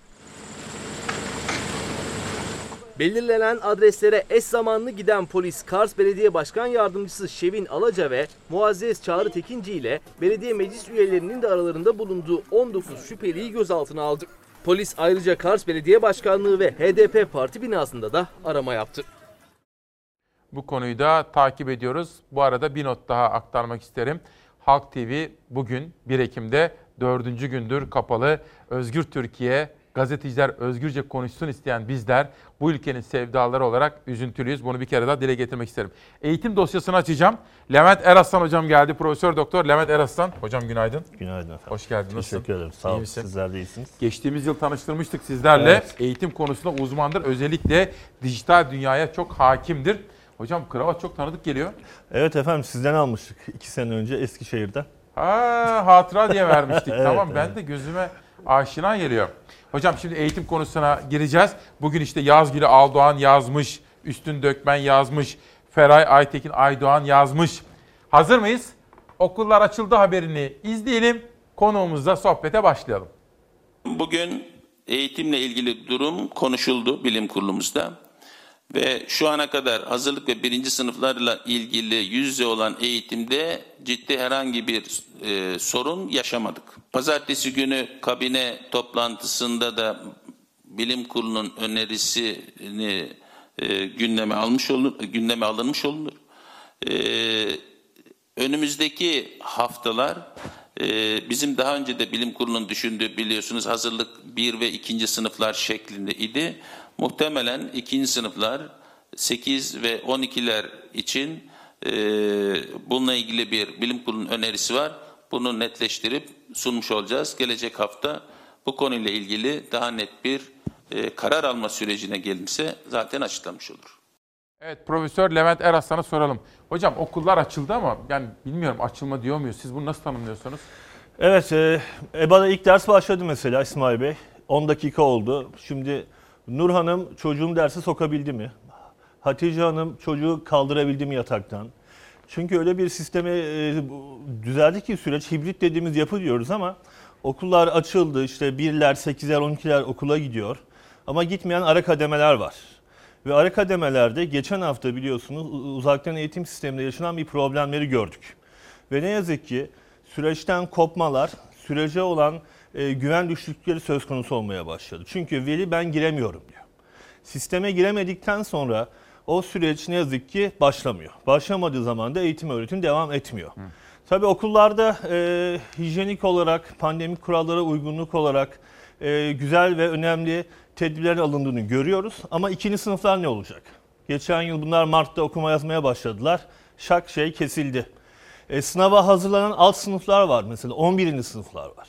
Belirlenen adreslere eş zamanlı giden polis Kars Belediye Başkan Yardımcısı Şevin Alaca ve Muazzez Çağrı Tekinci ile belediye meclis üyelerinin de aralarında bulunduğu 19 şüpheliyi gözaltına aldı. Polis ayrıca Kars Belediye Başkanlığı ve HDP parti binasında da arama yaptı. Bu konuyu da takip ediyoruz. Bu arada bir not daha aktarmak isterim. Halk TV bugün 1 Ekim'de dördüncü gündür kapalı. Özgür Türkiye gazeteciler özgürce konuşsun isteyen bizler bu ülkenin sevdaları olarak üzüntülüyüz. Bunu bir kere daha dile getirmek isterim. Eğitim dosyasını açacağım. Levent Eraslan hocam geldi. Profesör Doktor Levent Eraslan. Hocam günaydın. Günaydın efendim. Hoş geldin. Nasılsın? Teşekkür ederim. Sağ olun. Sizler de iyisiniz. Geçtiğimiz yıl tanıştırmıştık sizlerle. Evet. Eğitim konusunda uzmandır. Özellikle dijital dünyaya çok hakimdir. Hocam kravat çok tanıdık geliyor. Evet efendim sizden almıştık iki sene önce Eskişehir'den. Ha, hatıra diye vermiştik. [LAUGHS] Evet, tamam ben evet. de gözüme aşina geliyor. Hocam şimdi eğitim konusuna gireceğiz. Bugün işte Yazgül'ü Aldoğan yazmış, Üstün Dökmen yazmış, Feray Aytekin Aydoğan yazmış. Hazır mıyız? Okullar açıldı haberini izleyelim. Konuğumuzla sohbete başlayalım. Bugün eğitimle ilgili durum konuşuldu bilim kurulumuzda. Ve şu ana kadar hazırlık ve birinci sınıflarla ilgili yüz yüze olan eğitimde ciddi herhangi bir e, sorun yaşamadık. Pazartesi günü kabine toplantısında da bilim kurulunun önerisini e, gündeme almış olur, gündeme alınmış olur. E, önümüzdeki haftalar e, bizim daha önce de bilim kurulunun düşündüğü biliyorsunuz hazırlık 1 ve 2. sınıflar şeklinde idi. Muhtemelen ikinci sınıflar 8 ve 12'ler için e, bununla ilgili bir bilim kurulunun önerisi var. Bunu netleştirip sunmuş olacağız. Gelecek hafta bu konuyla ilgili daha net bir e, karar alma sürecine gelinse zaten açıklamış olur. Evet Profesör Levent Eraslan'a soralım. Hocam okullar açıldı ama yani bilmiyorum açılma diyor muyuz? Siz bunu nasıl tanımlıyorsunuz? Evet, e, EBA'da ilk ders başladı mesela İsmail Bey. 10 dakika oldu. Şimdi Nur Hanım çocuğum dersi sokabildi mi? Hatice Hanım çocuğu kaldırabildi mi yataktan? Çünkü öyle bir sisteme e, düzeldi ki süreç hibrit dediğimiz yapı diyoruz ama okullar açıldı. İşte birler, sekizler, on ikiler okula gidiyor. Ama gitmeyen ara kademeler var. Ve ara kademelerde geçen hafta biliyorsunuz uzaktan eğitim sisteminde yaşanan bir problemleri gördük. Ve ne yazık ki süreçten kopmalar, sürece olan e, güven düşüklükleri söz konusu olmaya başladı. Çünkü veli ben giremiyorum diyor. Sisteme giremedikten sonra o süreç ne yazık ki başlamıyor. Başlamadığı zaman da eğitim öğretim devam etmiyor. Tabii okullarda e, hijyenik olarak, pandemik kurallara uygunluk olarak e, güzel ve önemli tedbirlerin alındığını görüyoruz. Ama ikinci sınıflar ne olacak? Geçen yıl bunlar Mart'ta okuma yazmaya başladılar. Şak şey kesildi. E, sınava hazırlanan alt sınıflar var mesela 11. sınıflar var.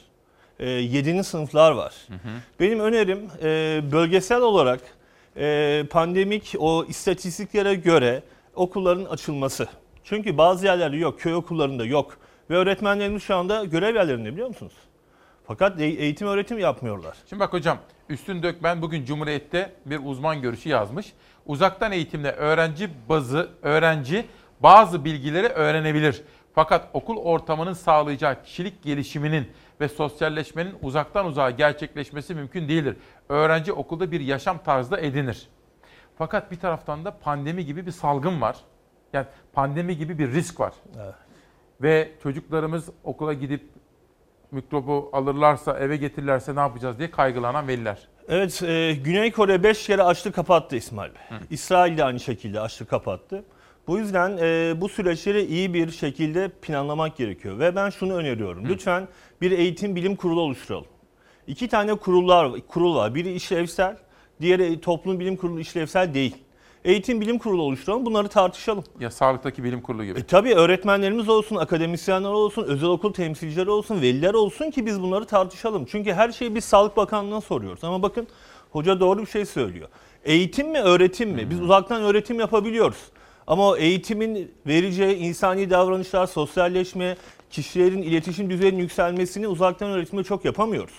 E, 7. sınıflar var. Benim önerim e, bölgesel olarak e, pandemik o istatistiklere göre okulların açılması. Çünkü bazı yerlerde yok, köy okullarında yok. Ve öğretmenlerimiz şu anda görev yerlerinde biliyor musunuz? Fakat e- eğitim öğretim yapmıyorlar. Şimdi bak hocam Üstün Dökmen bugün Cumhuriyet'te bir uzman görüşü yazmış. Uzaktan eğitimle öğrenci bazı öğrenci bazı bilgileri öğrenebilir. Fakat okul ortamının sağlayacağı kişilik gelişiminin ve sosyalleşmenin uzaktan uzağa gerçekleşmesi mümkün değildir. Öğrenci okulda bir yaşam tarzı da edinir. Fakat bir taraftan da pandemi gibi bir salgın var. Yani pandemi gibi bir risk var. Evet. Ve çocuklarımız okula gidip mikrobu alırlarsa, eve getirirlerse ne yapacağız diye kaygılanan veliler. Evet, e, Güney Kore 5 kere açtı kapattı İsmail Bey. İsrail de aynı şekilde açtı kapattı. Bu yüzden e, bu süreçleri iyi bir şekilde planlamak gerekiyor. Ve ben şunu öneriyorum. Lütfen bir eğitim bilim kurulu oluşturalım. İki tane kurullar kurul var. Biri işlevsel, diğeri toplum bilim kurulu işlevsel değil. Eğitim bilim kurulu oluşturalım, bunları tartışalım. Ya sağlıktaki bilim kurulu gibi. E, tabii öğretmenlerimiz olsun, akademisyenler olsun, özel okul temsilcileri olsun, veliler olsun ki biz bunları tartışalım. Çünkü her şeyi biz Sağlık Bakanlığı'na soruyoruz. Ama bakın hoca doğru bir şey söylüyor. Eğitim mi, öğretim mi? Biz uzaktan öğretim yapabiliyoruz. Ama o eğitimin vereceği insani davranışlar, sosyalleşme, kişilerin iletişim düzeyinin yükselmesini uzaktan öğretimde çok yapamıyoruz.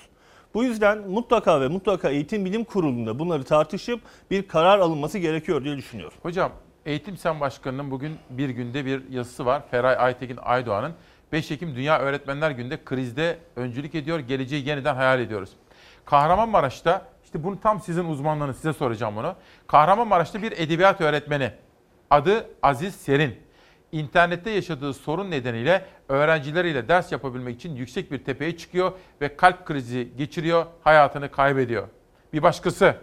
Bu yüzden mutlaka ve mutlaka eğitim bilim kurulunda bunları tartışıp bir karar alınması gerekiyor diye düşünüyorum. Hocam Eğitim Sen Başkanı'nın bugün bir günde bir yazısı var. Feray Aytekin Aydoğan'ın 5 Ekim Dünya Öğretmenler Günü'nde krizde öncülük ediyor. Geleceği yeniden hayal ediyoruz. Kahramanmaraş'ta işte bunu tam sizin uzmanlığınız size soracağım bunu. Kahramanmaraş'ta bir edebiyat öğretmeni adı Aziz Serin. İnternette yaşadığı sorun nedeniyle öğrencileriyle ders yapabilmek için yüksek bir tepeye çıkıyor ve kalp krizi geçiriyor, hayatını kaybediyor. Bir başkası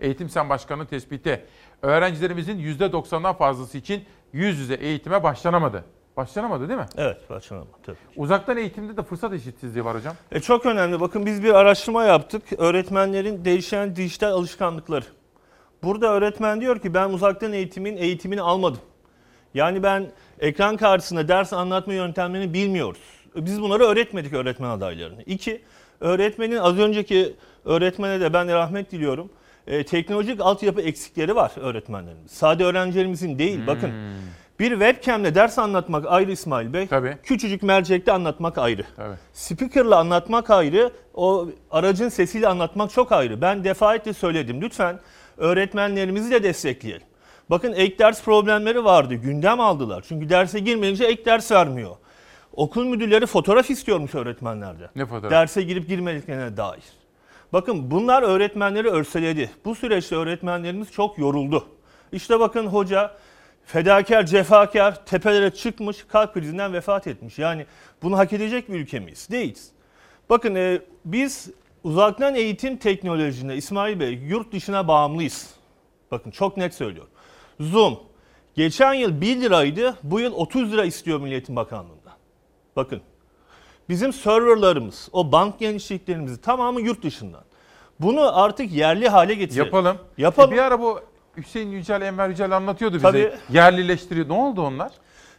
Eğitim Sen Başkanı'nın tespiti. Öğrencilerimizin %90'dan fazlası için yüz yüze eğitime başlanamadı. Başlanamadı değil mi? Evet başlanamadı tabii. Uzaktan eğitimde de fırsat eşitsizliği var hocam. E çok önemli. Bakın biz bir araştırma yaptık. Öğretmenlerin değişen dijital alışkanlıkları. Burada öğretmen diyor ki ben uzaktan eğitimin eğitimini almadım. Yani ben ekran karşısında ders anlatma yöntemlerini bilmiyoruz. Biz bunları öğretmedik öğretmen adaylarını. İki, öğretmenin az önceki öğretmene de ben rahmet diliyorum. E, teknolojik altyapı eksikleri var öğretmenlerimiz. Sade öğrencilerimizin değil. Hmm. Bakın bir webcamle ders anlatmak ayrı İsmail Bey. Tabii. Küçücük mercekte anlatmak ayrı. Tabii. Speaker'la anlatmak ayrı, o aracın sesiyle anlatmak çok ayrı. Ben defaatle söyledim. Lütfen öğretmenlerimizi de destekleyelim. Bakın ek ders problemleri vardı. Gündem aldılar. Çünkü derse girmeyince ek ders vermiyor. Okul müdürleri fotoğraf istiyormuş öğretmenlerde. Ne fotoğraf? Derse girip girmediklerine dair. Bakın bunlar öğretmenleri örseledi. Bu süreçte öğretmenlerimiz çok yoruldu. İşte bakın hoca fedakar, cefakar, tepelere çıkmış, kalp krizinden vefat etmiş. Yani bunu hak edecek bir ülke miyiz? Değiliz. Bakın e, biz uzaktan eğitim teknolojisinde İsmail Bey yurt dışına bağımlıyız. Bakın çok net söylüyorum. Zoom geçen yıl 1 liraydı, bu yıl 30 lira istiyor Milliyetin Bakanlığı'ndan. Bakın bizim serverlarımız, o bank genişliklerimizi tamamı yurt dışından. Bunu artık yerli hale getirelim. Yapalım. Yapalım. E, bir ara bu Hüseyin Yücel, Enver Yücel anlatıyordu bize. Tabii. Yerlileştiriyor. Ne oldu onlar?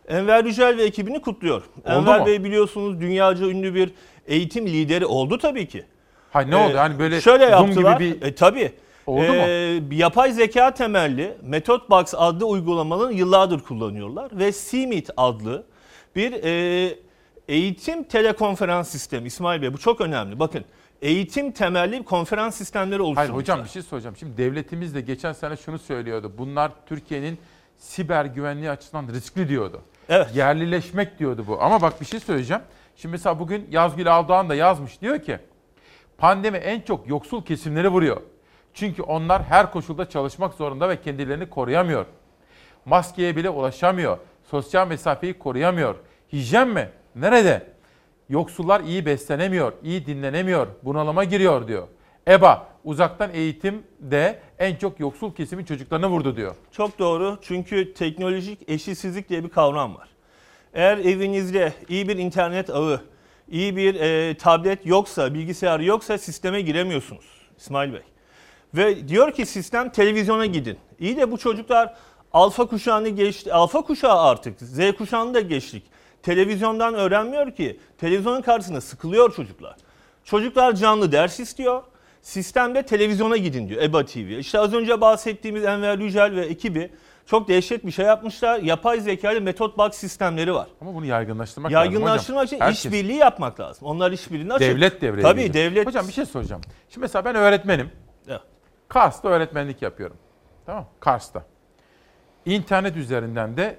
Enver Yücel ve ekibini kutluyor. Oldu Enver mu? Bey biliyorsunuz dünyaca ünlü bir eğitim lideri oldu tabii ki. Hay ne Ee, oldu? Yani böyle şöyle Zoom yaptılar. gibi bir E, tabii. Oldu Ee, bir yapay zeka temelli MethodBox adlı uygulamanın yıllardır kullanıyorlar ve CMeet adlı bir e, eğitim telekonferans sistemi İsmail Bey bu çok önemli. Bakın eğitim temelli konferans sistemleri Hayır oluşturmuşlar. hocam bir şey soracağım. Şimdi devletimiz de geçen sene şunu söylüyordu. Bunlar Türkiye'nin siber güvenliği açısından riskli diyordu. Evet. Yerlileşmek diyordu bu. Ama bak bir şey söyleyeceğim. Şimdi mesela bugün Yazgül Aldoğan da yazmış. Diyor ki pandemi en çok yoksul kesimleri vuruyor. Çünkü onlar her koşulda çalışmak zorunda ve kendilerini koruyamıyor. Maskeye bile ulaşamıyor. Sosyal mesafeyi koruyamıyor. Hijyen mi? Nerede? Yoksullar iyi beslenemiyor, iyi dinlenemiyor, bunalıma giriyor diyor. EBA uzaktan eğitimde en çok yoksul kesimin çocuklarını vurdu diyor. Çok doğru çünkü teknolojik eşitsizlik diye bir kavram var. Eğer evinizde iyi bir internet ağı, iyi bir e, tablet yoksa, bilgisayar yoksa sisteme giremiyorsunuz İsmail Bey. Ve diyor ki sistem televizyona gidin. İyi de bu çocuklar alfa kuşağını geçti. Alfa kuşağı artık. Z kuşağını da geçtik. Televizyondan öğrenmiyor ki. Televizyonun karşısında sıkılıyor çocuklar. Çocuklar canlı ders istiyor. Sistemde televizyona gidin diyor EBA TV. İşte az önce bahsettiğimiz Enver Yücel ve ekibi çok dehşet bir şey yapmışlar. Yapay zeka ile metot box sistemleri var. Ama bunu yaygınlaştırmak lazım Yaygınlaştırmak hocam. için işbirliği yapmak lazım. Onlar işbirliğini açık. Devlet devreye Tabii girecek. devlet. Hocam bir şey soracağım. Şimdi mesela ben öğretmenim. Evet. Kars'ta öğretmenlik yapıyorum. Tamam? Kars'ta. İnternet üzerinden de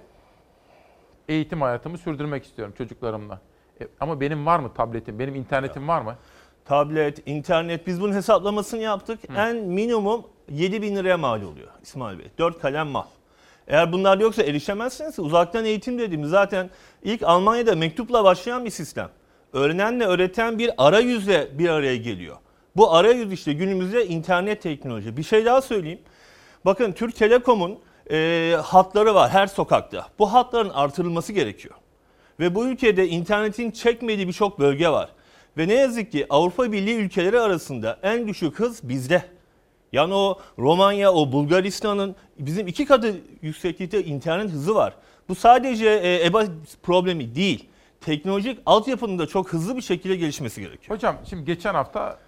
eğitim hayatımı sürdürmek istiyorum çocuklarımla. E, ama benim var mı tabletim, benim internetim var mı? Tablet, internet biz bunun hesaplamasını yaptık. En minimum 7 bin liraya mal oluyor İsmail Bey. 4 kalem mal. Eğer bunlar yoksa erişemezsiniz. Uzaktan eğitim dediğimiz zaten ilk Almanya'da mektupla başlayan bir sistem. Öğrenenle öğreten bir arayüzle bir araya geliyor. Bu arayüz işte günümüzde internet teknoloji. Bir şey daha söyleyeyim. Bakın Türk Telekom'un e, hatları var her sokakta. Bu hatların artırılması gerekiyor. Ve bu ülkede internetin çekmediği birçok bölge var. Ve ne yazık ki Avrupa Birliği ülkeleri arasında en düşük hız bizde. Yani o Romanya, o Bulgaristan'ın bizim iki katı yükseklikte internet hızı var. Bu sadece e, EBA problemi değil. Teknolojik altyapının da çok hızlı bir şekilde gelişmesi gerekiyor. Hocam şimdi geçen hafta,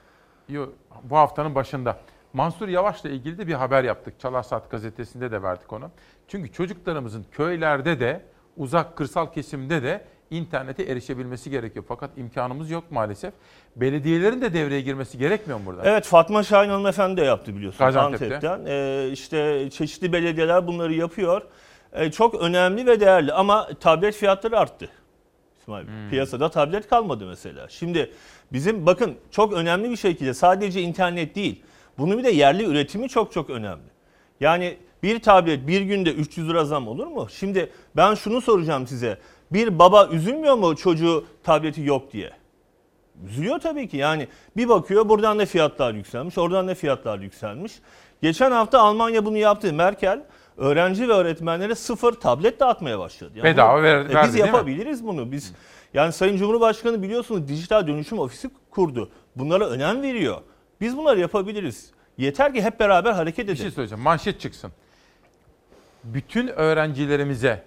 bu haftanın başında Mansur Yavaş'la ilgili de bir haber yaptık. Çalar Saat gazetesinde de verdik onu. Çünkü çocuklarımızın köylerde de uzak kırsal kesimde de internete erişebilmesi gerekiyor. Fakat imkanımız yok maalesef. Belediyelerin de devreye girmesi gerekmiyor mu burada? Evet Fatma Şahin hanımefendi de yaptı biliyorsunuz Gaziantep'te. Antep'ten. Ee, işte çeşitli belediyeler bunları yapıyor. Ee, çok önemli ve değerli ama tablet fiyatları arttı. İsmail. Hmm. Piyasada tablet kalmadı mesela. Şimdi bizim bakın çok önemli bir şekilde sadece internet değil. Bunun bir de yerli üretimi çok çok önemli. Yani bir tablet bir günde 300 lira zam olur mu? Şimdi ben şunu soracağım size. Bir baba üzülmüyor mu çocuğu tableti yok diye? Üzülüyor tabii ki. Yani bir bakıyor buradan da fiyatlar yükselmiş, oradan da fiyatlar yükselmiş. Geçen hafta Almanya bunu yaptı. Merkel öğrenci ve öğretmenlere sıfır tablet dağıtmaya başladı. Yani Bedava bu- ver- e, verdi, Biz değil mi? yapabiliriz bunu. Biz yani Sayın Cumhurbaşkanı biliyorsunuz dijital dönüşüm ofisi kurdu. Bunlara önem veriyor. Biz bunları yapabiliriz. Yeter ki hep beraber hareket edelim. Bir şey söyleyeceğim. Manşet çıksın. Bütün öğrencilerimize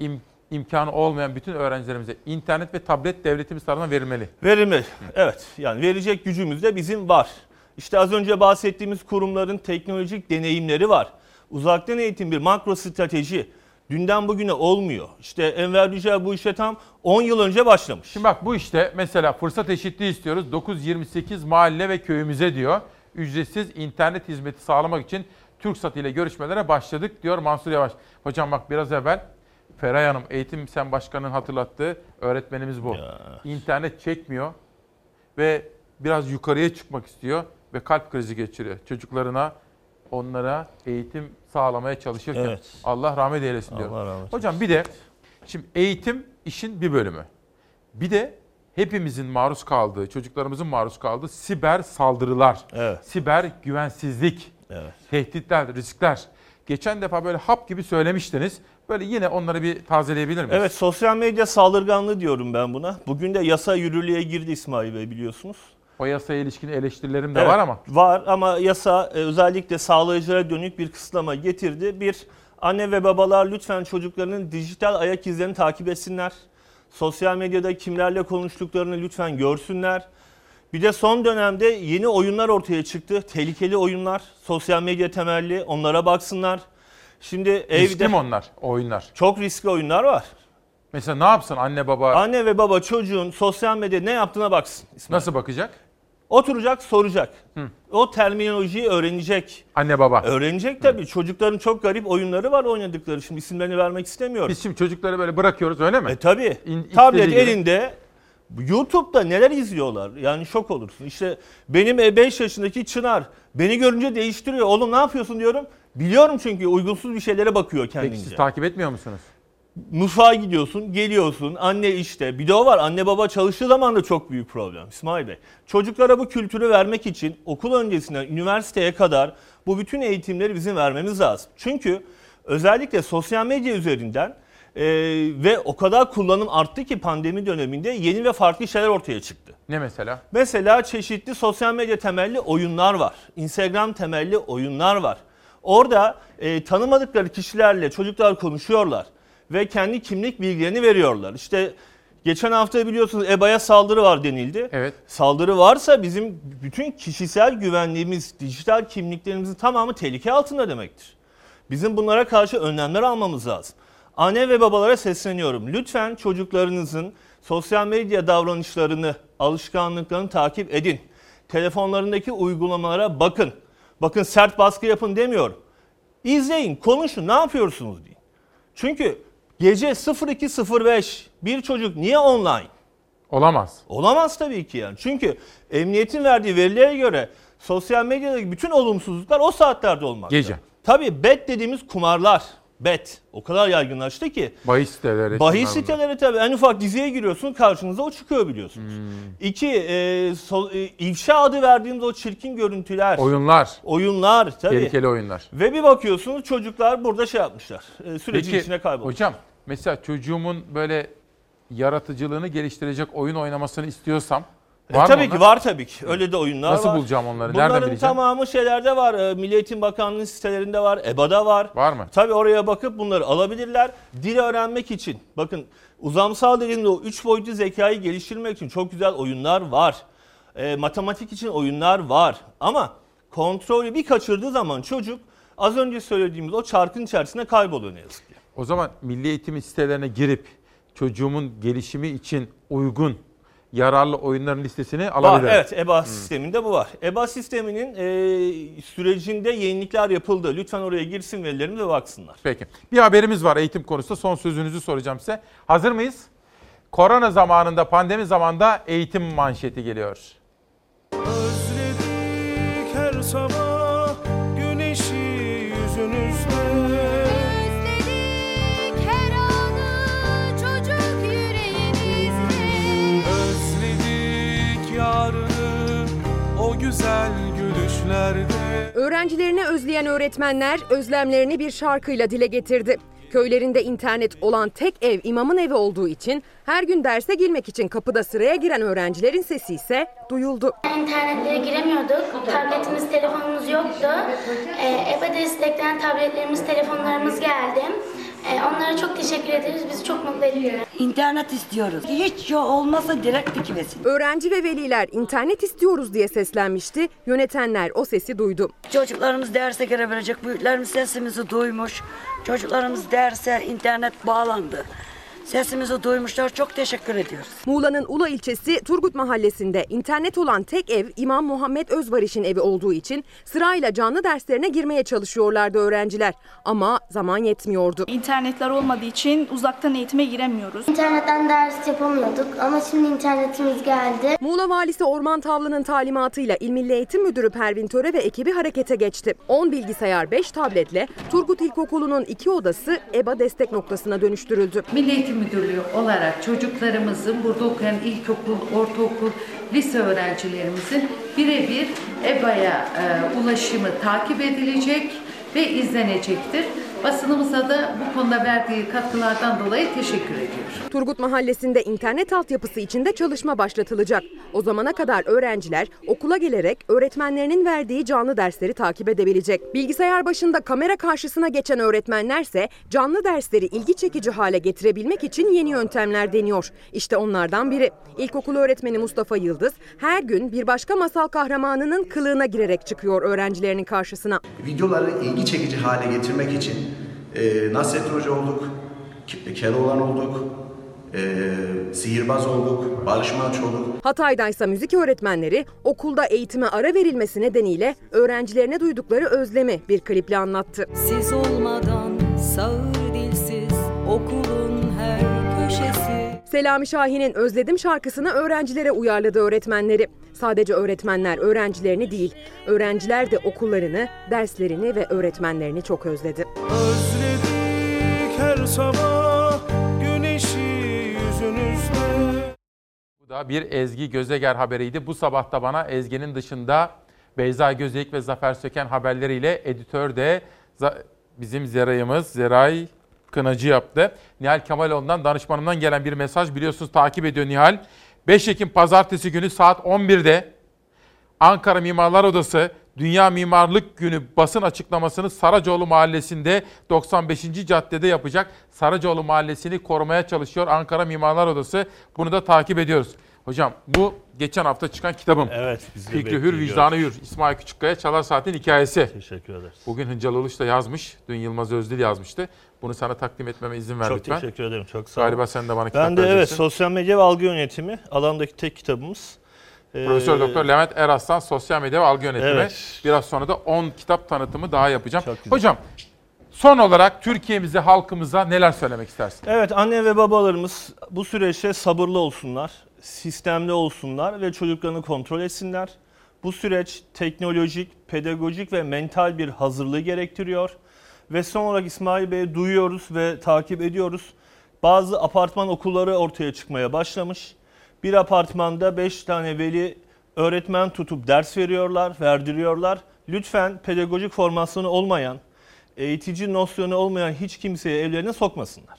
im- imkanı olmayan bütün öğrencilerimize internet ve tablet devletimiz tarafından verilmeli. Verilmeli. Evet. Yani verecek gücümüz de bizim var. İşte az önce bahsettiğimiz kurumların teknolojik deneyimleri var. Uzaktan eğitim bir makro strateji. Dünden bugüne olmuyor. İşte Enver Yücel bu işe tam 10 yıl önce başlamış. Şimdi bak bu işte mesela fırsat eşitliği istiyoruz. 928 mahalle ve köyümüze diyor. Ücretsiz internet hizmeti sağlamak için TürkSat ile görüşmelere başladık diyor Mansur Yavaş. Hocam bak biraz evvel Feray Hanım eğitim sen başkanın hatırlattığı öğretmenimiz bu. İnternet çekmiyor ve biraz yukarıya çıkmak istiyor ve kalp krizi geçiriyor. Çocuklarına onlara eğitim sağlamaya çalışırken Evet. Allah rahmet eylesin diyor. Allah rahmet Hocam bir de şimdi eğitim işin bir bölümü. Bir de hepimizin maruz kaldığı, çocuklarımızın maruz kaldığı siber saldırılar, siber güvensizlik, tehditler, riskler. Geçen defa böyle hap gibi söylemiştiniz. Böyle yine onları bir tazeleyebilir miyiz? Evet sosyal medya saldırganlığı diyorum ben buna. Bugün de yasa yürürlüğe girdi İsmail Bey biliyorsunuz. O yasaya ilişkin eleştirilerim de Evet, var ama. Var ama yasa e, özellikle sağlayıcılara dönük bir kısıtlama getirdi. Bir, anne ve babalar lütfen çocuklarının dijital ayak izlerini takip etsinler. Sosyal medyada kimlerle konuştuklarını lütfen görsünler. Bir de son dönemde yeni oyunlar ortaya çıktı. Tehlikeli oyunlar, sosyal medya temelli onlara baksınlar. Şimdi evde... Riskli mi onlar, oyunlar? Çok riskli oyunlar var. Mesela ne yapsın anne baba? Anne ve baba çocuğun sosyal medyada ne yaptığına baksın. İsmail. Nasıl bakacak? Oturacak, soracak. O terminolojiyi öğrenecek. Anne baba. Öğrenecek tabii. Çocukların çok garip oyunları var oynadıkları. Şimdi isimlerini vermek istemiyorum. Biz şimdi çocukları böyle bırakıyoruz öyle mi? E tabii. İn- Tablet gibi. elinde. YouTube'da neler izliyorlar? Yani şok olursun. İşte benim 5 yaşındaki Çınar beni görünce değiştiriyor. Oğlum ne yapıyorsun diyorum. Biliyorum çünkü uygunsuz bir şeylere bakıyor kendince. Peki siz takip etmiyor musunuz? Mutfağa gidiyorsun, geliyorsun, anne işte. Bir de o var, anne baba çalıştığı zaman da çok büyük problem İsmail Bey. Çocuklara bu kültürü vermek için okul öncesinden üniversiteye kadar bu bütün eğitimleri bizim vermemiz lazım. Çünkü özellikle sosyal medya üzerinden e, ve o kadar kullanım arttı ki pandemi döneminde yeni ve farklı şeyler ortaya çıktı. Ne mesela? Mesela çeşitli sosyal medya temelli oyunlar var. Instagram temelli oyunlar var. Orada e, tanımadıkları kişilerle çocuklar konuşuyorlar ve kendi kimlik bilgilerini veriyorlar. İşte geçen hafta biliyorsunuz EBA'ya saldırı var denildi. Evet. Saldırı varsa bizim bütün kişisel güvenliğimiz, dijital kimliklerimizin tamamı tehlike altında demektir. Bizim bunlara karşı önlemler almamız lazım. Anne ve babalara sesleniyorum. Lütfen çocuklarınızın sosyal medya davranışlarını, alışkanlıklarını takip edin. Telefonlarındaki uygulamalara bakın. Bakın sert baskı yapın demiyorum. İzleyin, konuşun, ne yapıyorsunuz deyin. Çünkü gece 02.05 bir çocuk niye online? Olamaz. Olamaz tabii ki yani. Çünkü emniyetin verdiği verilere göre sosyal medyadaki bütün olumsuzluklar o saatlerde olmakta. Gece. Tabii bet dediğimiz kumarlar. Bet. O kadar yaygınlaştı ki. Bahis siteleri. Bahis siteleri tabii en ufak diziye giriyorsun karşınıza o çıkıyor biliyorsunuz. Hmm. İki, e, so, e, ifşa adı verdiğimiz o çirkin görüntüler. Oyunlar. Oyunlar tabii. Tehlikeli oyunlar. Ve bir bakıyorsunuz çocuklar burada şey yapmışlar. E, sürecin Peki içine kaybolmuş. hocam mesela çocuğumun böyle yaratıcılığını geliştirecek oyun oynamasını istiyorsam E, var mı tabii onlar? ki var tabii ki. Öyle de oyunlar Nasıl var. bulacağım onları? Bunların Nereden bileceğim? tamamı şeylerde var. E, Milli Eğitim Bakanlığı sitelerinde var. EBA'da var. Var mı? Tabii oraya bakıp bunları alabilirler. Dil öğrenmek için. Bakın uzamsal dediğimde o 3 boyutlu zekayı geliştirmek için çok güzel oyunlar var. E, matematik için oyunlar var. Ama kontrolü bir kaçırdığı zaman çocuk az önce söylediğimiz o çarkın içerisinde kayboluyor ne yazık ki. O zaman milli eğitim sitelerine girip çocuğumun gelişimi için uygun yararlı oyunların listesini Var, alabilirim. evet EBA sisteminde bu var. EBA sisteminin e, sürecinde yenilikler yapıldı. Lütfen oraya girsin verilerimiz ve baksınlar. Peki. Bir haberimiz var eğitim konusunda. Son sözünüzü soracağım size. Hazır mıyız? Korona zamanında, pandemi zamanında eğitim manşeti geliyor. Güzel gülüşle evlerde Öğrencilerini özleyen öğretmenler özlemlerini bir şarkıyla dile getirdi. Köylerinde internet olan tek ev imamın evi olduğu için her gün derse girmek için kapıda sıraya giren öğrencilerin sesi ise duyuldu. İnternetlere giremiyorduk. Tabletimiz, telefonumuz yoktu. Ee, EBA destekleyen tabletlerimiz, telefonlarımız geldi. Ee, onlara çok teşekkür ederiz. Bizi çok mutlu ediyor. İnternet istiyoruz. Hiç yok olmasa direkt dikivesin. Öğrenci ve veliler internet istiyoruz diye seslenmişti. Yönetenler o sesi duydu. Çocuklarımız derse girebilecek. Büyüklerimiz sesimizi duymuş. Çocuklarımız derse internet bağlandı. Sesimizi duymuşlar. Çok teşekkür ediyoruz. Muğla'nın Ula ilçesi Turgut Mahallesi'nde internet olan tek ev İmam Muhammed Özbariş'in evi olduğu için sırayla canlı derslerine girmeye çalışıyorlardı öğrenciler. Ama zaman yetmiyordu. İnternetler olmadığı için uzaktan eğitime giremiyoruz. İnternetten ders yapamıyorduk ama şimdi internetimiz geldi. Muğla Valisi Orman Tavlı'nın talimatıyla İl Milli Eğitim Müdürü Pervin Töre ve ekibi harekete geçti. 10 bilgisayar 5 tabletle Turgut İlkokulu'nun iki odası EBA destek noktasına dönüştürüldü. Milli Eğitim Müdürlüğü olarak çocuklarımızın burada okuyan ilkokul, ortaokul, lise öğrencilerimizin birebir EBA'ya e, ulaşımı takip edilecek ve izlenecektir. Basınımıza da bu konuda verdiği katkılardan dolayı teşekkür ediyoruz. Turgut Mahallesi'nde internet altyapısı içinde çalışma başlatılacak. O zamana kadar öğrenciler okula gelerek öğretmenlerinin verdiği canlı dersleri takip edebilecek. Bilgisayar başında kamera karşısına geçen öğretmenlerse canlı dersleri ilgi çekici hale getirebilmek için yeni yöntemler deniyor. İşte onlardan biri. İlkokul öğretmeni Mustafa Yıldız her gün bir başka masal kahramanının kılığına girerek çıkıyor öğrencilerinin karşısına. Videoları ilgi çekici hale getirmek için e, Nasrettin Hoca olduk, Ke- Keloğlan olduk, e, Sihirbaz olduk, Barış Manço olduk. Hatay'daysa müzik öğretmenleri okulda eğitime ara verilmesi nedeniyle öğrencilerine duydukları özlemi bir kliple anlattı. Siz olmadan sağır dilsiz okulun her köşesi. Selami Şahin'in Özledim şarkısını öğrencilere uyarladı öğretmenleri. Sadece öğretmenler öğrencilerini değil, öğrenciler de okullarını, derslerini ve öğretmenlerini çok özledi. Özledik Bu da bir Ezgi Gözeger haberiydi. Bu sabah da bana Ezgi'nin dışında Beyza Gözeyik ve Zafer Söken haberleriyle editör de bizim Zeray'ımız Zeray Kınacı yaptı. Nihal Kemaloğlu'ndan danışmanımdan gelen bir mesaj biliyorsunuz takip ediyor Nihal. 5 Ekim pazartesi günü saat 11'de Ankara Mimarlar Odası Dünya Mimarlık Günü basın açıklamasını Saracoğlu Mahallesi'nde 95. caddede yapacak. Saracoğlu Mahallesi'ni korumaya çalışıyor Ankara Mimarlar Odası. Bunu da takip ediyoruz. Hocam bu geçen hafta çıkan kitabım. Evet, biz de Fikri Hür. Vicdanı Hür. İsmail Küçükkaya Çalar Saat'in hikayesi. Teşekkür ederiz. Bugün Hıncal Uluç da yazmış. Dün Yılmaz Özdil yazmıştı. Bunu sana takdim etmeme izin ver Çok lütfen. teşekkür ederim. Çok sağ ol. Galiba sen de bana kitap Ben de evet vereceksin. sosyal medya ve algı yönetimi alandaki tek kitabımız. Ee, Profesör Doktor Levent Eraslan Sosyal Medya ve Algı Yönetimi. Evet. Biraz sonra da 10 kitap tanıtımı daha yapacağım. Hocam son olarak Türkiye'mize, halkımıza neler söylemek istersin? Evet anne ve babalarımız bu süreçte sabırlı olsunlar, sistemli olsunlar ve çocuklarını kontrol etsinler. Bu süreç teknolojik, pedagojik ve mental bir hazırlığı gerektiriyor. Ve son olarak İsmail Bey'i duyuyoruz ve takip ediyoruz. Bazı apartman okulları ortaya çıkmaya başlamış. Bir apartmanda 5 tane veli öğretmen tutup ders veriyorlar, verdiriyorlar. Lütfen pedagojik formasyonu olmayan, eğitici nosyonu olmayan hiç kimseye evlerine sokmasınlar.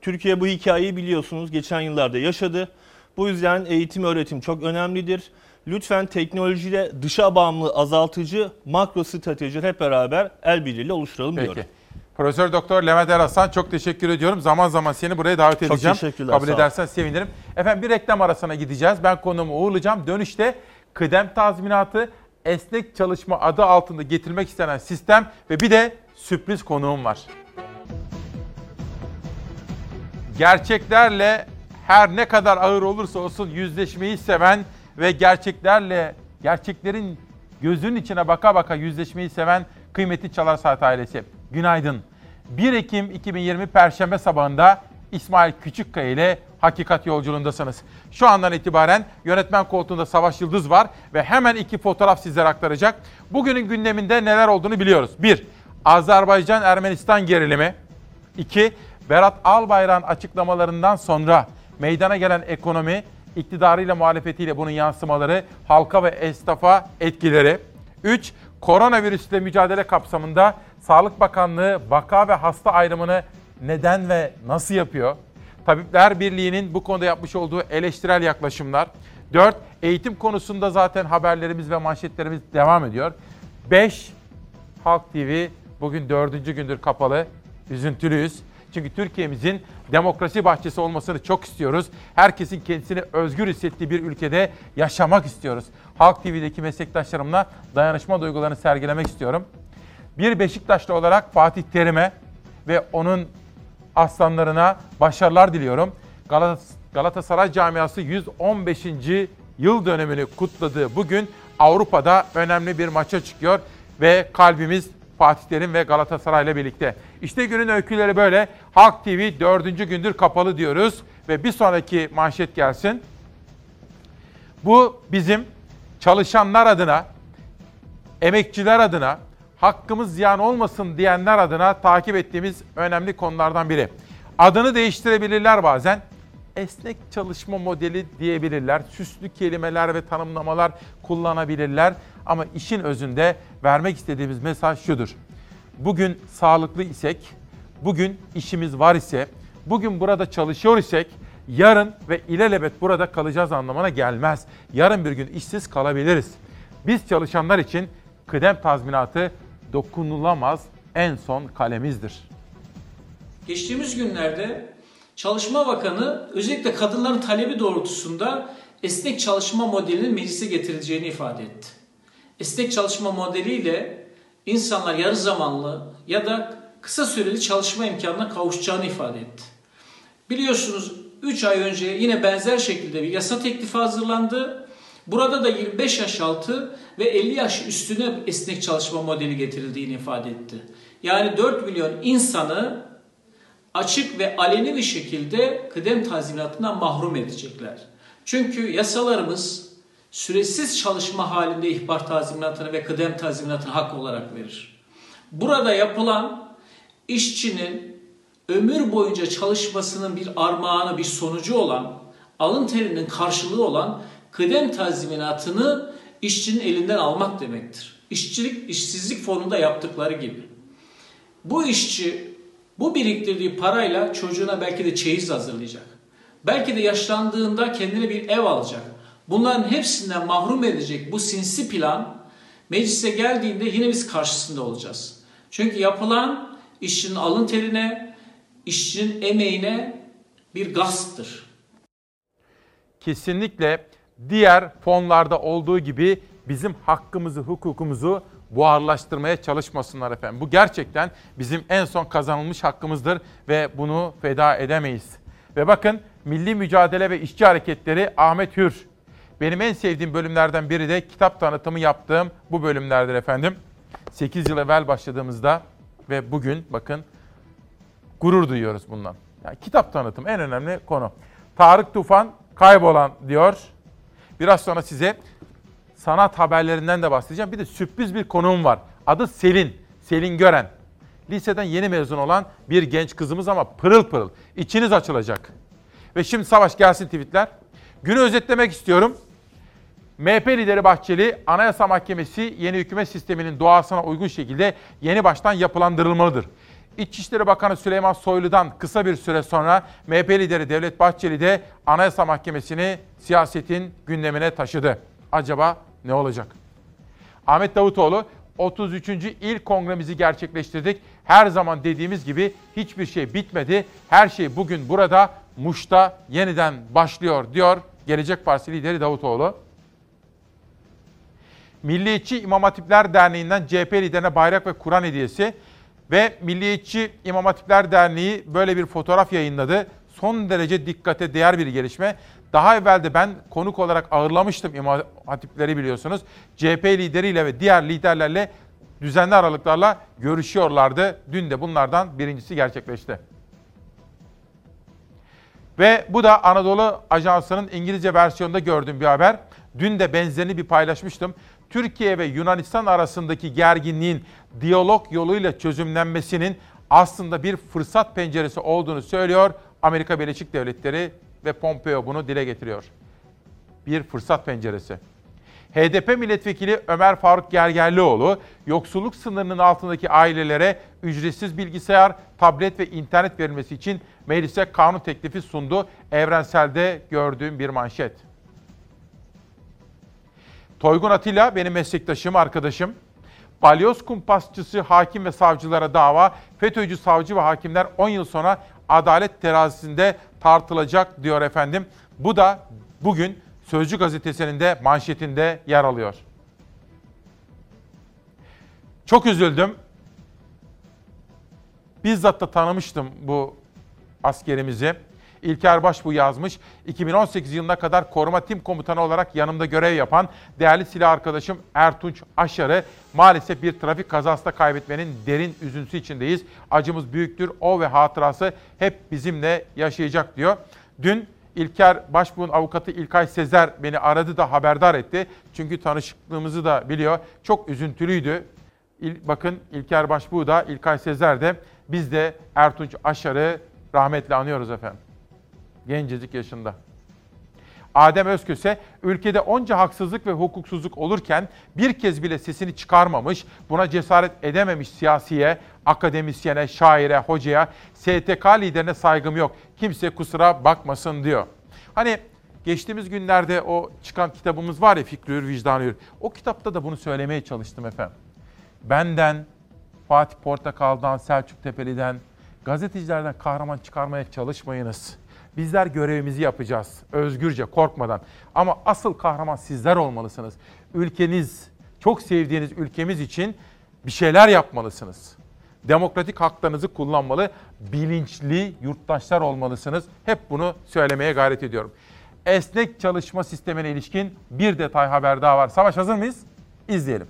Türkiye bu hikayeyi biliyorsunuz geçen yıllarda yaşadı. Bu yüzden eğitim öğretim çok önemlidir. Lütfen teknolojide dışa bağımlı azaltıcı makro stratejiler hep beraber el birliğiyle oluşturalım Peki. diyorum. Profesör Doktor Levent Eraslan çok teşekkür ediyorum. Zaman zaman seni buraya davet Çok edeceğim. teşekkürler, Kabul edersen sevinirim. Efendim bir reklam arasına gideceğiz. Ben konuğumu uğurlayacağım. Dönüşte kıdem tazminatı esnek çalışma adı altında getirmek istenen sistem ve bir de sürpriz konuğum var. Gerçeklerle her ne kadar ağır olursa olsun yüzleşmeyi seven ve gerçeklerle gerçeklerin gözünün içine baka baka yüzleşmeyi seven kıymetli Çalar Saat ailesi. Günaydın. 1 Ekim 2020 Perşembe sabahında İsmail Küçükkaya ile Hakikat Yolculuğundasınız. Şu andan itibaren yönetmen koltuğunda Savaş Yıldız var ve hemen iki fotoğraf sizlere aktaracak. Bugünün gündeminde neler olduğunu biliyoruz. 1. Azerbaycan-Ermenistan gerilimi. 2. Berat Albayrak'ın açıklamalarından sonra meydana gelen ekonomi, iktidarıyla muhalefetiyle bunun yansımaları, halka ve esnafa etkileri. 3. Koronavirüsle mücadele kapsamında Sağlık Bakanlığı vaka ve hasta ayrımını neden ve nasıl yapıyor? Tabipler Birliği'nin bu konuda yapmış olduğu eleştirel yaklaşımlar. 4. Eğitim konusunda zaten haberlerimiz ve manşetlerimiz devam ediyor. 5. Halk TV bugün dördüncü gündür kapalı. Üzüntülüyüz. Çünkü Türkiye'mizin demokrasi bahçesi olmasını çok istiyoruz. Herkesin kendisini özgür hissettiği bir ülkede yaşamak istiyoruz. Halk TV'deki meslektaşlarımla dayanışma duygularını sergilemek istiyorum. Bir Beşiktaşlı olarak Fatih Terim'e ve onun aslanlarına başarılar diliyorum. Galatasaray camiası 115. yıl dönümünü kutladığı bugün Avrupa'da önemli bir maça çıkıyor ve kalbimiz Fatih Terim ve Galatasaray ile birlikte. İşte günün öyküleri böyle. Halk TV dördüncü gündür kapalı diyoruz ve bir sonraki manşet gelsin. Bu bizim çalışanlar adına, emekçiler adına, hakkımız ziyan olmasın diyenler adına takip ettiğimiz önemli konulardan biri. Adını değiştirebilirler bazen. Esnek çalışma modeli diyebilirler. Süslü kelimeler ve tanımlamalar kullanabilirler. Ama işin özünde vermek istediğimiz mesaj şudur. Bugün sağlıklı isek, bugün işimiz var ise, bugün burada çalışıyor isek yarın ve ilelebet burada kalacağız anlamına gelmez. Yarın bir gün işsiz kalabiliriz. Biz çalışanlar için kıdem tazminatı dokunulamaz en son kalemizdir. Geçtiğimiz günlerde Çalışma Bakanı özellikle kadınların talebi doğrultusunda esnek çalışma modelinin meclise getirileceğini ifade etti. Esnek çalışma modeliyle insanlar yarı zamanlı ya da kısa süreli çalışma imkanına kavuşacağını ifade etti. Biliyorsunuz 3 ay önce yine benzer şekilde bir yasa teklifi hazırlandı. Burada da 25 yaş altı ve 50 yaş üstüne esnek çalışma modeli getirildiğini ifade etti. Yani 4 milyon insanı açık ve aleni bir şekilde kıdem tazminatından mahrum edecekler. Çünkü yasalarımız süresiz çalışma halinde ihbar tazminatını ve kıdem tazminatını hak olarak verir. Burada yapılan işçinin ömür boyunca çalışmasının bir armağanı, bir sonucu olan, alın terinin karşılığı olan kıdem tazminatını işçinin elinden almak demektir. İşçilik, işsizlik fonunda yaptıkları gibi. Bu işçi bu biriktirdiği parayla çocuğuna belki de çeyiz hazırlayacak. Belki de yaşlandığında kendine bir ev alacak. Bunların hepsinden mahrum edecek bu sinsi plan meclise geldiğinde yine biz karşısında olacağız. Çünkü yapılan işçinin alın terine, işçinin emeğine bir gasptır. Kesinlikle diğer fonlarda olduğu gibi bizim hakkımızı, hukukumuzu buharlaştırmaya çalışmasınlar efendim. Bu gerçekten bizim en son kazanılmış hakkımızdır ve bunu feda edemeyiz. Ve bakın Milli Mücadele ve İşçi Hareketleri Ahmet Hür. Benim en sevdiğim bölümlerden biri de kitap tanıtımı yaptığım bu bölümlerdir efendim. 8 yıl evvel başladığımızda ve bugün bakın gurur duyuyoruz bundan. Yani kitap tanıtım en önemli konu. Tarık Tufan kaybolan diyor. Biraz sonra size sanat haberlerinden de bahsedeceğim. Bir de sürpriz bir konuğum var. Adı Selin. Selin Gören. Liseden yeni mezun olan bir genç kızımız ama pırıl pırıl. İçiniz açılacak. Ve şimdi Savaş gelsin tweetler. Günü özetlemek istiyorum. MHP lideri Bahçeli, Anayasa Mahkemesi yeni hükümet sisteminin doğasına uygun şekilde yeni baştan yapılandırılmalıdır. İçişleri Bakanı Süleyman Soylu'dan kısa bir süre sonra MHP lideri Devlet Bahçeli de Anayasa Mahkemesi'ni siyasetin gündemine taşıdı. Acaba ne olacak? Ahmet Davutoğlu 33. İl Kongremizi gerçekleştirdik. Her zaman dediğimiz gibi hiçbir şey bitmedi. Her şey bugün burada Muş'ta yeniden başlıyor diyor Gelecek Partisi lideri Davutoğlu. Milliyetçi İmam Hatipler Derneği'nden CHP liderine bayrak ve Kur'an hediyesi ve Milliyetçi İmam Hatipler Derneği böyle bir fotoğraf yayınladı. Son derece dikkate değer bir gelişme. Daha evvel de ben konuk olarak ağırlamıştım İmam Hatipleri biliyorsunuz. CHP lideriyle ve diğer liderlerle düzenli aralıklarla görüşüyorlardı. Dün de bunlardan birincisi gerçekleşti. Ve bu da Anadolu Ajansı'nın İngilizce versiyonunda gördüğüm bir haber. Dün de benzerini bir paylaşmıştım. Türkiye ve Yunanistan arasındaki gerginliğin diyalog yoluyla çözümlenmesinin aslında bir fırsat penceresi olduğunu söylüyor Amerika Birleşik Devletleri ve Pompeo bunu dile getiriyor. Bir fırsat penceresi. HDP milletvekili Ömer Faruk Gergerlioğlu, yoksulluk sınırının altındaki ailelere ücretsiz bilgisayar, tablet ve internet verilmesi için meclise kanun teklifi sundu. Evrenselde gördüğüm bir manşet. Toygun Atilla benim meslektaşım, arkadaşım. Balyoz kumpasçısı hakim ve savcılara dava, FETÖ'cü savcı ve hakimler 10 yıl sonra adalet terazisinde tartılacak diyor efendim. Bu da bugün Sözcü gazetesinin de manşetinde yer alıyor. Çok üzüldüm. Bizzat da tanımıştım bu askerimizi. İlker Başbuğ yazmış. 2018 yılına kadar koruma tim komutanı olarak yanımda görev yapan değerli silah arkadaşım Ertunç Aşar'ı maalesef bir trafik kazasında kaybetmenin derin üzüntüsü içindeyiz. Acımız büyüktür. O ve hatırası hep bizimle yaşayacak diyor. Dün İlker Başbuğ'un avukatı İlkay Sezer beni aradı da haberdar etti. Çünkü tanışıklığımızı da biliyor. Çok üzüntülüydü. İl, bakın İlker Başbuğ da İlkay Sezer de biz de Ertunç Aşar'ı rahmetle anıyoruz efendim. Gencecik yaşında. Adem Özköse ülkede onca haksızlık ve hukuksuzluk olurken bir kez bile sesini çıkarmamış, buna cesaret edememiş siyasiye, akademisyene, şaire, hocaya, STK liderine saygım yok. Kimse kusura bakmasın diyor. Hani geçtiğimiz günlerde o çıkan kitabımız var ya Fikri Hür, Vicdan Hür. O kitapta da bunu söylemeye çalıştım efendim. Benden, Fatih Portakal'dan, Selçuk Tepeli'den, gazetecilerden kahraman çıkarmaya çalışmayınız. Bizler görevimizi yapacağız özgürce, korkmadan. Ama asıl kahraman sizler olmalısınız. Ülkeniz, çok sevdiğiniz ülkemiz için bir şeyler yapmalısınız. Demokratik haklarınızı kullanmalı, bilinçli yurttaşlar olmalısınız. Hep bunu söylemeye gayret ediyorum. Esnek çalışma sistemine ilişkin bir detay haber daha var. Savaş hazır mıyız? İzleyelim.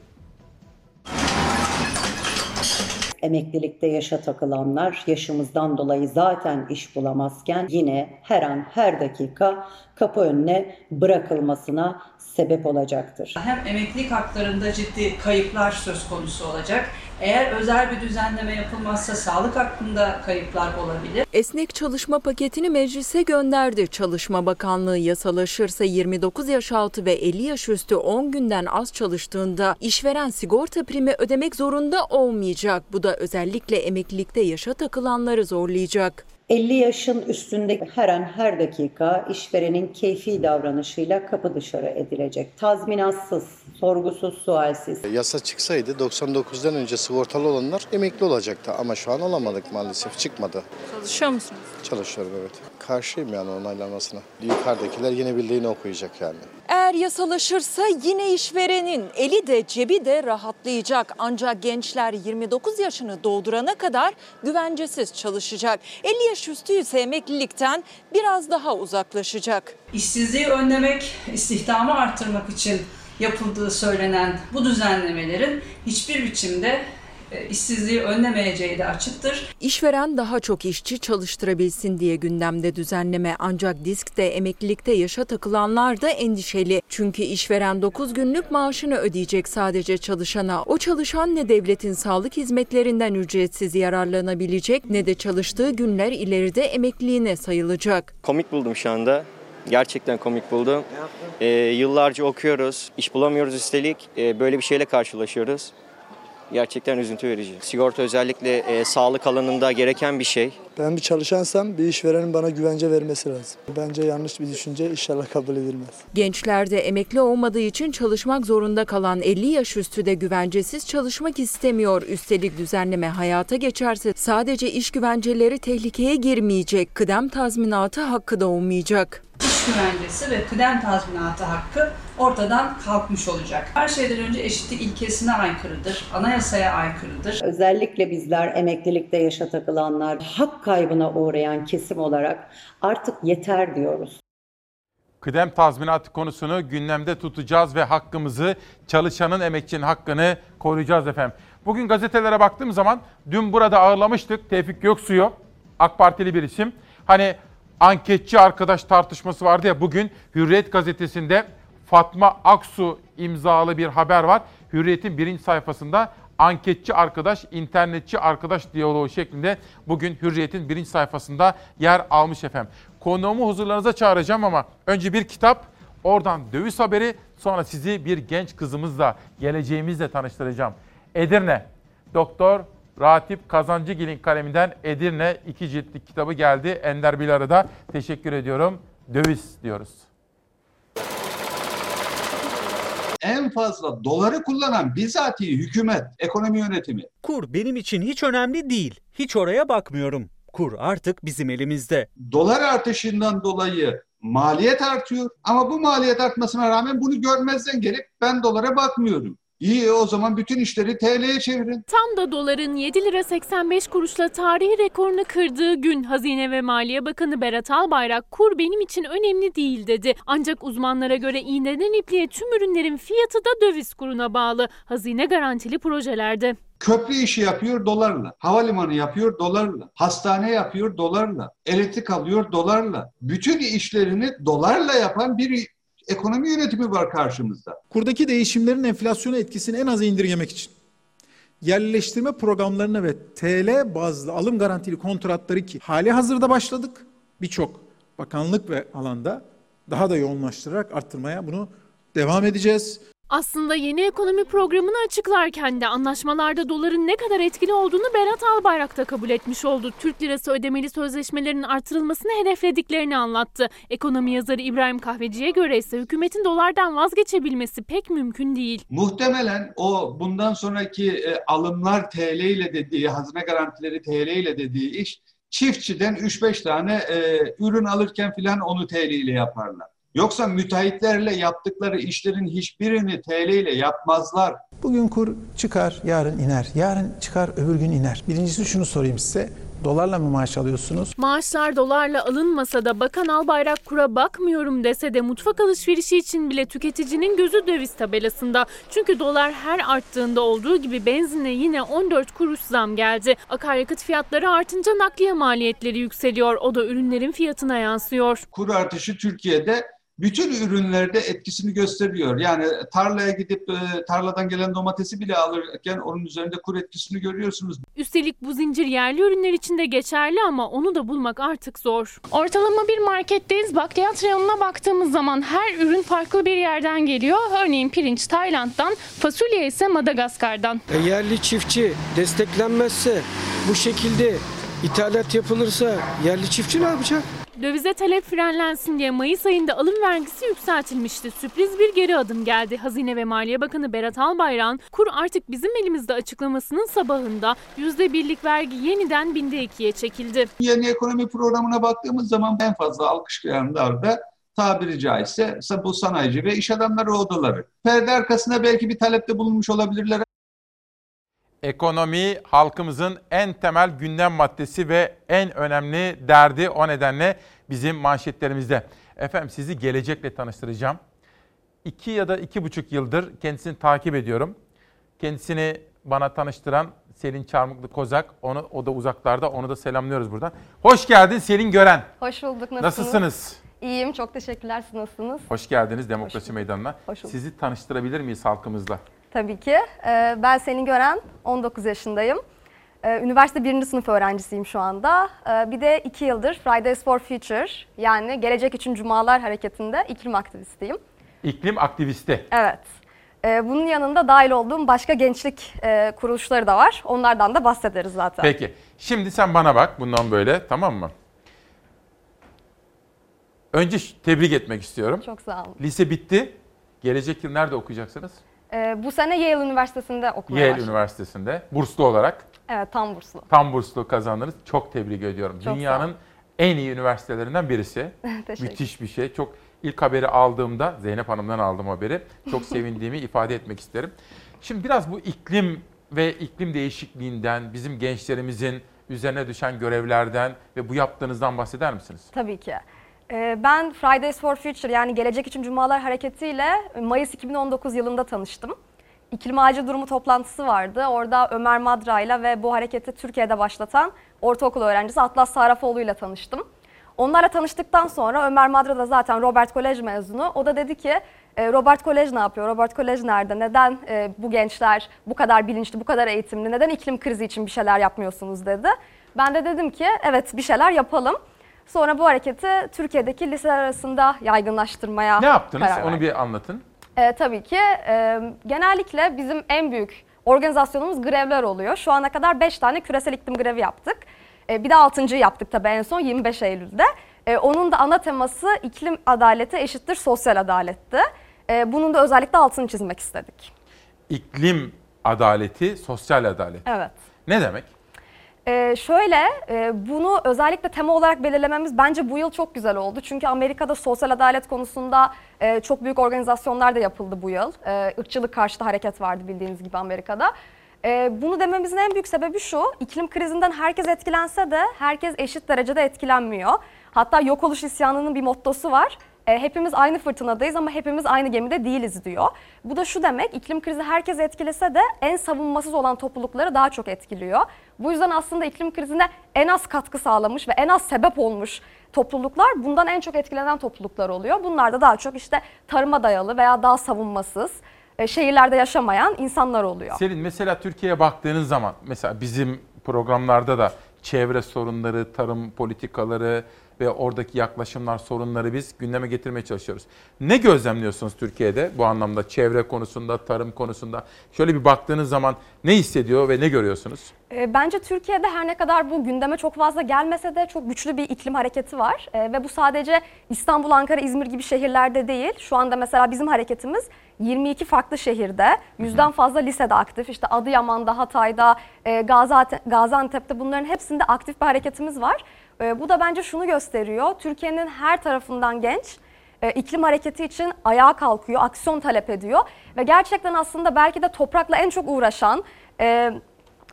Emeklilikte yaşa takılanlar yaşımızdan dolayı zaten iş bulamazken yine her an her dakika kapı önüne bırakılmasına sebep olacaktır. Hem emeklilik haklarında ciddi kayıplar söz konusu olacak. Eğer özel bir düzenleme yapılmazsa sağlık hakkında kayıplar olabilir. Esnek çalışma paketini meclise gönderdi. Çalışma Bakanlığı yasalaşırsa 29 yaş altı ve 50 yaş üstü 10 günden az çalıştığında işveren sigorta primi ödemek zorunda olmayacak. Bu da özellikle emeklilikte yaşa takılanları zorlayacak. 50 yaşın üstünde her an her dakika işverenin keyfi davranışıyla kapı dışarı edilecek. Tazminatsız, sorgusuz, sualsiz. Yasa çıksaydı 99'dan önce sigortalı olanlar emekli olacaktı ama şu an olamadık maalesef çıkmadı. Çalışıyor musunuz? Çalışıyorum evet. Karşıyım yani onaylanmasına. Yukarıdakiler yine bildiğini okuyacak yani. Eğer yasalaşırsa yine işverenin eli de cebi de rahatlayacak. Ancak gençler 29 yaşını doldurana kadar güvencesiz çalışacak. 50 yaş üstü ise emeklilikten biraz daha uzaklaşacak. İşsizliği önlemek, istihdamı arttırmak için yapıldığı söylenen bu düzenlemelerin hiçbir biçimde işsizliği önlemeyeceği de açıktır. İşveren daha çok işçi çalıştırabilsin diye gündemde düzenleme ancak diskte emeklilikte yaşa takılanlar da endişeli. Çünkü işveren 9 günlük maaşını ödeyecek sadece çalışana. O çalışan ne devletin sağlık hizmetlerinden ücretsiz yararlanabilecek ne de çalıştığı günler ileride emekliliğine sayılacak. Komik buldum şu anda. Gerçekten komik buldum. Ee, yıllarca okuyoruz, iş bulamıyoruz üstelik. Ee, böyle bir şeyle karşılaşıyoruz. Gerçekten üzüntü verici. Sigorta özellikle e, sağlık alanında gereken bir şey. Ben bir çalışansam bir işverenin bana güvence vermesi lazım. Bence yanlış bir düşünce inşallah kabul edilmez. Gençler de emekli olmadığı için çalışmak zorunda kalan 50 yaş üstü de güvencesiz çalışmak istemiyor. Üstelik düzenleme hayata geçerse sadece iş güvenceleri tehlikeye girmeyecek. Kıdem tazminatı hakkı da olmayacak. İş güvencesi ve kıdem tazminatı hakkı ortadan kalkmış olacak. Her şeyden önce eşitlik ilkesine aykırıdır, anayasaya aykırıdır. Özellikle bizler emeklilikte yaşa takılanlar, hak kaybına uğrayan kesim olarak artık yeter diyoruz. Kıdem tazminatı konusunu gündemde tutacağız ve hakkımızı, çalışanın emekçinin hakkını koruyacağız efendim. Bugün gazetelere baktığım zaman dün burada ağırlamıştık Tevfik Göksu'yu, AK Partili bir isim. Hani anketçi arkadaş tartışması vardı ya bugün Hürriyet gazetesinde Fatma Aksu imzalı bir haber var. Hürriyet'in birinci sayfasında anketçi arkadaş, internetçi arkadaş diyaloğu şeklinde bugün Hürriyet'in birinci sayfasında yer almış efendim. Konuğumu huzurlarınıza çağıracağım ama önce bir kitap Oradan döviz haberi sonra sizi bir genç kızımızla, geleceğimizle tanıştıracağım. Edirne, Doktor Ratip Kazancıgil'in kaleminden Edirne iki ciltlik kitabı geldi. Ender Bilar'a da teşekkür ediyorum. Döviz diyoruz. en fazla doları kullanan bizatihi hükümet, ekonomi yönetimi. Kur benim için hiç önemli değil. Hiç oraya bakmıyorum. Kur artık bizim elimizde. Dolar artışından dolayı maliyet artıyor ama bu maliyet artmasına rağmen bunu görmezden gelip ben dolara bakmıyorum. İyi o zaman bütün işleri TL'ye çevirin. Tam da doların 7 lira 85 kuruşla tarihi rekorunu kırdığı gün Hazine ve Maliye Bakanı Berat Albayrak kur benim için önemli değil dedi. Ancak uzmanlara göre iğneden ipliğe tüm ürünlerin fiyatı da döviz kuruna bağlı. Hazine garantili projelerde. Köprü işi yapıyor dolarla. Havalimanı yapıyor dolarla. Hastane yapıyor dolarla. Elektrik alıyor dolarla. Bütün işlerini dolarla yapan bir ekonomi yönetimi var karşımızda. Kurdaki değişimlerin enflasyona etkisini en aza indirgemek için yerleştirme programlarına ve TL bazlı alım garantili kontratları ki hali hazırda başladık. Birçok bakanlık ve alanda daha da yoğunlaştırarak arttırmaya bunu devam edeceğiz. Aslında yeni ekonomi programını açıklarken de anlaşmalarda doların ne kadar etkili olduğunu Berat Albayrak da kabul etmiş oldu. Türk lirası ödemeli sözleşmelerin artırılmasını hedeflediklerini anlattı. Ekonomi yazarı İbrahim Kahveci'ye göre ise hükümetin dolardan vazgeçebilmesi pek mümkün değil. Muhtemelen o bundan sonraki e, alımlar TL ile dediği, hazine garantileri TL ile dediği iş çiftçiden 3-5 tane e, ürün alırken filan onu TL ile yaparlar. Yoksa müteahhitlerle yaptıkları işlerin hiçbirini TL ile yapmazlar. Bugün kur çıkar, yarın iner. Yarın çıkar, öbür gün iner. Birincisi şunu sorayım size. Dolarla mı maaş alıyorsunuz? Maaşlar dolarla alınmasa da Bakan Albayrak kura bakmıyorum dese de mutfak alışverişi için bile tüketicinin gözü döviz tabelasında. Çünkü dolar her arttığında olduğu gibi benzine yine 14 kuruş zam geldi. Akaryakıt fiyatları artınca nakliye maliyetleri yükseliyor. O da ürünlerin fiyatına yansıyor. Kur artışı Türkiye'de bütün ürünlerde etkisini gösteriyor. Yani tarlaya gidip e, tarladan gelen domatesi bile alırken onun üzerinde kur etkisini görüyorsunuz. Üstelik bu zincir yerli ürünler için de geçerli ama onu da bulmak artık zor. Ortalama bir marketteyiz. Bakliyat reyonuna baktığımız zaman her ürün farklı bir yerden geliyor. Örneğin pirinç Tayland'dan, fasulye ise Madagaskar'dan. E, yerli çiftçi desteklenmezse bu şekilde ithalat yapılırsa yerli çiftçi ne yapacak? Dövize talep frenlensin diye Mayıs ayında alım vergisi yükseltilmişti. Sürpriz bir geri adım geldi. Hazine ve Maliye Bakanı Berat Albayrak'ın kur artık bizim elimizde açıklamasının sabahında %1'lik vergi yeniden binde ikiye çekildi. Yeni ekonomi programına baktığımız zaman en fazla alkışlayanlar da tabiri caizse bu sanayici ve iş adamları odaları. Perde arkasında belki bir talepte bulunmuş olabilirler Ekonomi halkımızın en temel gündem maddesi ve en önemli derdi o nedenle bizim manşetlerimizde. Efendim sizi gelecekle tanıştıracağım. İki ya da iki buçuk yıldır kendisini takip ediyorum. Kendisini bana tanıştıran Selin Çarmıklı Kozak, onu, o da uzaklarda, onu da selamlıyoruz buradan. Hoş geldin Selin Gören. Hoş bulduk, nasılsınız? Nasılsınız? İyiyim, çok teşekkürler. Siz nasılsınız? Hoş geldiniz Demokrasi Hoş Meydanı'na. Hoş bulduk. Sizi tanıştırabilir miyiz halkımızla? Tabii ki. Ee, ben Selin Gören, 19 yaşındayım. Ee, üniversite 1. sınıf öğrencisiyim şu anda. Ee, bir de 2 yıldır Fridays for Future yani Gelecek için Cumalar Hareketi'nde iklim aktivistiyim. İklim aktivisti. Evet. Ee, bunun yanında dahil olduğum başka gençlik e, kuruluşları da var. Onlardan da bahsederiz zaten. Peki. Şimdi sen bana bak bundan böyle tamam mı? Önce tebrik etmek istiyorum. Çok sağ olun. Lise bitti. Gelecek yıl nerede okuyacaksınız? Ee, bu sene Yale Üniversitesi'nde okumaya Yale başladım. Üniversitesi'nde burslu olarak. Evet tam burslu. Tam burslu kazandınız. Çok tebrik ediyorum. Çok Dünyanın en iyi üniversitelerinden birisi. [LAUGHS] Teşekkür. Müthiş bir şey. Çok ilk haberi aldığımda Zeynep Hanım'dan aldım haberi. Çok sevindiğimi [LAUGHS] ifade etmek isterim. Şimdi biraz bu iklim ve iklim değişikliğinden, bizim gençlerimizin üzerine düşen görevlerden ve bu yaptığınızdan bahseder misiniz? Tabii ki. Ee, Ben Fridays for Future yani Gelecek için Cumalar Hareketi ile Mayıs 2019 yılında tanıştım. İklim acil durumu toplantısı vardı. Orada Ömer Madra ile ve bu hareketi Türkiye'de başlatan ortaokul öğrencisi Atlas Sarafoğlu ile tanıştım. Onlarla tanıştıktan sonra Ömer Madra da zaten Robert Kolej mezunu. O da dedi ki "E, Robert Kolej ne yapıyor? Robert Kolej nerede? Neden e, bu gençler bu kadar bilinçli, bu kadar eğitimli? Neden iklim krizi için bir şeyler yapmıyorsunuz dedi. Ben de dedim ki evet bir şeyler yapalım. Sonra bu hareketi Türkiye'deki liseler arasında yaygınlaştırmaya Ne yaptınız? karar Onu bir anlatın. Ee, tabii ki e, genellikle bizim en büyük organizasyonumuz grevler oluyor. Şu ana kadar 5 tane küresel iklim grevi yaptık. E, bir de 6. yaptık tabii en son 25 Eylül'de. E, onun da ana teması iklim adaleti eşittir sosyal adaletti. E, bunun da özellikle altını çizmek istedik. İklim adaleti, sosyal adalet. Evet. Ne demek? Ee, şöyle, e, bunu özellikle tema olarak belirlememiz bence bu yıl çok güzel oldu. Çünkü Amerika'da sosyal adalet konusunda e, çok büyük organizasyonlar da yapıldı bu yıl. E, ırkçılık karşıtı hareket vardı bildiğiniz gibi Amerika'da. E, bunu dememizin en büyük sebebi şu, iklim krizinden herkes etkilense de herkes eşit derecede etkilenmiyor. Hatta yok oluş isyanının bir mottosu var. E, hepimiz aynı fırtınadayız ama hepimiz aynı gemide değiliz diyor. Bu da şu demek, iklim krizi herkes etkilese de en savunmasız olan toplulukları daha çok etkiliyor. Bu yüzden aslında iklim krizine en az katkı sağlamış ve en az sebep olmuş topluluklar bundan en çok etkilenen topluluklar oluyor. Bunlar da daha çok işte tarıma dayalı veya daha savunmasız, e, şehirlerde yaşamayan insanlar oluyor. Selin mesela Türkiye'ye baktığınız zaman mesela bizim programlarda da çevre sorunları, tarım politikaları ve oradaki yaklaşımlar, sorunları biz gündeme getirmeye çalışıyoruz. Ne gözlemliyorsunuz Türkiye'de bu anlamda çevre konusunda, tarım konusunda? Şöyle bir baktığınız zaman ne hissediyor ve ne görüyorsunuz? E, Bence Türkiye'de her ne kadar bu gündeme çok fazla gelmese de çok güçlü bir iklim hareketi var. E, Ve bu sadece İstanbul, Ankara, İzmir gibi şehirlerde değil. Şu anda mesela bizim hareketimiz 22 farklı şehirde, yüzden fazla lisede aktif. İşte Adıyaman'da, Hatay'da, e, Gaziantep'te bunların hepsinde aktif bir hareketimiz var. E, Bu da bence şunu gösteriyor. Türkiye'nin her tarafından genç e, iklim hareketi için ayağa kalkıyor, aksiyon talep ediyor. Ve gerçekten aslında belki de toprakla en çok uğraşan... e,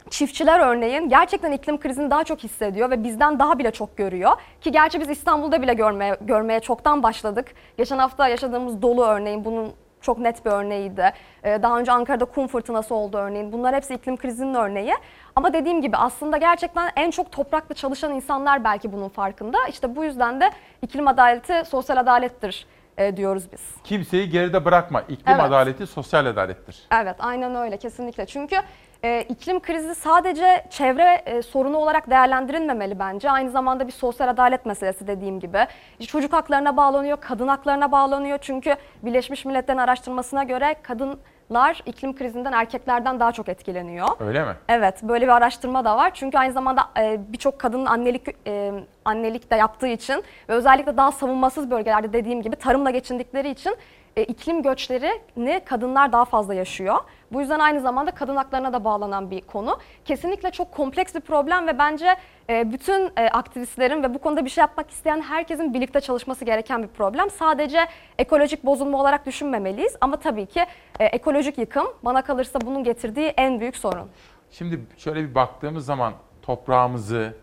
Çiftçiler örneğin gerçekten iklim krizini daha çok hissediyor ve bizden daha bile çok görüyor. Ki gerçi biz İstanbul'da bile görmeye, görmeye çoktan başladık. Geçen hafta yaşadığımız dolu örneğin bunun çok net bir örneğiydi. Ee, Daha önce Ankara'da kum fırtınası oldu örneğin. Bunlar hepsi iklim krizinin örneği. Ama dediğim gibi aslında gerçekten en çok toprakla çalışan insanlar belki bunun farkında. İşte bu yüzden de iklim adaleti sosyal adalettir e, diyoruz biz. Kimseyi geride bırakma. İklim Evet. adaleti sosyal adalettir. Evet aynen öyle kesinlikle. Çünkü e, iklim krizi sadece çevre e, sorunu olarak değerlendirilmemeli bence. Aynı zamanda bir sosyal adalet meselesi dediğim gibi. Çocuk haklarına bağlanıyor, kadın haklarına bağlanıyor. Çünkü Birleşmiş Milletler'in araştırmasına göre kadınlar iklim krizinden erkeklerden daha çok etkileniyor. Öyle mi? Evet, böyle bir araştırma da var. Çünkü aynı zamanda e, birçok kadının annelik e, annelik de yaptığı için ve özellikle daha savunmasız bölgelerde dediğim gibi tarımla geçindikleri için e, iklim göçlerini kadınlar daha fazla yaşıyor. Bu yüzden aynı zamanda kadın haklarına da bağlanan bir konu. Kesinlikle çok kompleks bir problem ve bence e, bütün e, aktivistlerin ve bu konuda bir şey yapmak isteyen herkesin birlikte çalışması gereken bir problem. Sadece ekolojik bozulma olarak düşünmemeliyiz ama tabii ki e, ekolojik yıkım bana kalırsa bunun getirdiği en büyük sorun. Şimdi şöyle bir baktığımız zaman toprağımızı,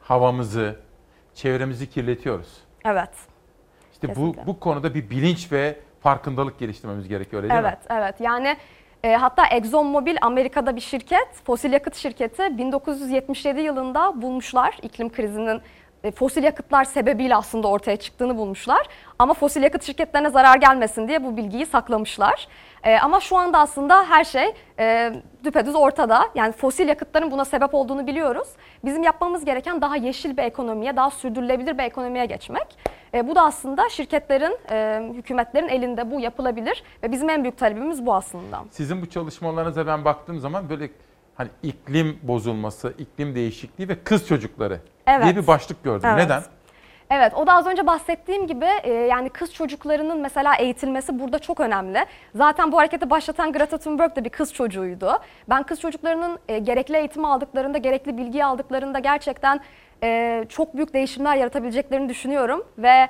havamızı, çevremizi kirletiyoruz. Evet. İşte bu, bu konuda bir bilinç ve farkındalık geliştirmemiz gerekiyor öyle değil mi? Evet, evet. Yani e, hatta ExxonMobil Amerika'da bir şirket, fosil yakıt şirketi 1977 yılında bulmuşlar iklim krizinin e, fosil yakıtlar sebebiyle aslında ortaya çıktığını bulmuşlar. Ama fosil yakıt şirketlerine zarar gelmesin diye bu bilgiyi saklamışlar. E, ama şu anda aslında her şey e, düpedüz ortada. Yani fosil yakıtların buna sebep olduğunu biliyoruz. Bizim yapmamız gereken daha yeşil bir ekonomiye, daha sürdürülebilir bir ekonomiye geçmek. E, bu da aslında şirketlerin, e, hükümetlerin elinde bu yapılabilir ve bizim en büyük talebimiz bu aslında. Sizin bu çalışmalarınıza ben baktığım zaman böyle hani iklim bozulması, iklim değişikliği ve kız çocukları Evet. diye bir başlık gördüm. Evet. Neden? Evet o da az önce bahsettiğim gibi e, yani kız çocuklarının mesela eğitilmesi burada çok önemli. Zaten bu hareketi başlatan Greta Thunberg de bir kız çocuğuydu. Ben kız çocuklarının e, gerekli eğitimi aldıklarında, gerekli bilgiyi aldıklarında gerçekten e, çok büyük değişimler yaratabileceklerini düşünüyorum. Ve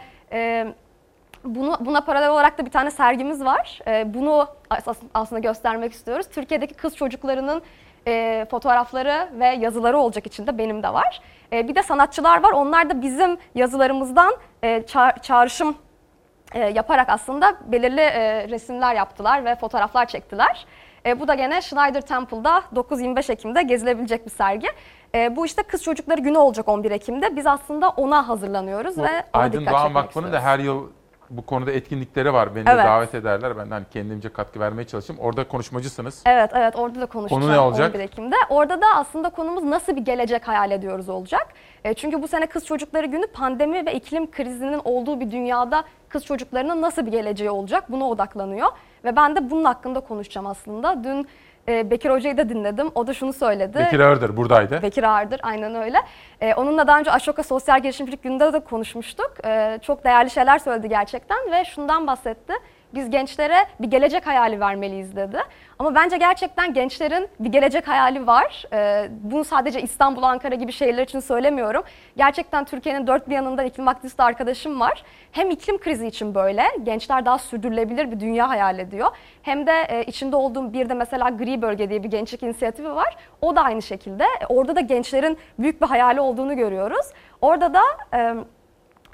bunu, buna paralel olarak da bir tane sergimiz var. Bunu as- aslında göstermek istiyoruz. Türkiye'deki kız çocuklarının e, fotoğrafları ve yazıları olacak içinde benim de var. E, bir de sanatçılar var. Onlar da bizim yazılarımızdan e, ça- çağrışım e, yaparak aslında belirli e, resimler yaptılar ve fotoğraflar çektiler. E, bu da gene Schneider Temple'da 9-25 Ekim'de gezilebilecek bir sergi. E, bu işte kız çocukları günü olacak 11 Ekim'de. Biz aslında ona hazırlanıyoruz Bu ve ona Aydın dikkat Doğan Vakfı'nın da her yıl bu konuda etkinlikleri var. Beni de Evet. davet ederler. Ben de hani kendimce katkı vermeye çalışayım. Orada konuşmacısınız. Evet evet orada da konuşacağım Konu ne olacak? 11 Ekim'de. Orada da aslında konumuz nasıl bir gelecek hayal ediyoruz olacak. E, çünkü bu sene Kız Çocukları Günü pandemi ve iklim krizinin olduğu bir dünyada kız çocuklarının nasıl bir geleceği olacak buna odaklanıyor. Ve ben de bunun hakkında konuşacağım aslında. Dün e, Bekir Hoca'yı da dinledim. O da şunu söyledi. Bekir Ağırdır buradaydı. Bekir Ağırdır aynen öyle. Ee, onunla daha önce Ashoka Sosyal Girişimcilik Günü'nde de konuşmuştuk. Ee, çok değerli şeyler söyledi gerçekten ve şundan bahsetti. Biz gençlere bir gelecek hayali vermeliyiz dedi. Ama bence gerçekten gençlerin bir gelecek hayali var. Ee, bunu sadece İstanbul, Ankara gibi şehirler için söylemiyorum. Gerçekten Türkiye'nin dört bir yanından iklim aktivisti arkadaşım var. Hem iklim krizi için böyle, gençler daha sürdürülebilir bir dünya hayal ediyor. Hem de e, içinde olduğum bir de mesela Gri Bölge diye bir gençlik inisiyatifi var. O da aynı şekilde. E, Orada da gençlerin büyük bir hayali olduğunu görüyoruz. Orada da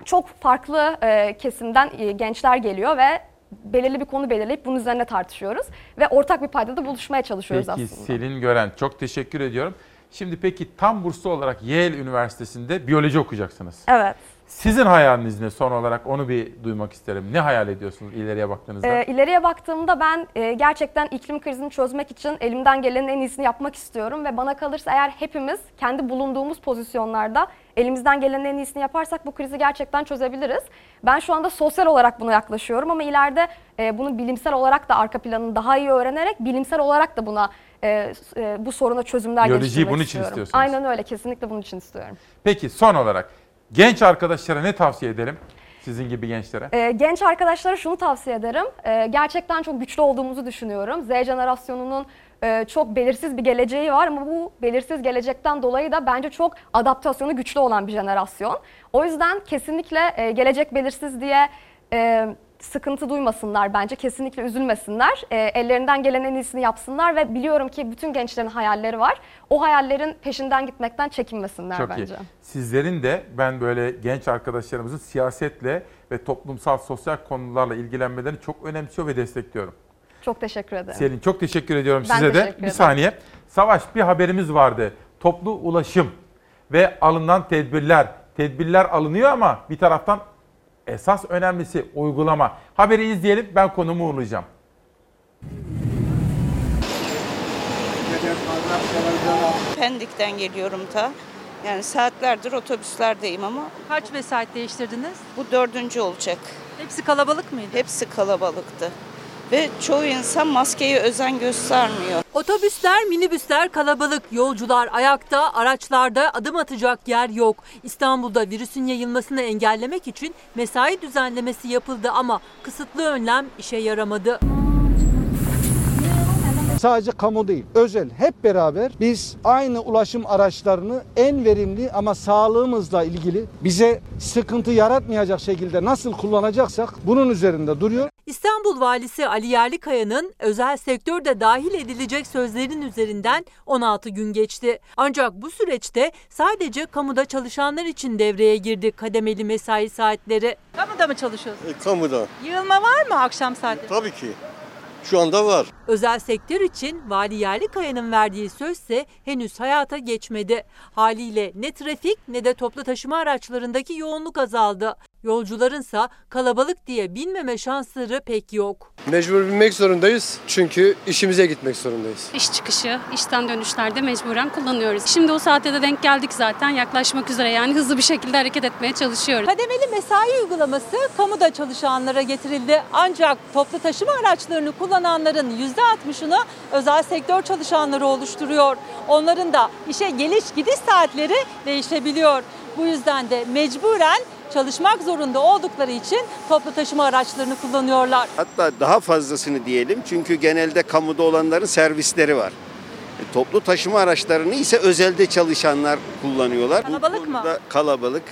çok farklı kesimden gençler geliyor ve belirli bir konu belirleyip bunun üzerine tartışıyoruz. Ve ortak bir paydada buluşmaya çalışıyoruz Peki aslında. Selin Gören çok teşekkür ediyorum. Şimdi peki tam burslu olarak Yale Üniversitesi'nde biyoloji okuyacaksınız. Evet. Sizin hayaliniz ne son olarak onu bir duymak isterim. Ne hayal ediyorsunuz ileriye baktığınızda? Ee, ileriye baktığımda ben e, gerçekten iklim krizini çözmek için elimden gelenin en iyisini yapmak istiyorum ve bana kalırsa eğer hepimiz kendi bulunduğumuz pozisyonlarda elimizden gelenin en iyisini yaparsak bu krizi gerçekten çözebiliriz. Ben şu anda sosyal olarak buna yaklaşıyorum ama ileride e, bunu bilimsel olarak da arka planını daha iyi öğrenerek bilimsel olarak da buna e, e, bu soruna çözümler Biyolojiyi geliştirmek bunun için istiyorum. istiyorsunuz. Aynen öyle kesinlikle bunun için istiyorum. Peki son olarak genç arkadaşlara ne tavsiye edelim? Sizin gibi gençlere. Ee, genç arkadaşlara şunu tavsiye ederim. Ee, gerçekten çok güçlü olduğumuzu düşünüyorum. Z jenerasyonunun e, çok belirsiz bir geleceği var ama bu belirsiz gelecekten dolayı da bence çok adaptasyonu güçlü olan bir jenerasyon. O yüzden kesinlikle e, gelecek belirsiz diye e, sıkıntı duymasınlar bence. Kesinlikle üzülmesinler. E, ellerinden gelen en iyisini yapsınlar ve biliyorum ki bütün gençlerin hayalleri var. O hayallerin peşinden gitmekten çekinmesinler Çok bence. iyi. Sizlerin de ben böyle genç arkadaşlarımızın siyasetle ve toplumsal sosyal konularla ilgilenmelerini çok önemsiyor ve destekliyorum. Çok teşekkür ederim. Selin çok teşekkür ediyorum Ben size de. teşekkür Bir ederim. saniye. Savaş bir haberimiz vardı. Toplu ulaşım ve alınan tedbirler. Tedbirler alınıyor ama bir taraftan esas önemlisi uygulama. Haberi izleyelim ben konumu uğurlayacağım. Pendik'ten geliyorum ta. Yani saatlerdir otobüslerdeyim ama. Kaç vesait değiştirdiniz? Bu dördüncü olacak. Hepsi kalabalık mıydı? Hepsi kalabalıktı. Ve çoğu insan maskeye özen göstermiyor. Otobüsler, minibüsler kalabalık. Yolcular ayakta, araçlarda adım atacak yer yok. İstanbul'da virüsün yayılmasını engellemek için mesai düzenlemesi yapıldı ama kısıtlı önlem işe yaramadı. Sadece kamu değil, özel hep beraber biz aynı ulaşım araçlarını en verimli ama sağlığımızla ilgili bize sıkıntı yaratmayacak şekilde nasıl kullanacaksak bunun üzerinde duruyor. İstanbul Valisi Ali Yerlikaya'nın özel sektör de dahil edilecek sözlerin üzerinden 16 gün geçti. Ancak bu süreçte sadece kamuda çalışanlar için devreye girdi kademeli mesai saatleri. Kamuda mı çalışıyorsunuz? E, kamuda. Yığılma var mı akşam saatleri? Tabii ki. Şu anda var. Özel sektör için Vali Yerlikaya'nın verdiği sözse henüz hayata geçmedi. Haliyle ne trafik ne de toplu taşıma araçlarındaki yoğunluk azaldı. Yolcularınsa kalabalık diye binmeme şansları pek yok. Mecbur binmek zorundayız çünkü işimize gitmek zorundayız. İş çıkışı, işten dönüşlerde mecburen kullanıyoruz. Şimdi o saate de denk geldik zaten yaklaşmak üzere yani hızlı bir şekilde hareket etmeye çalışıyoruz. Kademeli mesai uygulaması kamuda çalışanlara getirildi. Ancak toplu taşıma araçlarını kullananların %60'ını özel sektör çalışanları oluşturuyor. Onların da işe geliş gidiş saatleri değişebiliyor. Bu yüzden de mecburen çalışmak zorunda oldukları için toplu taşıma araçlarını kullanıyorlar. Hatta daha fazlasını diyelim çünkü genelde kamuda olanların servisleri var. E, toplu taşıma araçlarını ise özelde çalışanlar kullanıyorlar. Kalabalık mı? Kalabalık.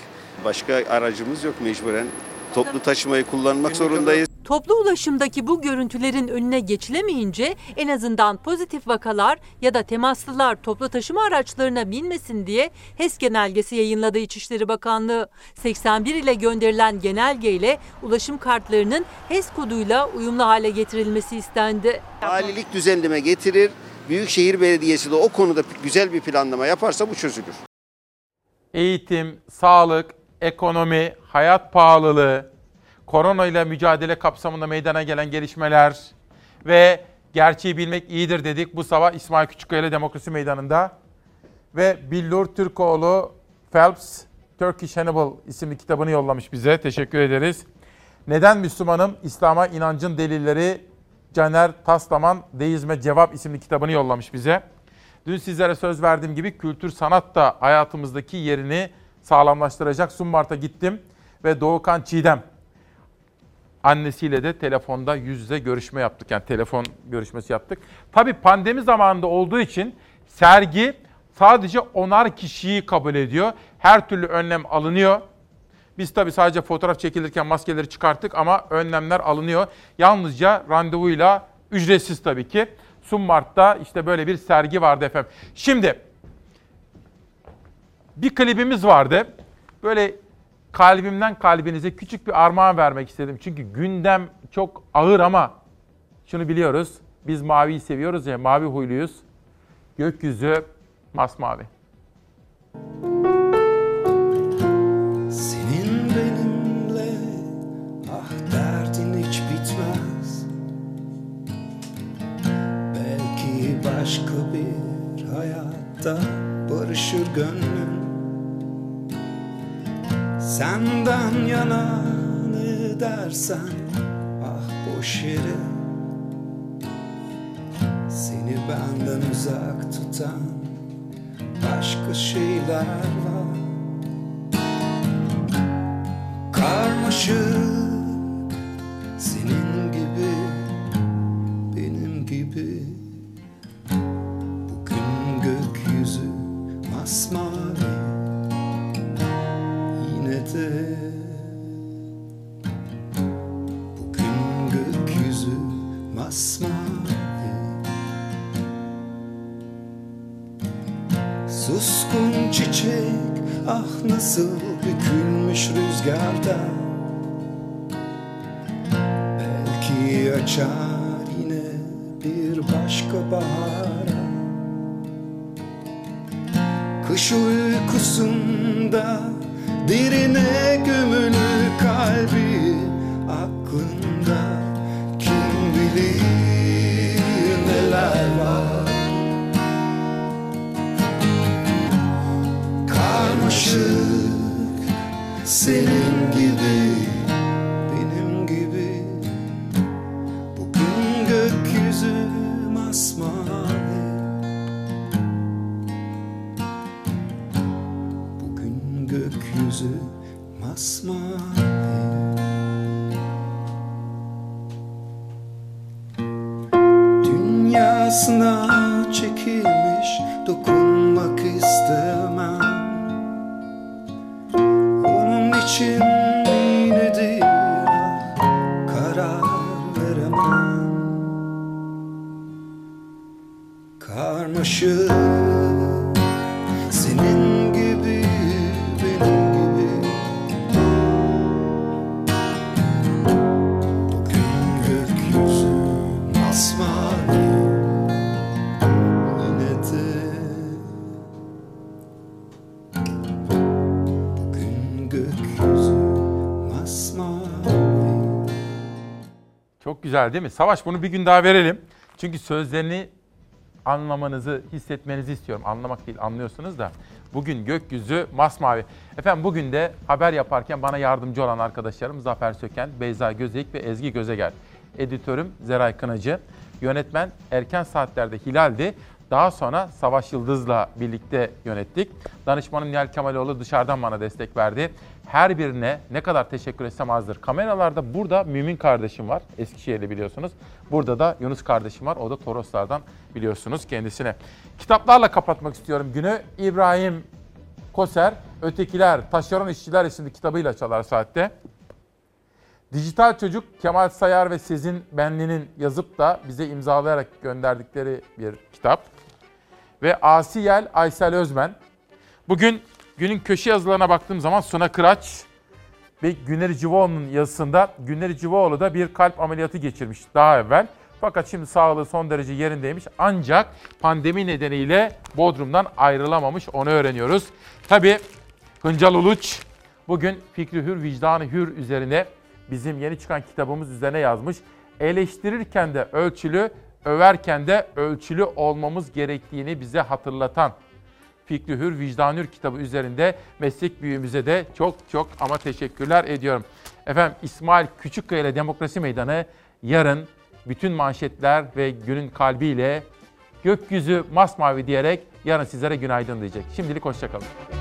Başka aracımız yok mecburen. Toplu taşımayı kullanmak zorundayız. Toplu ulaşımdaki bu görüntülerin önüne geçilemeyince en azından pozitif vakalar ya da temaslılar toplu taşıma araçlarına binmesin diye HES genelgesi yayınladı İçişleri Bakanlığı. 81 ile gönderilen genelge ile ulaşım kartlarının HES koduyla uyumlu hale getirilmesi istendi. Valilik düzenleme getirir. Büyükşehir Belediyesi de o konuda güzel bir planlama yaparsa bu çözülür. Eğitim, sağlık, ekonomi, hayat pahalılığı, korona ile mücadele kapsamında meydana gelen gelişmeler ve gerçeği bilmek iyidir dedik bu sabah İsmail Küçükkaya Demokrasi Meydanı'nda. Ve Billur Türkoğlu Phelps Turkish Hannibal isimli kitabını yollamış bize. Teşekkür ederiz. Neden Müslümanım? İslam'a inancın delilleri Caner Taslaman Deizme Cevap isimli kitabını yollamış bize. Dün sizlere söz verdiğim gibi kültür sanat da hayatımızdaki yerini sağlamlaştıracak. Summart'a gittim ve Doğukan Çiğdem annesiyle de telefonda yüz yüze görüşme yaptık. Yani telefon görüşmesi yaptık. Tabii pandemi zamanında olduğu için sergi sadece onar kişiyi kabul ediyor. Her türlü önlem alınıyor. Biz tabii sadece fotoğraf çekilirken maskeleri çıkarttık ama önlemler alınıyor. Yalnızca randevuyla ücretsiz tabii ki. Summart'ta işte böyle bir sergi vardı efendim. Şimdi bir klibimiz vardı. Böyle kalbimden kalbinize küçük bir armağan vermek istedim. Çünkü gündem çok ağır ama şunu biliyoruz. Biz maviyi seviyoruz ya, mavi huyluyuz. Gökyüzü masmavi. Senin benimle ah derdin hiç bitmez Belki başka bir hayatta barışır gönlüm Senden yana ne dersen ah boş yere Seni benden uzak tutan başka şeyler var. Karmaşık Belki açar yine bir başka bahara. Kış uykusunda derine gömülü güzel değil mi? Savaş bunu bir gün daha verelim. Çünkü sözlerini anlamanızı, hissetmenizi istiyorum. Anlamak değil, anlıyorsunuz da. Bugün gökyüzü masmavi. Efendim bugün de haber yaparken bana yardımcı olan arkadaşlarım Zafer Söken, Beyza Gözeyik ve Ezgi Gözegel. Editörüm Zeray Kınacı. Yönetmen erken saatlerde Hilal'di. Daha sonra Savaş Yıldız'la birlikte yönettik. Danışmanım Nihal Kemaloğlu dışarıdan bana destek verdi. Her birine ne kadar teşekkür etsem azdır. Kameralarda burada Mümin kardeşim var. Eskişehir'de biliyorsunuz. Burada da Yunus kardeşim var. O da Toroslardan biliyorsunuz kendisine. Kitaplarla kapatmak istiyorum günü. İbrahim Koser, Ötekiler, Taşeron İşçiler isimli kitabıyla çalar saatte. Dijital Çocuk Kemal Sayar ve Sezin Benli'nin yazıp da bize imzalayarak gönderdikleri bir kitap. Ve Asiyel Aysel Özmen. Bugün günün köşe yazılarına baktığım zaman Suna Kıraç ve Güner Civoğlu'nun yazısında Güner Civoğlu da bir kalp ameliyatı geçirmiş daha evvel. Fakat şimdi sağlığı son derece yerindeymiş. Ancak pandemi nedeniyle Bodrum'dan ayrılamamış onu öğreniyoruz. Tabii Hıncal Uluç bugün fikri hür, vicdanı hür üzerine bizim yeni çıkan kitabımız üzerine yazmış. Eleştirirken de ölçülü, överken de ölçülü olmamız gerektiğini bize hatırlatan Fikri Hür, Vicdan kitabı üzerinde meslek büyüğümüze de çok çok ama teşekkürler ediyorum. Efendim İsmail Küçükkaya ile Demokrasi Meydanı yarın bütün manşetler ve günün kalbiyle gökyüzü masmavi diyerek yarın sizlere günaydın diyecek. Şimdilik hoşçakalın.